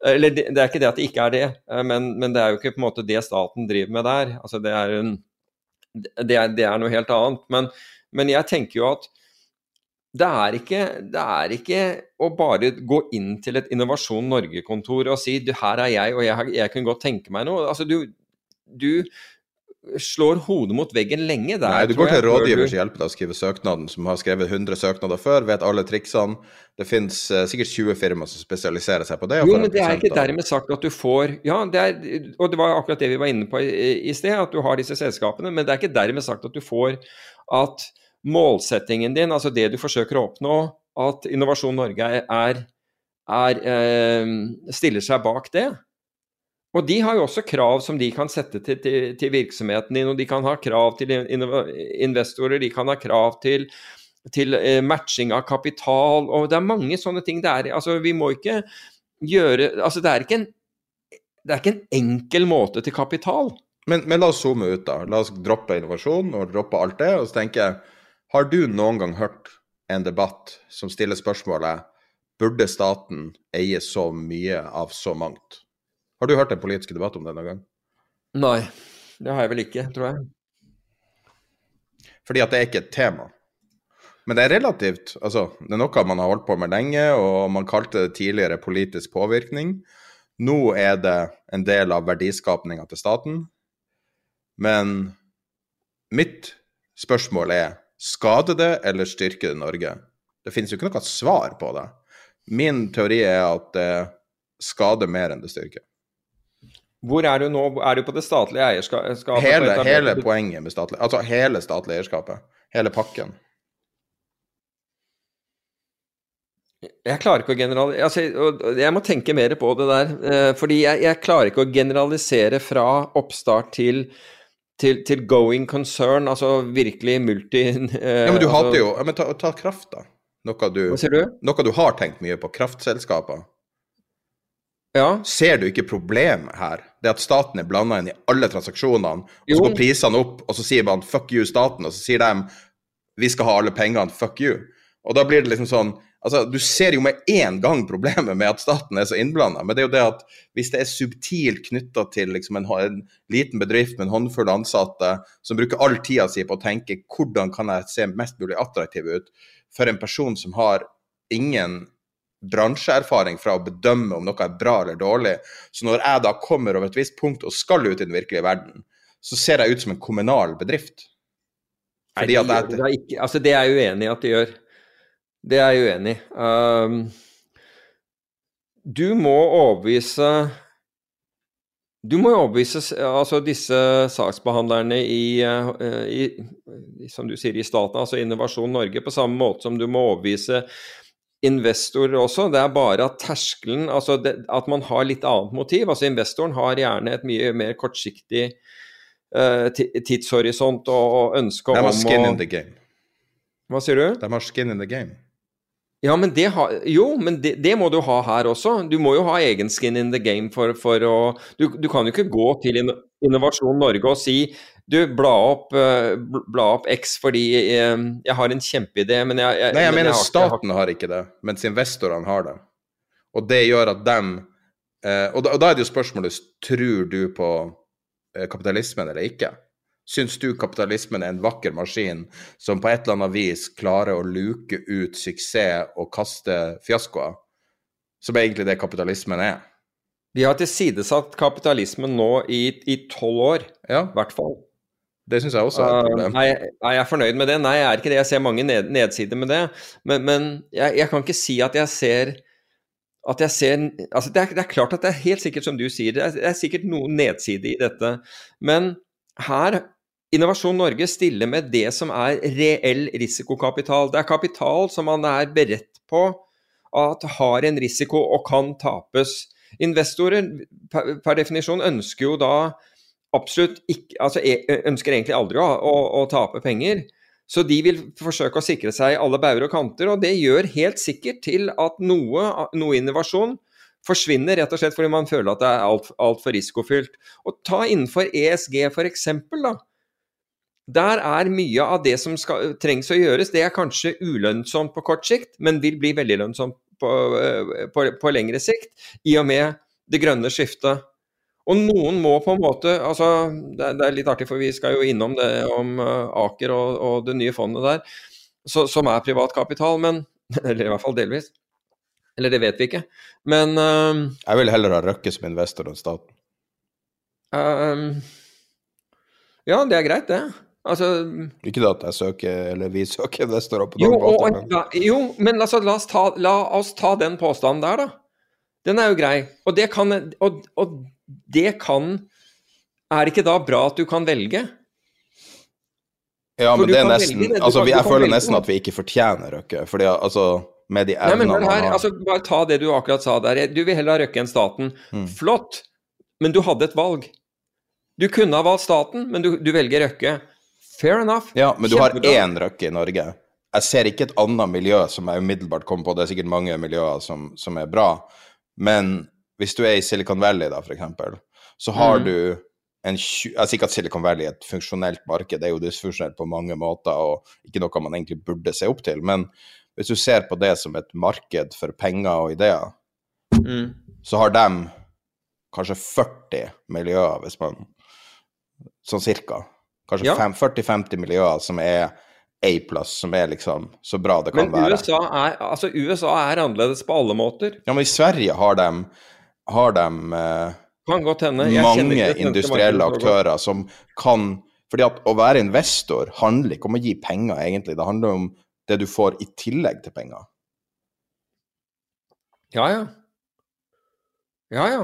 Eller det, det, er ikke det at det ikke er det, eh, men, men, det er jo ikke på en måte det staten driver med der. Altså det er, en, det er, det er noe helt annet. Men, men, jeg tenker jo at det er, ikke, det er ikke å bare gå inn til et Innovasjon Norge-kontor og si her er jeg, og jeg, jeg kunne godt tenke meg noe. Altså, du, du slår hodet mot veggen lenge der. Nei, du går til rådgivers hjelp til å skrive søknaden, som har skrevet 100 søknader før, vet alle triksene. Det finnes uh, sikkert 20 firmaer som spesialiserer seg på det. Jo, men det er ikke dermed sagt at du får Ja, det er, og det var akkurat det vi var inne på i, i sted, at du har disse selskapene, men det er ikke dermed sagt at du får at målsettingen din, altså det du forsøker å oppnå, at Innovasjon Norge er, er, er eh, stiller seg bak det. Og de har jo også krav som de kan sette til, til, til virksomheten din, og de kan ha krav til investorer, de kan ha krav til, til eh, matching av kapital, og det er mange sånne ting. Det er, altså, vi må ikke gjøre Altså, det er ikke en, det er ikke en enkel måte til kapital. Men, men, la oss zoome ut, da. La oss droppe innovasjon og droppe alt det. Og så tenker jeg, har du noen gang hørt en debatt som stiller spørsmålet burde staten eie så mye av så mangt? Har du hørt en politisk debatt om det noen gang? Nei, det har jeg vel ikke, tror jeg. Fordi at det er ikke et tema. Men det er relativt Altså, det er noe man har holdt på med lenge, og man kalte det tidligere politisk påvirkning. Nå er det en del av verdiskapninga til staten. Men mitt spørsmål er skader det eller styrker det Norge? Det finnes jo ikke noe svar på det. Min teori er at det skader mer enn det styrker. Hvor er du nå? Er du på det statlige eierskapet? Hele, hele poenget med statlig Altså hele statlig eierskapet. Hele pakken. Jeg klarer ikke å generalisere altså, Jeg må tenke mer på det der. Eh, fordi jeg, jeg klarer ikke å generalisere fra oppstart til, til, til going concern, altså virkelig multi... Eh, ja, Men du altså, hadde jo ja, men ta, ta kraft, da. Noe du, Hva sier du? Noe du har tenkt mye på. Kraftselskaper. Ja. Ser du ikke problemet her? Det at staten er blanda inn i alle transaksjonene, og så går prisene opp, og så sier man 'fuck you, staten', og så sier de 'vi skal ha alle pengene, fuck you'. Og da blir det liksom sånn Altså, Du ser jo med én gang problemet med at staten er så innblanda, men det er jo det at hvis det er subtilt knytta til liksom en, en, liten bedrift med en håndfull ansatte som bruker all tida si på å tenke hvordan kan jeg se mest mulig attraktiv ut for en person som har ingen bransjeerfaring fra å bedømme om noe er bra eller dårlig. Så når jeg da kommer over et visst punkt og skal ut i den virkelige verden, så ser jeg ut som en kommunal bedrift. Fordi Nei, de det, jeg, ikke, altså det er jeg uenig i at de gjør. Det er jeg uenig i. Um, du må overbevise du må jo overbevise altså disse saksbehandlerne i, uh, i, som du sier, i staten, altså Innovasjon Norge, på samme måte som du må overbevise investorer også. Det er bare at terskelen Altså det, at man har litt annet motiv. Altså investoren har gjerne et mye mer kortsiktig uh, tidshorisont og, og ønske om å De har skin in the game. Hva sier du? De har skin in the game. Ja, men det ha, jo, men det, det, må du ha her også. Du må jo ha egen skin in the game for, for å du, du, kan jo ikke gå til Innovasjon Norge og si du, bla opp, uh, bla opp X fordi uh, jeg har en kjempeidé, men jeg, jeg Nei, jeg men mener har, staten har ikke det, mens investorene har det. Og det gjør at dem uh, og, da, og da er det jo spørsmålet tror du på kapitalismen eller ikke? Syns du kapitalismen er en vakker maskin som på et eller annet vis klarer å luke ut suksess og kaste fiaskoer? Som er egentlig det kapitalismen er. Vi har tilsidesatt kapitalismen nå i tolv år, i ja. hvert fall. Det syns jeg også er et Uh, problem. er, jeg- er fornøyd med det? Nei, jeg er ikke det. Jeg ser mange ned, nedsider med det. Men, men jeg, jeg kan ikke si at jeg ser at jeg ser altså det, er, det er klart at det er helt sikkert som du sier, det er, det er sikkert noen nedside i dette. Men her Innovasjon Norge stiller med det som er reell risikokapital. Det er kapital som man er beredt på at har en risiko og kan tapes. Investorer per, per definisjon ønsker jo da absolutt ikke Altså e- ønsker egentlig aldri å, å, å tape penger. Så de vil forsøke å sikre seg alle bauger og kanter, og det gjør helt sikkert til at noe, noe innovasjon forsvinner rett og slett fordi man føler at det er altfor alt for risikofylt. Og ta innenfor ESG eksempel, da. Der er mye av det som skal, trengs å gjøres, det er kanskje ulønnsomt på kort sikt, men vil bli veldig lønnsomt på, på, på lengre sikt, i og med det grønne skiftet. Og noen må på en måte altså Det det er litt artig, for vi skal jo innom det om uh, Aker og, og, det nye fondet der, så, som er privat kapital, men <laughs> Eller i hvert fall delvis. Eller det vet vi ikke. Men uh, Jeg vil heller ha Røkke som investor enn staten. uh, Ja, det er greit, det. Altså Ikke det at jeg søker, eller vi søker investorer på jo, måte. men jo, men altså, la, oss ta, la oss ta den påstanden der, da. Den er jo grei. Og det kan, og, og det kan Er det ikke da bra at du kan velge? Ja, men det er nesten det, Altså, jeg føler nesten at vi ikke fortjener Røkke, fordi altså Med de Nei, men evnene her, har altså, bare ta det du akkurat sa der. Du vil heller ha Røkke enn staten. Mm. Flott, men du hadde et valg. Du kunne ha valgt staten, men du, du velger Røkke. Fair enough. Ja, men du har én Røkke i Norge. Jeg ser ikke et annet miljø som jeg umiddelbart kommer på. Det er sikkert mange miljøer som, som er bra, men hvis du er i Silicon Valley, da, for eksempel, så har Mm. du en Jeg sier ikke at Silicon Valley er et funksjonelt marked, det er jo dysfunksjonelt på mange måter og ikke noe man egentlig burde se opp til, men hvis du ser på det som et marked for penger og ideer, Mm. så har de kanskje 40 miljøer, hvis man Sånn cirka. Kanskje Ja. 40-50 miljøer som er A-plass, som er liksom så bra det kan Men være. USA er, altså, USA er annerledes på alle måter. Ja, men i Sverige har de, har de eh, mange industrielle aktører som kan fordi at å være investor handler ikke om å gi penger, egentlig. Det handler om det du får i tillegg til penger. Ja, ja. Ja, ja.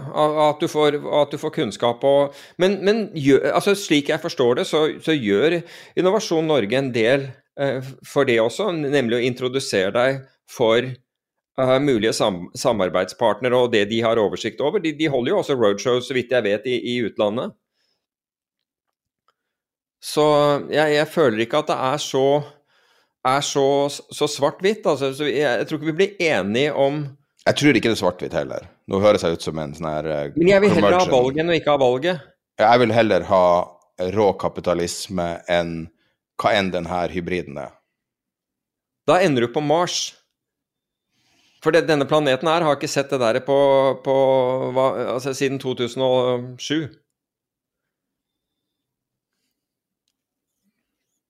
At du får, at du får kunnskap og Men, men gjør, altså, slik jeg forstår det, så, så gjør Innovasjon Norge en del eh, for det også, nemlig å introdusere deg for eh, mulige sam samarbeidspartnere og det de har oversikt over. De, de holder jo også roadshows, så vidt jeg vet, i, i utlandet. Så jeg, jeg føler ikke at det er så er så, så svart-hvitt. Altså, så jeg, jeg tror ikke vi blir enige om Jeg tror ikke det er svart-hvitt heller. Nå høres jeg ut som en sånn her uh, Men jeg vil heller ha valget enn å ikke ha valget. Jeg vil heller ha rå kapitalisme enn hva enn denne hybriden er. Da ender du på Mars. For det, denne planeten her har ikke sett det der på, på hva, altså, siden 2007.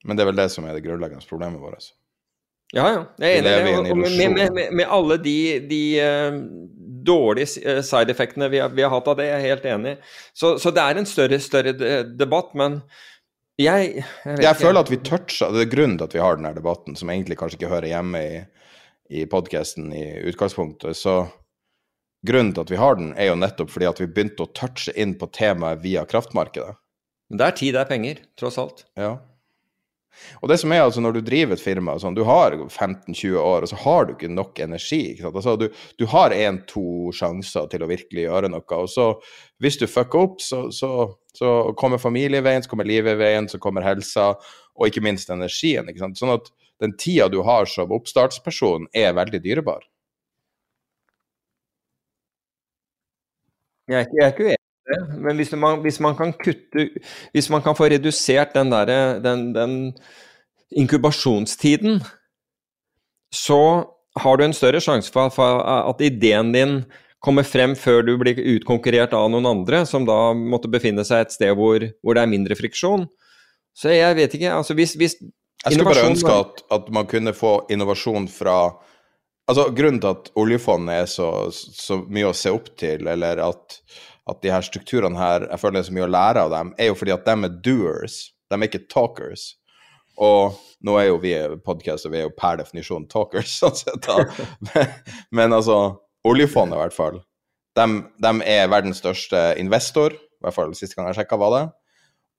Men det er vel det som er det grunnleggende problemet vårt. Ja, ja. Jeg er enig Og med, med, med, med alle de, de uh, dårlige eh, side-effektene vi, vi har hatt av det, jeg er helt enig. Så, så det er en større, større debatt, men jeg Jeg, Jeg føler at vi toucher Det er grunnen til at vi har denne debatten, som egentlig kanskje ikke hører hjemme i, i podkasten i utgangspunktet. Så grunnen til at vi har den, er jo nettopp fordi at vi begynte å touche inn på temaet via kraftmarkedet. Men det er tid, det er penger, tross alt. Ja. Og det som er altså når du driver et firma, sånn, du har 15-20 år, og så har du ikke nok energi. Ikke? Altså, du, du har én-to sjanser til å virkelig gjøre noe, og så hvis du fucker opp, så, så, så kommer familie i veien, så kommer livet i veien, så kommer helsa, og ikke minst energien. Ikke sant? Sånn at den tida du har som oppstartsperson, er veldig dyrebar. Jeg er ikke, jeg er ikke uenig men hvis man, hvis man, kan kutte Hvis man kan få redusert den derre den, den inkubasjonstiden, så har du en større sjanse for at ideen din kommer frem før du blir utkonkurrert av noen andre, som da måtte befinne seg et sted hvor, hvor det er mindre friksjon. Så jeg vet ikke, altså hvis, hvis Jeg skulle bare ønske at, at, man kunne få innovasjon fra Altså Grunnen til at oljefondet er så, så mye å se opp til, eller at, at de her strukturene her, jeg føler det er så mye å lære av dem, er jo fordi at de er doers, de er ikke talkers. Og nå er jo vi podkast, og vi er jo per definisjon talkers, <laughs> sånn sett. Men, men altså, oljefondet i hvert fall, de, de, er verdens største investor, i hvert fall siste gang jeg sjekka, var det.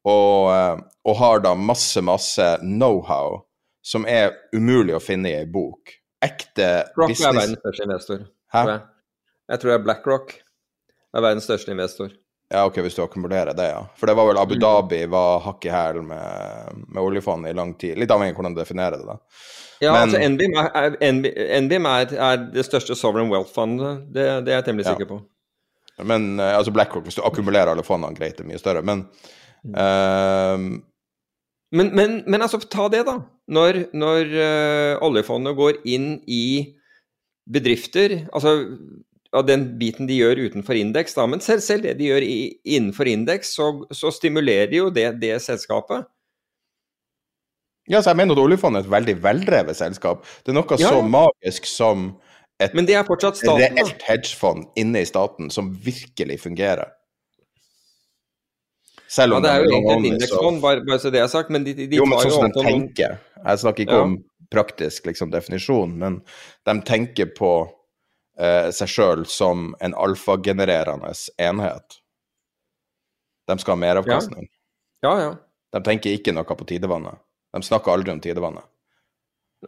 Og, eh, og, har da masse, masse know-how som er umulig å finne i ei bok. Ekte Rock business... er verdens største investor. Hæ? Tror jeg. jeg tror det er BlackRock er verdens største investor. Ja, ok, hvis du akkumulerer det, ja. For det var vel Abu Dhabi var hakk i hæl med, med oljefondet i lang tid. Litt avhengig av hvordan du definerer det, da. Ja, Men- altså NBIM er, NBIM er, er det største sovereign wealth-fondet, det, det er jeg temmelig Ja. sikker på. Men eh, altså BlackRock, hvis du akkumulerer alle fondene, greit, det er mye større. Men ehm, Men, men, men altså, ta det, da. Når, når uh, oljefondet går inn i bedrifter, altså av den biten de gjør utenfor indeks, da, men selv, selv det de gjør i, innenfor indeks, så, så stimulerer jo det det selskapet. ja, så jeg mener at oljefondet er et veldig veldrevet selskap. Det er noe Ja, så ja. magisk som et staten, reelt hedgefond inne i staten som virkelig fungerer. Selv Ja, om det er jo egentlig et indeksfond, bare, bare så det er sagt, men de, de, de Jo, men sånn som de tenker. Jeg snakker ikke Ja. om praktisk liksom, definisjon, men de tenker på eh, seg sjøl som en alfagenererende enhet. De skal ha meravkastning. Ja, ja. De tenker ikke noe på tidevannet. De snakker aldri om tidevannet.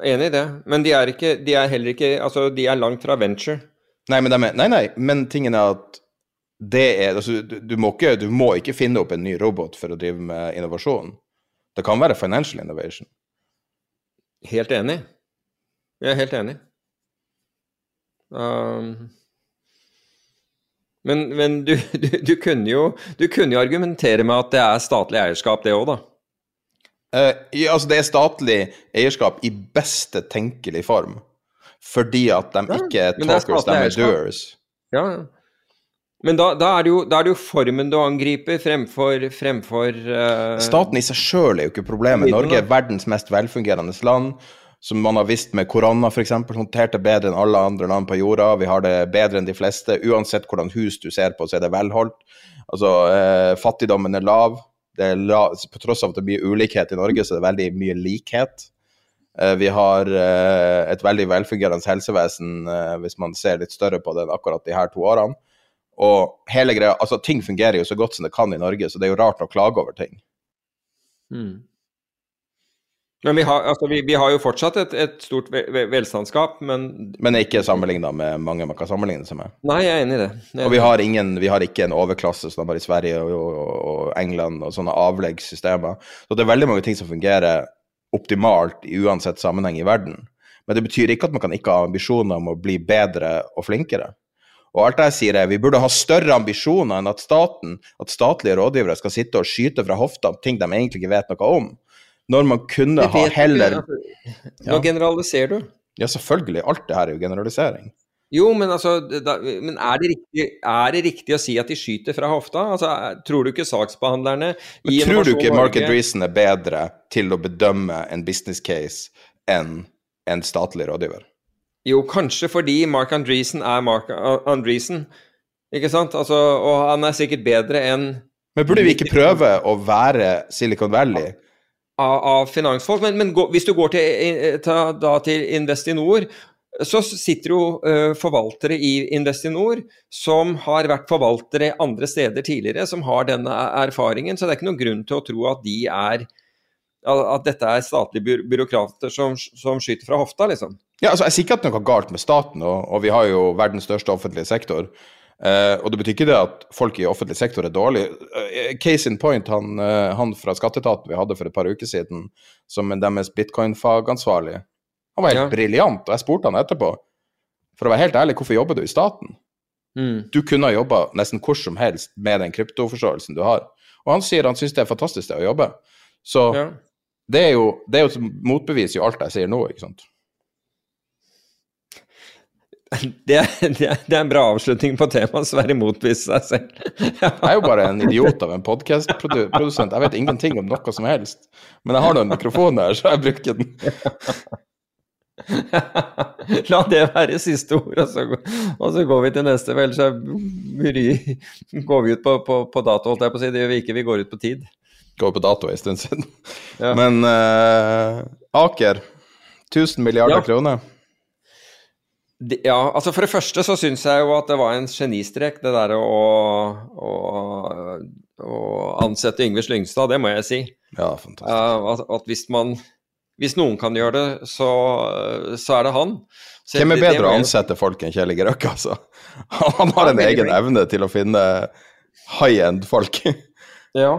Enig i det. Men de er, ikke, de er heller ikke Altså, de er langt fra venture. Nei, men, de er, nei, nei, men tingen er at er altså, du, du, må ikke, du må ikke finne opp en ny robot for å drive med innovasjon. Det kan være financial innovation. Helt enig. Jeg er helt enig. Um, men men du, <laughs> du, kunne jo, du kunne jo argumentere med at det er statlig eierskap, det òg, da. Uh, ja, altså det er statlig eierskap i beste tenkelige form. Fordi at de ikke er talkers, de er doers. Ja, ja. Men da, da, er det jo, da er det jo formen du angriper fremfor, fremfor uh, Staten i seg sjøl er jo ikke problemet. Norge er verdens mest velfungerende land. Som man har visst med korona, f.eks. det bedre enn alle andre land på jorda. Vi har det bedre enn de fleste. Uansett hvordan hus du ser på, så er det velholdt. Altså, eh, fattigdommen er lav. Det er la, på tross av at det mye ulikhet i Norge, så er det veldig mye likhet. Eh, vi har eh, et veldig velfungerende helsevesen, hvis man ser litt større på det enn akkurat de her to årene. Og hele greia, altså ting fungerer jo så godt som det kan i Norge, så det er jo rart å klage over ting. Mm. Men vi har, altså, vi, vi har jo fortsatt et, et stort ve ve men Men ikke sammenligna med mange man kan sammenligne seg med. Nei, jeg er enig i det. Og vi har, ingen, vi har ikke en overklasse som bare i Sverige og, og, og England og sånne avleggssystemer. Så det er veldig mange ting som fungerer optimalt i uansett sammenheng i verden. Men det betyr ikke at man kan ikke ha ambisjoner om å bli bedre og flinkere. Og alt jeg sier er vi burde ha større ambisjoner enn at staten, at statlige rådgivere skal sitte og skyte fra hofta om ting de egentlig ikke vet noe om. Når man kunne ha heller altså. Nå generaliserer du. Ja, selvfølgelig. Alt det her er jo generalisering. Jo, men altså da, Men er det, riktig, er det riktig å si at de skyter fra hofta? Altså, Tror du ikke saksbehandlerne Men tror du ikke Market Norge- Reason er bedre til å bedømme en business case enn en statlig rådgiver? Jo, kanskje fordi Mark Andreessen er Mark Andreessen. Ikke sant? Altså, og han er sikkert bedre enn Men burde vi ikke prøve å være Silicon Valley? av, av finansfolk. Men, men gå, hvis du går til, eh, ta, da til Investinor, så sitter jo uh, forvaltere i Investinor som har vært forvaltere andre steder tidligere, som har denne erfaringen. Så det er ikke noen grunn til å tro at de er at dette er statlige by byråkrater som, som skyter fra hofta, liksom. Ja, altså Jeg sier ikke at det er noe galt med staten, og, og vi har jo verdens største offentlige sektor. Uh, og det betyr ikke det at folk i offentlig sektor er dårlige. Uh, case in point, han, uh, han fra skatteetaten vi hadde for et par uker siden, som er deres bitcoin-fagansvarlig, han var helt Ja. briljant, og jeg spurte han etterpå. For å være helt ærlig, hvorfor jobber du i staten? Mm. Du kunne ha jobba nesten hvor som helst med den kryptoforståelsen du har. Og han sier han syns det er fantastisk det å jobbe. Så Ja. det er jo det er jo som motbeviser jo alt jeg sier nå, ikke sant. Det, er- det, er- det er en bra avslutning på temaet. Sverre motbeviser seg selv. Jeg er jo bare en idiot av en podkastprodusent. Jeg vet ingenting om noe som helst. Men jeg har nå en mikrofon her, så jeg bruker den. <laughs> La det være siste ord, og så, og så går vi til neste. For ellers er går vi ut på, på, på dato, holdt jeg på å si. Det gjør vi ikke, vi går ut på tid. Går på dato en stund siden. Ja. Men uh, Aker, 1000 milliarder Ja. kroner. Ja, altså For det første så syns jeg jo at det var en genistrek, det der å, å, å ansette Yngve Slyngstad, det må jeg si. Ja, fantastisk. Eh, at, at hvis man Hvis noen kan gjøre det, så, så er det han. Så Hvem er bedre å ansette folk enn Kjell Inge Røkke, altså? <laughs> Han har en egen evne til å finne high end-folk. <laughs> Ja,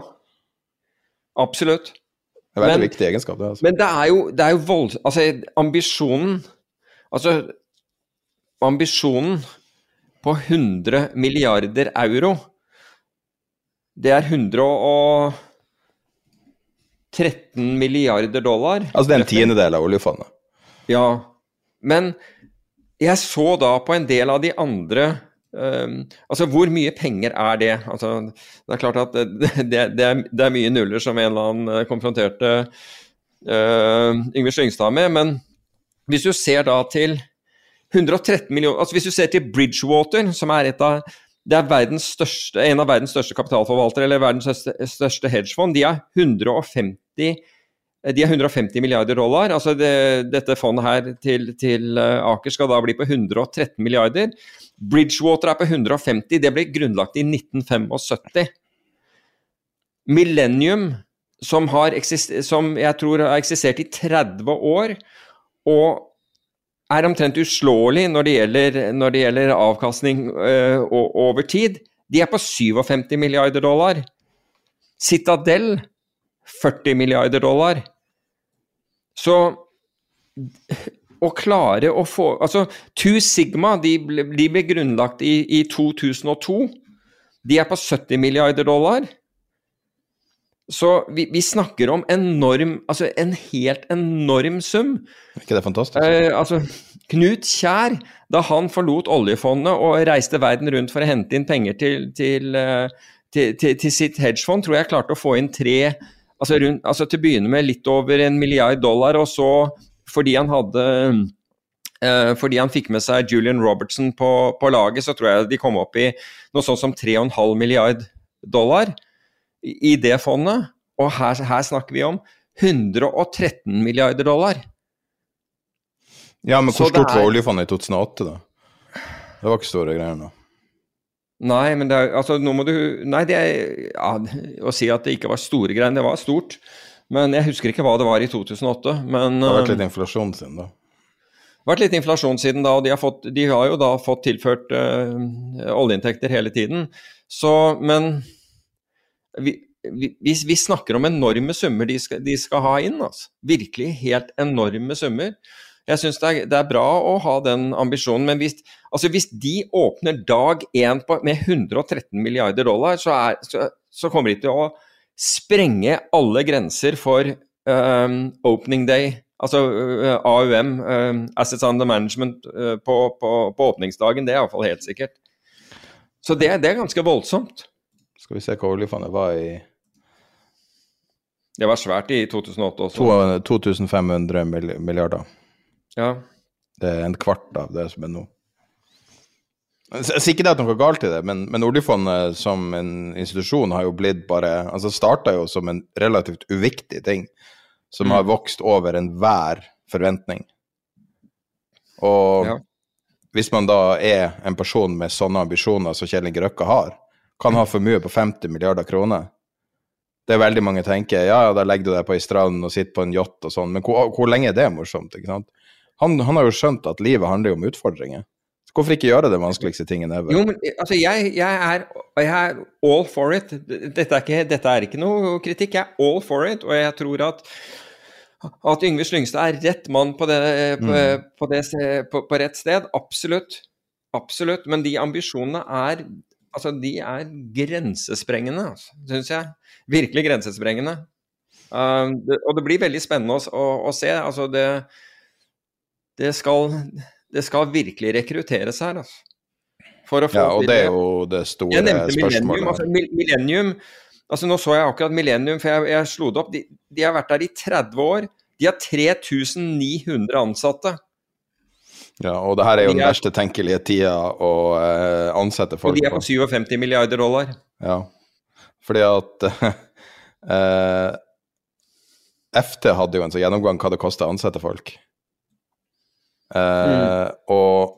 absolutt. Det er veldig Men- viktig egenskap, det. altså. Men det er jo, det er jo voldsomt Altså, ambisjonen Altså, ambisjonen på 100 milliarder euro Det er 113 milliarder dollar. Altså det er en tiendedel av oljefondet. Ja. Men jeg så da på en del av de andre um, Altså, hvor mye penger er det? Altså, det er klart at det, <laughs> det, det, er, det er mye nuller, som en eller annen eh, konfronterte uh, Yngve Slyngstad med. Men hvis du ser da til 113 millioner Altså hvis du ser til Bridgewater, som er et av det er verdens største, en av verdens største kapitalforvaltere, eller verdens største, hedgefond. De er 150 de er 150 milliarder dollar. altså det, Dette fondet her til, til eh, Aker skal da bli på 113 milliarder. Bridgewater er på 150. Det ble grunnlagt i 1975. Millennium, som, har som jeg tror har eksistert i 30 år, og er omtrent uslåelig når det gjelder, når det gjelder avkastning øh, over tid. De er på 57 milliarder dollar. Citadel 40 milliarder dollar. Så å klare å få Altså, Two Sigma de ble, de ble grunnlagt i, i 2002. De er på 70 milliarder dollar. Så vi, vi snakker om enorm Altså en helt enorm sum. Ikke det fantastisk? Eh, altså, Knut Kjær, da han forlot oljefondet og reiste verden rundt for å hente inn penger til, til, eh, til, til, til sitt hedgefond, tror jeg klarte å få inn tre altså, rundt, altså Til å begynne med litt over en milliard dollar, og så fordi han hadde eh, fordi han fikk med seg Julian Robertson på, på laget, så tror jeg de kom opp i noe sånt som 3,5 milliard dollar i, det fondet. Og her, her snakker vi om 113 milliarder dollar. Ja, men så hvor stort er- var oljefondet i 2008, da? Det var ikke store greier nå. Nei, men det er altså nå må du Nei, det er ja, Å si at det ikke var store greier, det var stort. Men jeg husker ikke hva det var i 2008. Men Det har vært eh, litt inflasjon siden da. vært litt inflasjon siden da, og de har, fått, de har jo da fått tilført eh, oljeinntekter hele tiden. Så, men vi, vi, vi, snakker om enorme summer de skal, de skal ha inn. Altså. Virkelig helt enorme summer. Jeg syns det, det er bra å ha den ambisjonen, men hvis, altså hvis de åpner dag én med 113 milliarder dollar, så, er, så, så kommer de til å sprenge alle grenser for um, opening day, altså uh, AUM, um, Assets Under Management, uh, på, på, på åpningsdagen. Det er iallfall helt sikkert. Så det, det er ganske voldsomt. Skal vi se hva oljefondet var i Det var svært i 2008 også. 2500 milliarder. Ja. Det er en kvart av det som er nå. Jeg sier ikke det at noe er galt i det, men, men oljefondet som en institusjon har jo blitt bare Altså starta jo som en relativt uviktig ting, som har vokst over enhver forventning. Og Ja. hvis man da er en person med sånne ambisjoner som Kjell Inge Røkke har, kan ha for mye på 50 milliarder kroner. Det er veldig mange tenker ja, ja, da legger du deg på ei strand og sitter på en yacht og sånn, men hvor, hvor lenge er det morsomt? ikke sant? Han, han har jo skjønt at livet handler om utfordringer. Hvorfor ikke gjøre den vanskeligste tingen ever? Jo, men altså, jeg, jeg, er, jeg er all for it. Dette er, ikke, dette er ikke noe kritikk. Jeg er all for it, og jeg tror at at Yngve Slyngstad er rett mann på, det, på, Mm. på, det, på, på rett sted. Absolutt. Absolutt. Men de ambisjonene er Altså, de er grensesprengende, altså, syns jeg. Virkelig grensesprengende. Uh, det, og det blir veldig spennende å, å, å se. Altså, det, det, skal, det skal virkelig rekrutteres her, altså. For å få Ja, og det er jo det store jeg nevnte Millennium. spørsmålet. Altså, Millennium altså Nå så jeg akkurat Millennium, for jeg, jeg slo det opp. De, de har vært der i 30 år. De har 3900 ansatte. Ja, og det her er jo den er- verste tenkelige tida å eh, ansette Og folk de er på. på 57 milliarder dollar. Ja, fordi at <laughs> eh, FT hadde jo en sånn gjennomgang hva det koster å ansette folk. Eh, Og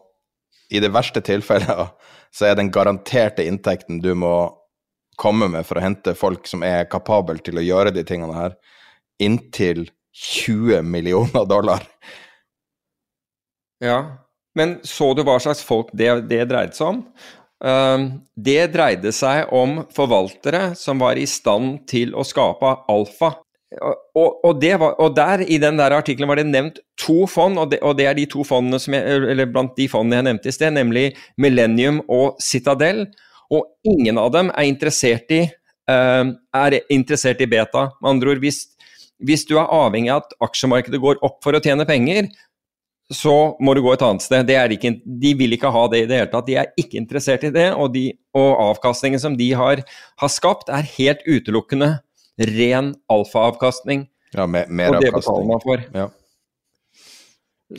i det verste tilfellet så er den garanterte inntekten du må komme med for å hente folk som er kapabel til å gjøre de tingene her, inntil 20 millioner dollar. Ja. Men så du hva slags folk det, det dreide seg om? Um, det dreide seg om forvaltere som var i stand til å skape alfa. Og, og, var, og der i den der artikkelen var det nevnt to fond, og det, og det er de to fondene som jeg, eller blant de fondene jeg nevnte i sted, nemlig Millennium og Citadel. Og ingen av dem er interessert i, eh, er interessert i beta. Med andre ord, hvis, hvis du er avhengig av at aksjemarkedet går opp for å tjene penger, så må du gå et annet sted. Det er ikke, de vil ikke ha det i det hele tatt. De er ikke interessert i det, og, de, og avkastningen som de har, har skapt, er helt utelukkende ren alfaavkastning. Ja, med Og det betaler man for. Ja.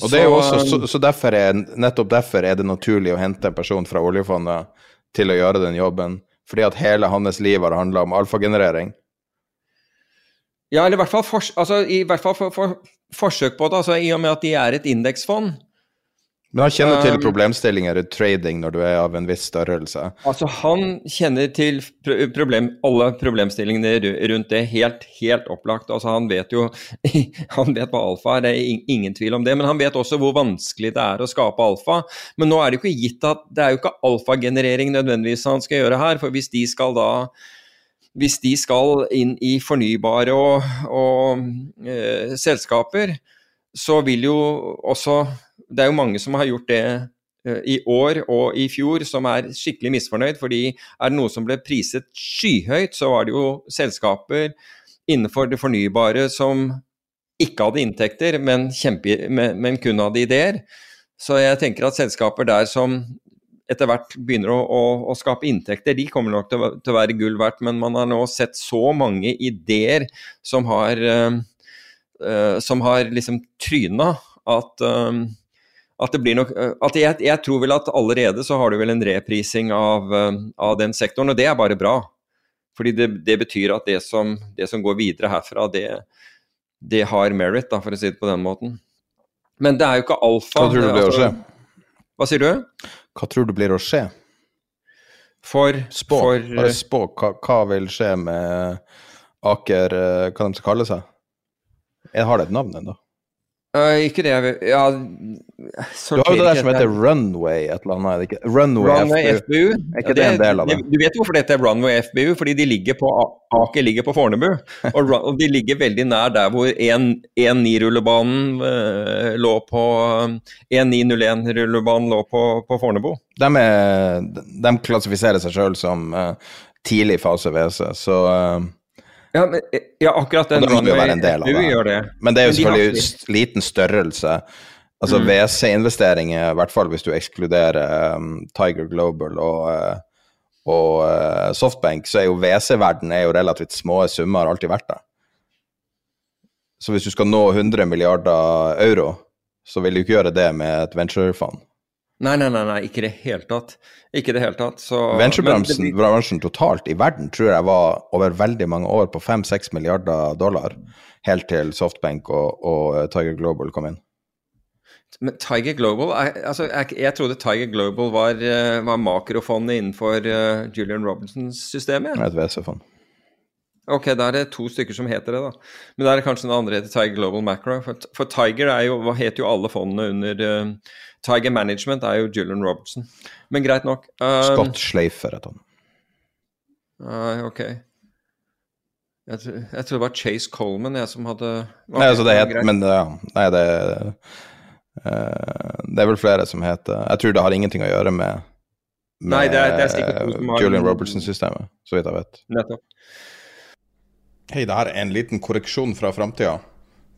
Og det er jo også, Så, så, så derfor er, nettopp derfor er det naturlig å hente en person fra oljefondet til å gjøre den jobben. Fordi at hele hans liv har handla om alfagenerering. Ja, eller i hvert fall, for, altså, i hvert fall for, for, forsøk på det, altså, i og med at de er et indeksfond. Men han kjenner til Um, problemstillinger i trading når du er av en viss størrelse. Altså, han kjenner til problem, alle problemstillingene rundt det helt, helt opplagt. Altså, han vet jo <laughs> Han vet hva alfa er, det er ingen tvil om det. Men han vet også hvor vanskelig det er å skape alfa. Men nå er det jo ikke gitt at det er jo ikke alfagenerering nødvendigvis han skal gjøre her. For hvis de skal da hvis de skal inn i fornybare og, og eh, selskaper, så vil jo også Det er jo mange som har gjort det eh, i år og i fjor som er skikkelig misfornøyd, fordi er det noe som ble priset skyhøyt, så var det jo selskaper innenfor det fornybare som ikke hadde inntekter, men, kjempe, men, men kun hadde ideer. Så jeg tenker at selskaper der som etter hvert begynner å, å, å skape inntekter, de kommer nok til, til å være gull verdt, men man har nå sett så mange ideer som har, uh, som har liksom tryna at, uh, at det blir nok at jeg, jeg tror vel at allerede så har du vel en reprising av, av den sektoren, og det er bare bra. Fordi det, det betyr at det som, det som går videre herfra, det, det har merit, da, for å si det på den måten. Men det er jo ikke alfa. Hva tror du det- blir altså-? Hva sier du? Hva tror du blir å skje? For, Spå. for Bare spå. Hva, hva vil skje med Aker eh, Hva de skal kalle seg? Jeg har det et navn ennå. Øh, Ikke det jeg Ja, Du har jo det der som heter Runway et eller annet. det ikke? Runway, Runway FBU. FBU. Er ikke det en del av det? Du vet hvorfor dette er Runway FBU? Fordi de ligger på Aker ligger på Fornebu. Og, Run- og de ligger veldig nær der hvor 1-9-rullebanen uh, lå på 1-9-01-rullebanen lå på, på Fornebu. De, er, de klassifiserer seg sjøl som uh, tidlig fase WC, så Ja, men, ja akkurat den Og det må jo være en del av det. gjør det. Men det er jo selvfølgelig har liten størrelse. Altså Mm. WC-investeringer, i hvert fall hvis du ekskluderer um, Tiger Global og, eh, og uh, Softbank, så er jo WC-verden er relativt små summer, har alltid vært det. Så hvis du skal nå 100 milliarder euro, så vil du ikke gjøre det med et venturefond. Nei, nei, nei, nei, ikke i det hele tatt. Ikke i det hele tatt. Så, Venturebransjen blir- bransjen totalt i verden tror jeg var over veldig mange år på 5-6 milliarder dollar, helt til Softbank og, og eh, Tiger Global kom inn. Men Tiger Global altså, jeg, jeg trodde Tiger Global var, eh, var makrofondet innenfor eh, Julian Robinsons system. Det Ja. er et WC-fond. Ok, da er det to stykker som heter det, da. Men da er det kanskje den andre heter Tiger Global Macro. For, for Tiger er jo, heter jo alle fondene under Tiger Management er jo Julian Robertson. Men greit nok. Um, Scott Schleifer heter han. Uh, ok. Jeg, tror, jeg tror det var Chase Coleman jeg som hadde Nei, altså det het Men ja, nei, det uh, Det er vel flere som heter Jeg tror det har ingenting å gjøre med, med Nei, det er, det er sikkert Julian Robertson-systemet, så vidt jeg vet. Nettopp. Hei, det her er en liten korreksjon fra framtida.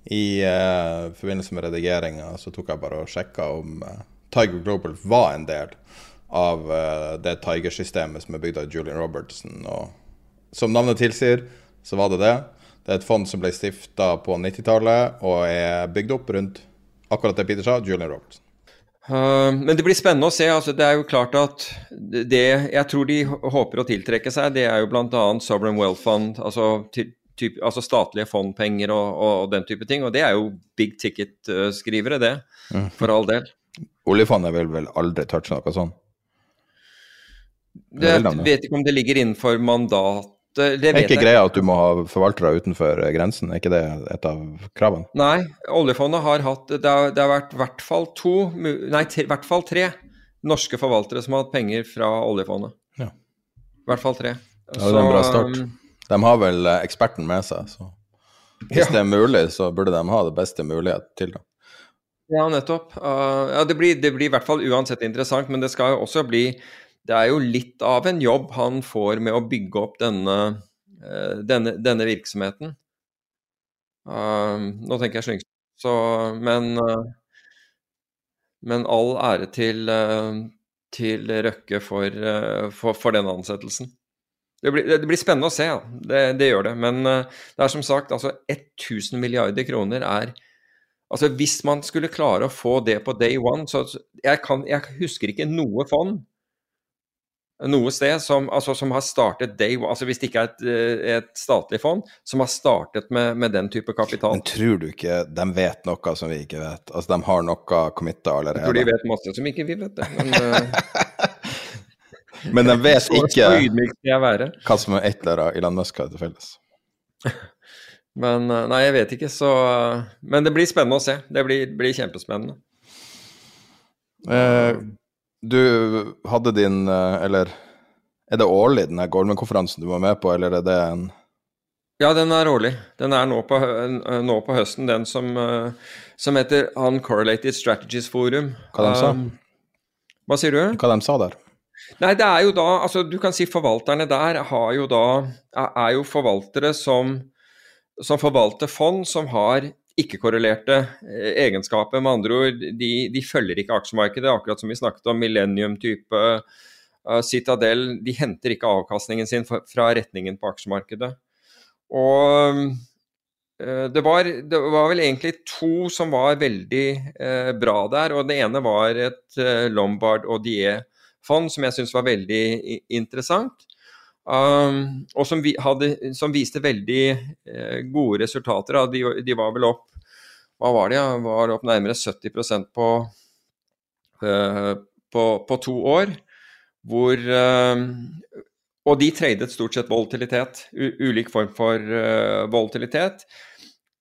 I uh, forbindelse med redigeringa så tok jeg bare og sjekka om uh, Tiger Global var en del av uh, det Tiger-systemet som er bygd av Julian Robertson. Og som navnet tilsier, så var det det. Det er et fond som ble stifta på 90-tallet og er bygd opp rundt akkurat det Peter sa, Julian Robertson. Men det blir spennende å se. altså Det er jo klart at det jeg tror de håper å tiltrekke seg, det er jo bl.a. Sovereign Wealth Fund, altså til, type, altså statlige fondpenger og, og, og, den type ting. Og det er jo big ticket-skrivere, det. Mm. For all del. Oljefondet vil vel aldri touche noe sånn? Det, jeg vet ikke om det ligger innenfor mandatet. Det er ikke greia at du må ha forvaltere utenfor grensen, er ikke det et av kravene? Nei, oljefondet har hatt Det har, det har vært i hvert fall to, nei, i hvert fall tre norske forvaltere som har hatt penger fra oljefondet. Ja. I hvert fall tre. Ja, det er en bra start. Um, de har vel eh, eksperten med seg, så hvis ja. det er mulig, så burde de ha det beste mulighet til det. Ja, nettopp. Uh, ja, det blir, det blir, i hvert fall uansett interessant, men det skal jo også bli Det er jo litt av en jobb han får med å bygge opp denne, uh, denne, denne virksomheten. Uh, nå tenker jeg slyngst, så Men Men all ære til, til Røkke for, for, for den ansettelsen. Det blir, det blir, spennende å se, ja. Det, det gjør det. Men uh, det er som sagt, altså 1000 milliarder kroner er Altså Hvis man skulle klare å få det på day one så jeg, kan, jeg husker ikke noe fond noe sted som, altså, som har startet day one, altså hvis det ikke er et, eh, et statlig fond, som har startet med, med, den type kapital. Men tror du ikke de vet noe som vi ikke vet? Altså De har noe committa allerede? Jeg tror de vet masse som ikke vi vet det. Men, uh, <laughs> Men de vet ikke hva som er ett av Elon Musk har til felles. <laughs> Men eh, Nei, jeg vet ikke, så Men det blir spennende å se. Det blir, blir kjempespennende. Eh, du hadde din eh, Eller er det årlig, den Goldman-konferansen du var med på, eller er det en Ja, den er årlig. Den er nå på, nå på høsten, den som, eh, som heter Uncorrelated Strategies Forum. Hva de sa? Um, hva sier du? Hva de sa der? Nei, det er jo da Altså, du kan si forvalterne der har jo da Er jo forvaltere som, som forvalter fond som har ikke-korrelerte eh, egenskaper. Med andre ord, de, de, følger ikke aksjemarkedet, akkurat som vi snakket om Millennium-type. Uh, Citadel de henter ikke avkastningen sin fra retningen på aksjemarkedet. Og uh, det, var, det var, vel egentlig to som var veldig uh, bra der. og Det ene var et Lombard og Die fond som jeg syns var veldig interessant. Um, og som, vi hadde, som, viste veldig eh, gode resultater. De, de, var vel opp hva var det, ja? var opp nærmere 70 på, eh, på, på, to år. Hvor eh, Og de tradet stort sett volatilitet. ulik form for uh, volatilitet.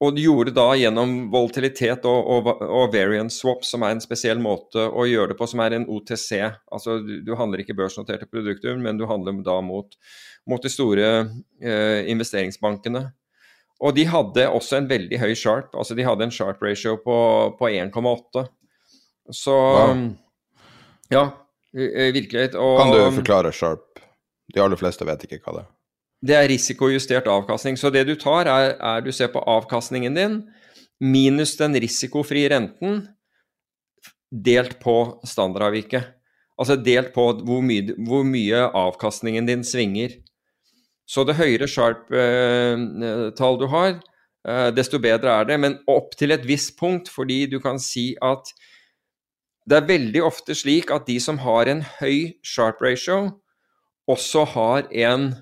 Og de gjorde da gjennom volatilitet og, og, og, variance swap, som er en spesiell måte å gjøre det på, som er en OTC. Altså du, du handler ikke børsnoterte produkter, men du handler da mot, mot de store eh, investeringsbankene. Og de hadde også en veldig høy sharp, altså de hadde en sharp ratio på, på 1,8. Så wow. ja, virkelig. Og, kan du forklare sharp? De aller fleste vet ikke hva det er det er risikojustert avkastning. Så det du tar, er, er du ser på avkastningen din minus den risikofrie renten delt på standardavviket. Altså delt på hvor mye, hvor mye avkastningen din svinger. Så det høyere sharp-tall eh, du har, eh, desto bedre er det. Men opp til et visst punkt, fordi du kan si at det er veldig ofte slik at de som har en høy sharp ratio, også har en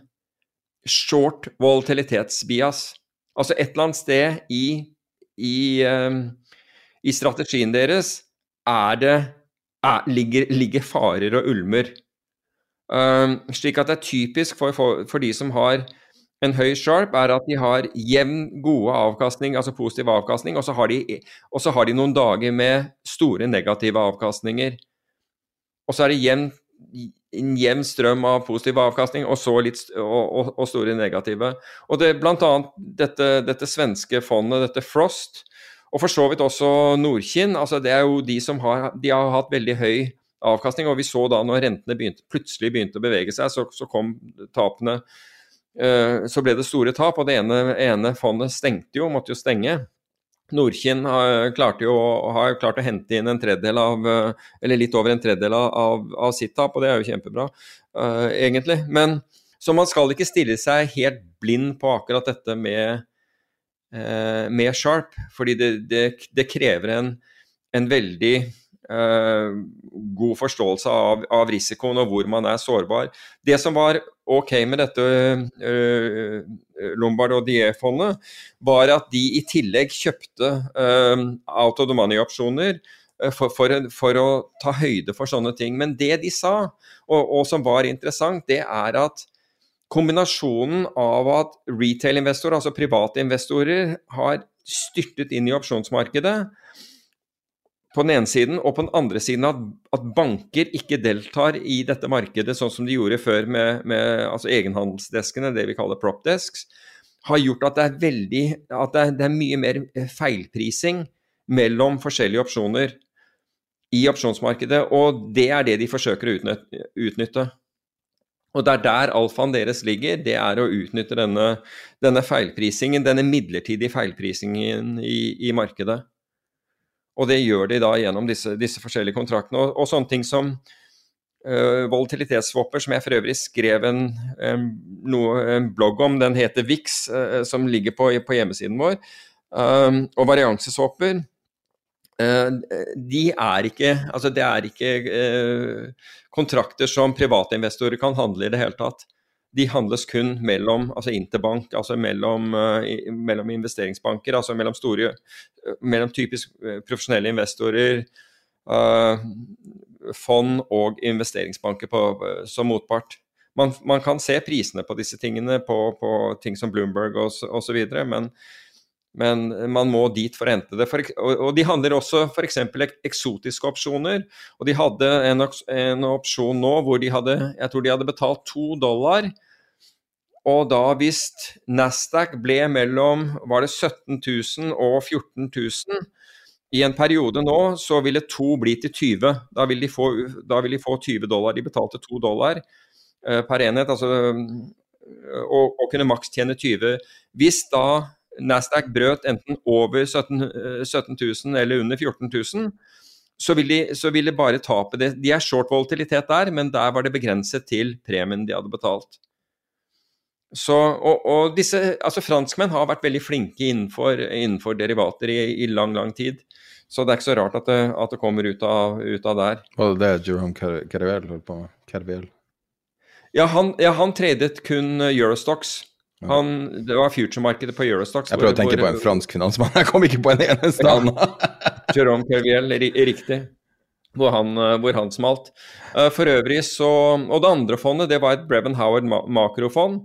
short volatilitetsbias. Altså et eller annet sted i, i, um, i strategien deres er det er, ligger, ligger, farer og ulmer. Um, slik at det er typisk for, for, for, de som har en høy sharp er at de har jevn gode avkastning, altså positiv avkastning, og så har de, så har de noen dager med store negative avkastninger. Og så er det jevn, en jevn strøm av positiv avkastning, og så litt og, og, og store negative. Og det bl.a. Dette, dette svenske fondet, dette Frost, og for så vidt også Nordkinn, altså det er jo de som har, de har hatt veldig høy avkastning. Og vi så da når rentene begynte, plutselig begynte å bevege seg, så, så kom tapene Eh, så ble det store tap, og det ene, ene fondet stengte jo, måtte jo stenge. Nordkinn har, har klart å hente inn en tredjedel av, eh, eller litt over en tredjedel av, av sitt tap, og det er jo kjempebra, uh, egentlig. Men så man skal ikke stille seg helt blind på akkurat dette med, uh, med Sharp, fordi det, det, det krever en, en veldig god forståelse av, av, risikoen og hvor man er sårbar. Det som var ok med dette uh, Lombard og Die-fondet, var at de i tillegg kjøpte uh, out of the money-opsjoner. For, for, for, å ta høyde for sånne ting. Men det de sa, og, og som var interessant, det er at kombinasjonen av at retail-investorer, altså private investorer, har styrtet inn i opsjonsmarkedet, på den ene siden, og på den andre siden at, at, banker ikke deltar i dette markedet sånn som de gjorde før med, med altså egenhandelsdeskene, det vi kaller prop desks, har gjort at det er, veldig, at det er, det er mye mer feilprising mellom forskjellige opsjoner i opsjonsmarkedet, og det er det de forsøker å utnytte. Og det er der alfaen deres ligger, det er å utnytte denne, denne feilprisingen, denne midlertidige feilprisingen i, i markedet. Og det gjør de da gjennom disse, disse forskjellige kontraktene. Og, og, sånne ting som uh, volatilitetswapper, som jeg for øvrig skrev en, um, noe, en blogg om, den heter VIX, uh, som ligger på, på hjemmesiden vår, um, og varianseswapper. Uh, de er ikke Altså, det er ikke kontrakter som private investorer kan handle i det hele tatt de handles kun mellom altså interbank, altså mellom, uh, mellom investeringsbanker, altså mellom store uh, mellom typisk uh, profesjonelle investorer, fond og investeringsbanker på, som motpart. Man, man, kan se prisene på disse tingene på, på ting som Bloomberg osv., men, men man må dit for å hente det. For, og, og, De handler også f.eks. eksotiske opsjoner. og De hadde en, en, opsjon nå hvor de hadde jeg tror de hadde betalt to dollar. Og da hvis Nasdaq ble mellom var det 17 000 og 14 000 i en periode nå, så ville to bli til 20. Da vil de få, vil de få 20 dollar. De betalte 2 dollar eh, per enhet, altså, og, og kunne maks tjene 20. Hvis da Nasdaq brøt enten over 17, 17 000 eller under 14 000, så vil, de, så vil de bare tape det. De er short volatilitet der, men der var det begrenset til premien de hadde betalt. Så, og, og, disse, altså Franskmenn har vært veldig flinke innenfor, innenfor derivater i, i, lang, lang tid. Så det er ikke så rart at det, at det kommer ut av, ut av, der. Var det det Jerome Carvel holdt på med? Carvel? Ja, han, ja, han tradet kun Eurostocks. Han, det var future-markedet på Eurostox. Jeg prøver å tenke hvor, på en fransk finansmann, jeg kom ikke på en eneste ja. annen. <laughs> Jérôme Kerviel, riktig. Hvor han, hvor han, smalt. Eh, for øvrig så Og det andre fondet, det var et Brevin Howard makrofond.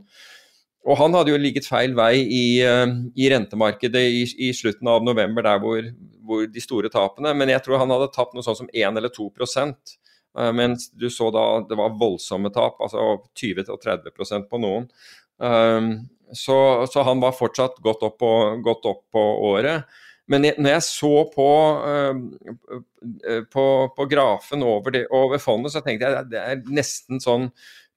Og han hadde jo ligget feil vei i, eh, i rentemarkedet i, i, slutten av november, der hvor, hvor, de store tapene Men jeg tror han hadde tapt noe sånt som 1 eller 2 uh, mens du så da det var voldsomme tap, altså 20-30% på noen. Um, så, så, han var fortsatt godt opp på, godt opp på året. Men jeg, når jeg så på, uh, på, på grafen over, det, over, fondet, så tenkte jeg at det er nesten sånn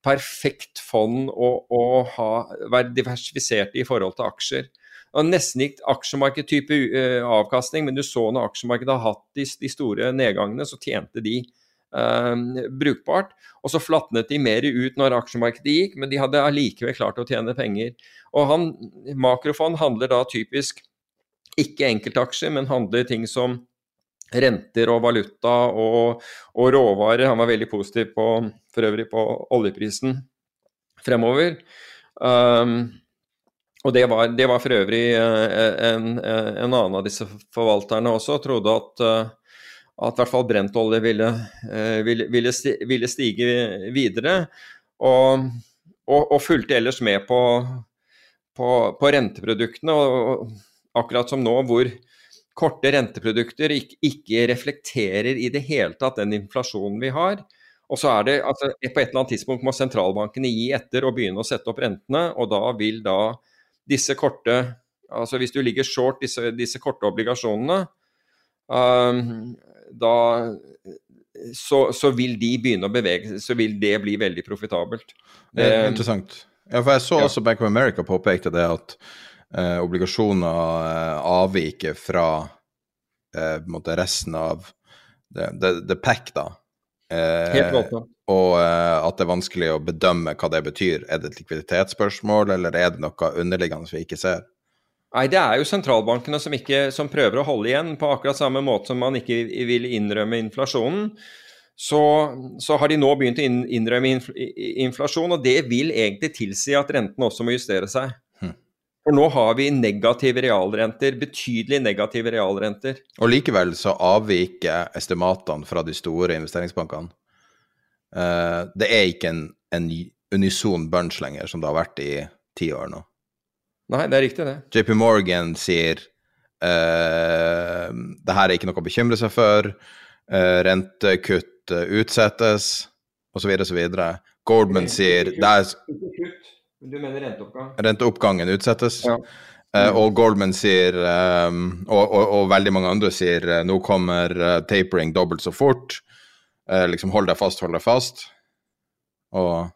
perfekt fond å, å ha, være diversifisert i forhold til aksjer. Og nesten gikk aksjemarkedtype uh, avkastning, men du så når aksjemarkedet har hatt de, de store nedgangene, så tjente de brukbart. Og så flatnet de mer ut når aksjemarkedet gikk, men de hadde allikevel klart å tjene penger. Og han, Makrofond handler da typisk ikke enkeltaksjer, men handler ting som renter og valuta og, og, råvarer. Han var veldig positiv på, for øvrig på oljeprisen fremover. Um, og det var, det var, for øvrig eh, en, en, annen av disse forvalterne også trodde at, eh, at i hvert fall brentolje ville, eh, ville, ville, stige videre. Og, og, og fulgte ellers med på, på, på renteproduktene. Og, akkurat som nå, hvor korte renteprodukter ikke, ikke, reflekterer i det hele tatt den inflasjonen vi har. Og så er det, altså, På et eller annet tidspunkt må sentralbankene gi etter og begynne å sette opp rentene. og da vil da disse korte altså Hvis du ligger short disse, disse korte obligasjonene, um, da så, så, vil de begynne å bevege seg, så vil det bli veldig profitabelt. Det er um, interessant. Ja, for jeg så også Bank of America påpekte det at eh, obligasjoner eh, avviker fra eh, resten av det, the, the pack, da. Helt rått, og eh, at det er vanskelig å bedømme hva det betyr. Er det et likviditetsspørsmål, eller er det noe underliggende vi ikke ser? Nei, det er jo sentralbankene som, ikke, som prøver å holde igjen, på akkurat samme måte som man ikke vil innrømme inflasjonen. Så, så har de nå begynt å innrømme inflasjon, og det vil egentlig tilsi at rentene også må justere seg. Hm. For nå har vi negative realrenter, betydelig negative realrenter. Og likevel så avviker estimatene fra de store investeringsbankene. Uh, det er ikke en, en unison bunch lenger, som det har vært i ti år nå. Nei, det er riktig, det. JP Morgan sier uh, det her er ikke noe å bekymre seg for, uh, rentekutt uh, utsettes, osv., osv. Goldman sier det er Du mener renteoppgang? Renteoppgangen utsettes. Ja. Uh, og Goldman sier, um, og, og, og, veldig mange andre sier, uh, nå kommer uh, tapering dobbelt så fort. liksom hold deg fast, hold deg fast. Og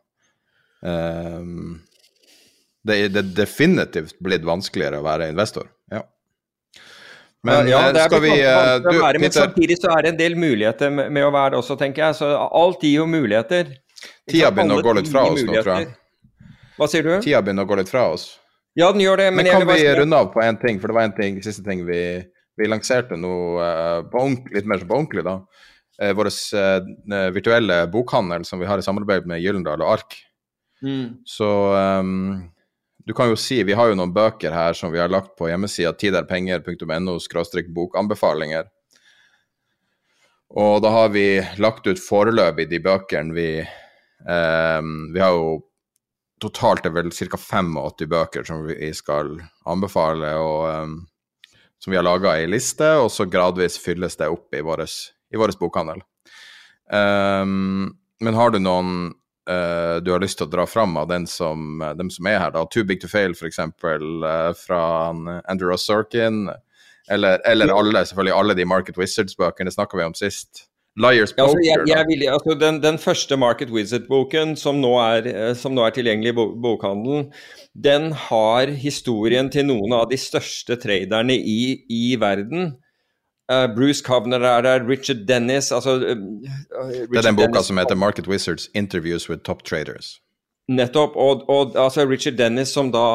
um, det er definitivt blitt vanskeligere å være investor. Ja. Men ja, det er skal vi du, være, Men samtidig så er det en del muligheter med, med å være det også, tenker jeg. Så alt gir jo muligheter. Tida begynner å gå litt fra oss nå, tror jeg. Hva sier du? Tida begynner å gå litt fra oss. Ja, den gjør det. Men, men kan vi runde av på én ting? For det var en ting, siste ting vi, vi lanserte nå uh, litt mer som på ordentlig, da. Uh, Vår uh, virtuelle bokhandel som vi har i samarbeid med Gyllendal og Ark. Mm. Så um, du kan jo si, Vi har jo noen bøker her som vi har lagt på hjemmesida tiderpenger.no bokanbefalinger. Og da har vi lagt ut foreløpig de bøkene vi eh, Vi har jo totalt er vel ca. 85 bøker som vi skal anbefale, og um, som vi har laga ei liste, og så gradvis fylles det opp i vår bokhandel. Um, men har du noen uh, du har lyst til å dra fram av den som, uh, dem som er her? da, Too Big to Fail, f.eks., uh, fra Andrew Ross Sorkin. Eller, eller alle, selvfølgelig alle de Market Wizards-bøkene snakka vi om sist. Liars Poker. Altså, jeg, jeg vil, altså, den, den, første Market Wizard-boken, som, eh, som nå er tilgjengelig i bokhandelen, den har historien til noen av de største traderne i, i verden. Uh, Bruce Covner er der, Richard Dennis altså, Richard Det er den boka Dennis, som heter Market Wizards Interviews with Top Traders. Nettopp. Og, og altså Richard Dennis som da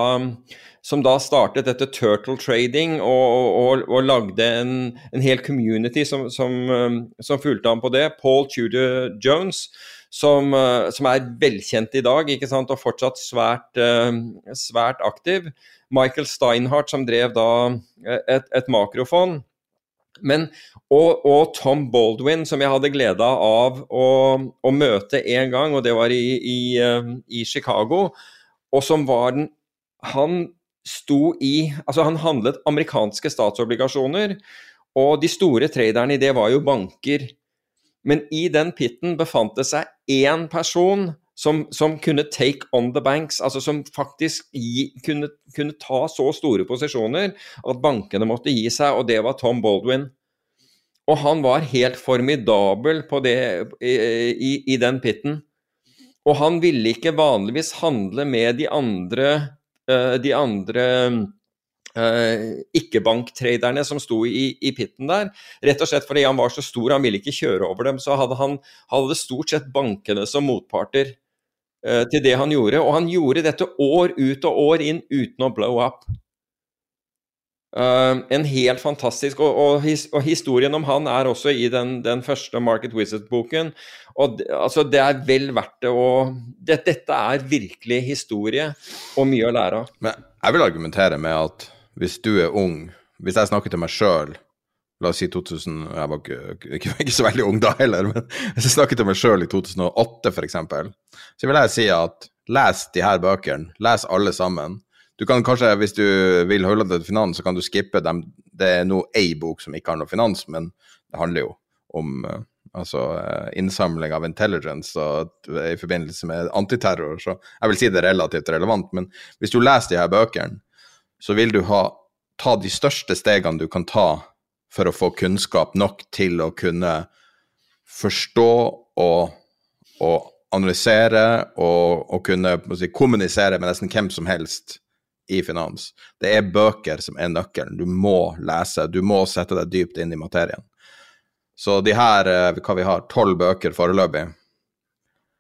som da startet dette turtle trading og, og, og lagde en, en, hel community som, som, som, fulgte ham på det. Paul Tudor Jones, som, som, er velkjent i dag ikke sant? og fortsatt svært, svært aktiv. Michael Steinhardt, som drev da et, et makrofond. Men, og, og, Tom Baldwin, som jeg hadde gleda av å, å, møte en gang, og det var i, i, i Chicago. Og som var den Han sto i Altså, han handlet amerikanske statsobligasjoner, og de store traderne i det var jo banker. Men i den pitten befant det seg én person som, som, kunne take on the banks, altså som faktisk gi, kunne, kunne, ta så store posisjoner at bankene måtte gi seg, og det var Tom Baldwin. Og han var helt formidabel på det i, i, den pitten. Og han ville ikke vanligvis handle med de andre Eh, de andre Uh, ikke-banktraderne som sto i, i, pitten der. Rett og slett fordi han var så stor, han ville ikke kjøre over dem. Så hadde han hadde stort sett bankene som motparter til det han gjorde. Og han gjorde dette år ut og år inn uten å blow up. Uh, en helt fantastisk og, og, his, og, historien om han er også i den, den første Market Wizard-boken. Og altså, Det er vel verdt det å det, Dette er virkelig historie og mye å lære av. Men jeg vil argumentere med at hvis du er ung Hvis jeg snakker til meg sjøl La oss si 2000 Jeg var ikke, ikke, ikke, så veldig ung da heller, men hvis jeg snakket til meg sjøl i 2008 f.eks., så vil jeg si at les de her bøkene. Les alle sammen. Du kan kanskje, hvis du vil holde deg til finans, så kan du skippe dem. Det er nå ei bok som ikke har noe finans, men det handler jo om uh, altså uh, innsamling av intelligence og, i forbindelse med antiterror. Så jeg vil si det er relativt relevant. Men hvis du leser de her bøkene, så vil du ha, ta de største stegene du kan ta for å få kunnskap nok til å kunne forstå og, og analysere og, og kunne si, kommunisere med nesten hvem som helst i finans. Det er bøker som er nøkkelen. Du må lese, du må sette deg dypt inn i materien. Så de her, eh, hva vi har, tolv bøker foreløpig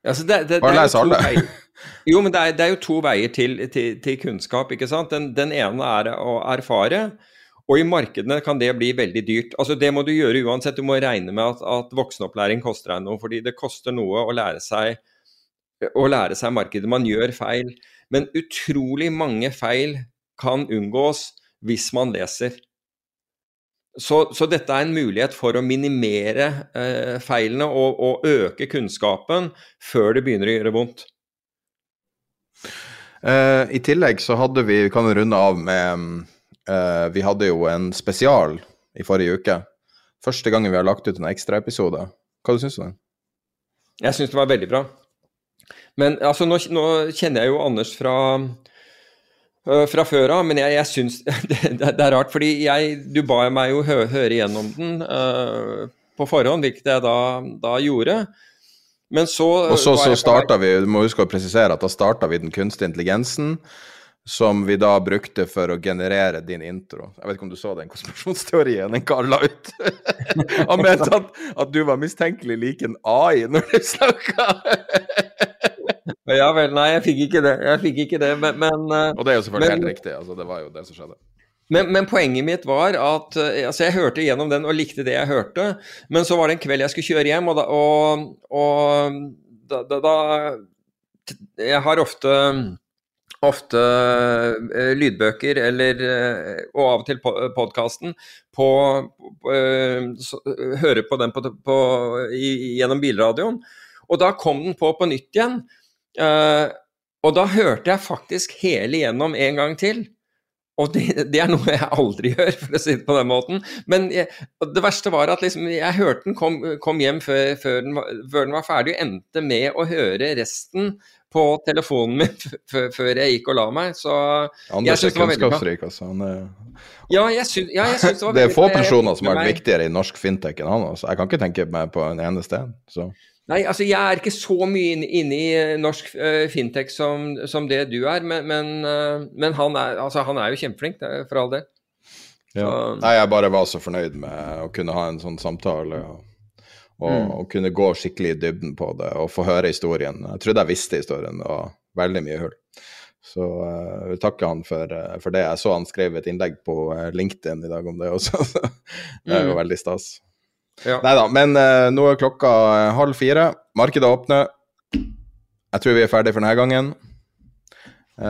Altså det, det, Bare les alle. Jo, men det er, det er, jo to veier til, til, til kunnskap, ikke sant. Den, den, ene er å erfare, og i markedene kan det bli veldig dyrt. Altså Det må du gjøre uansett. Du må regne med at, at voksenopplæring koster deg noe, fordi det koster noe å lære seg, å lære seg markedet. Man gjør feil. Men utrolig mange feil kan unngås hvis man leser. Så, så dette er en mulighet for å minimere eh, feilene og, og, øke kunnskapen før det begynner å gjøre vondt. Eh, I tillegg så hadde vi Vi kan runde av med uh, Vi hadde jo en spesial i forrige uke. Første gangen vi har lagt ut en ekstraepisode. Hva syns du om den? Jeg syns det var veldig bra. Men altså, nå, nå, kjenner jeg jo Anders fra, uh, fra før av, men jeg, jeg syns <laughs> det, det, er rart. Fordi jeg, du ba meg jo hø, høre gjennom den uh, på forhånd, hvilket jeg da, da gjorde. Men så Og så, så starta vi, du må huske å presisere at da starta vi den kunstige intelligensen som vi da brukte for å generere din intro. Jeg vet ikke om du så den konspirasjonsteorien den karen la ut? <laughs> Han mente at, at, du var mistenkelig lik en AI når du snakka. Ja vel, nei, jeg fikk ikke det. Jeg fikk ikke det, men, men eh, Og det er jo selvfølgelig men, helt riktig. altså Det var jo det som skjedde. Men, men, poenget mitt var at eh, altså jeg hørte gjennom den og likte det jeg hørte, men så var det en kveld jeg skulle kjøre hjem, og da, og, og da, da, da Jeg har ofte ofte uh, lydbøker eller uh, og av og til podkasten på, på uh, Høre på den på, i, gjennom bilradioen. Og da kom den på på nytt igjen. Og da hørte jeg faktisk hele igjennom en gang til. Og det, det, er noe jeg aldri gjør, for å si det på den måten. Men jeg, det verste var at liksom, jeg hørte den kom, kom hjem før, før, den før, den var, ferdig, og endte med å høre resten på telefonen min <laughs> før jeg gikk og la meg. Så Anders er kunnskapsrik, altså. Han er... Ja, jeg syns, ja, jeg syns det var veldig Det er få personer som har vært viktigere i norsk fintech enn han. Altså. Jeg kan ikke tenke meg på en eneste en. Så. Nei, altså jeg er ikke så mye inne, inne i eh, norsk uh, fintech som, som, det du er, men, men, uh, men han, er, altså, han, er, jo kjempeflink, for all del. Ja. Nei, jeg bare var så fornøyd med å kunne ha en sånn samtale. Og, og, mm. og, kunne gå skikkelig i dybden på det og få høre historien. Jeg trodde jeg visste historien, det var veldig mye hull. Så uh, jeg vil takke han for, for, det. Jeg så han skrev et innlegg på LinkedIn i dag om det også. <laughs> det er jo mm. veldig stas. Ja. Nei da, men uh, nå er klokka uh, halv fire. Markedet åpner. Jeg tror vi er ferdig for denne gangen. Uh,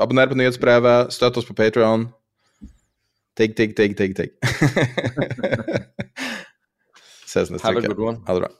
abonner på nyhetsbrevet. Støtt oss på Patrion. Tigg, tigg, tigg, tigg, tigg. <laughs> Ses neste uke. Ha det bra.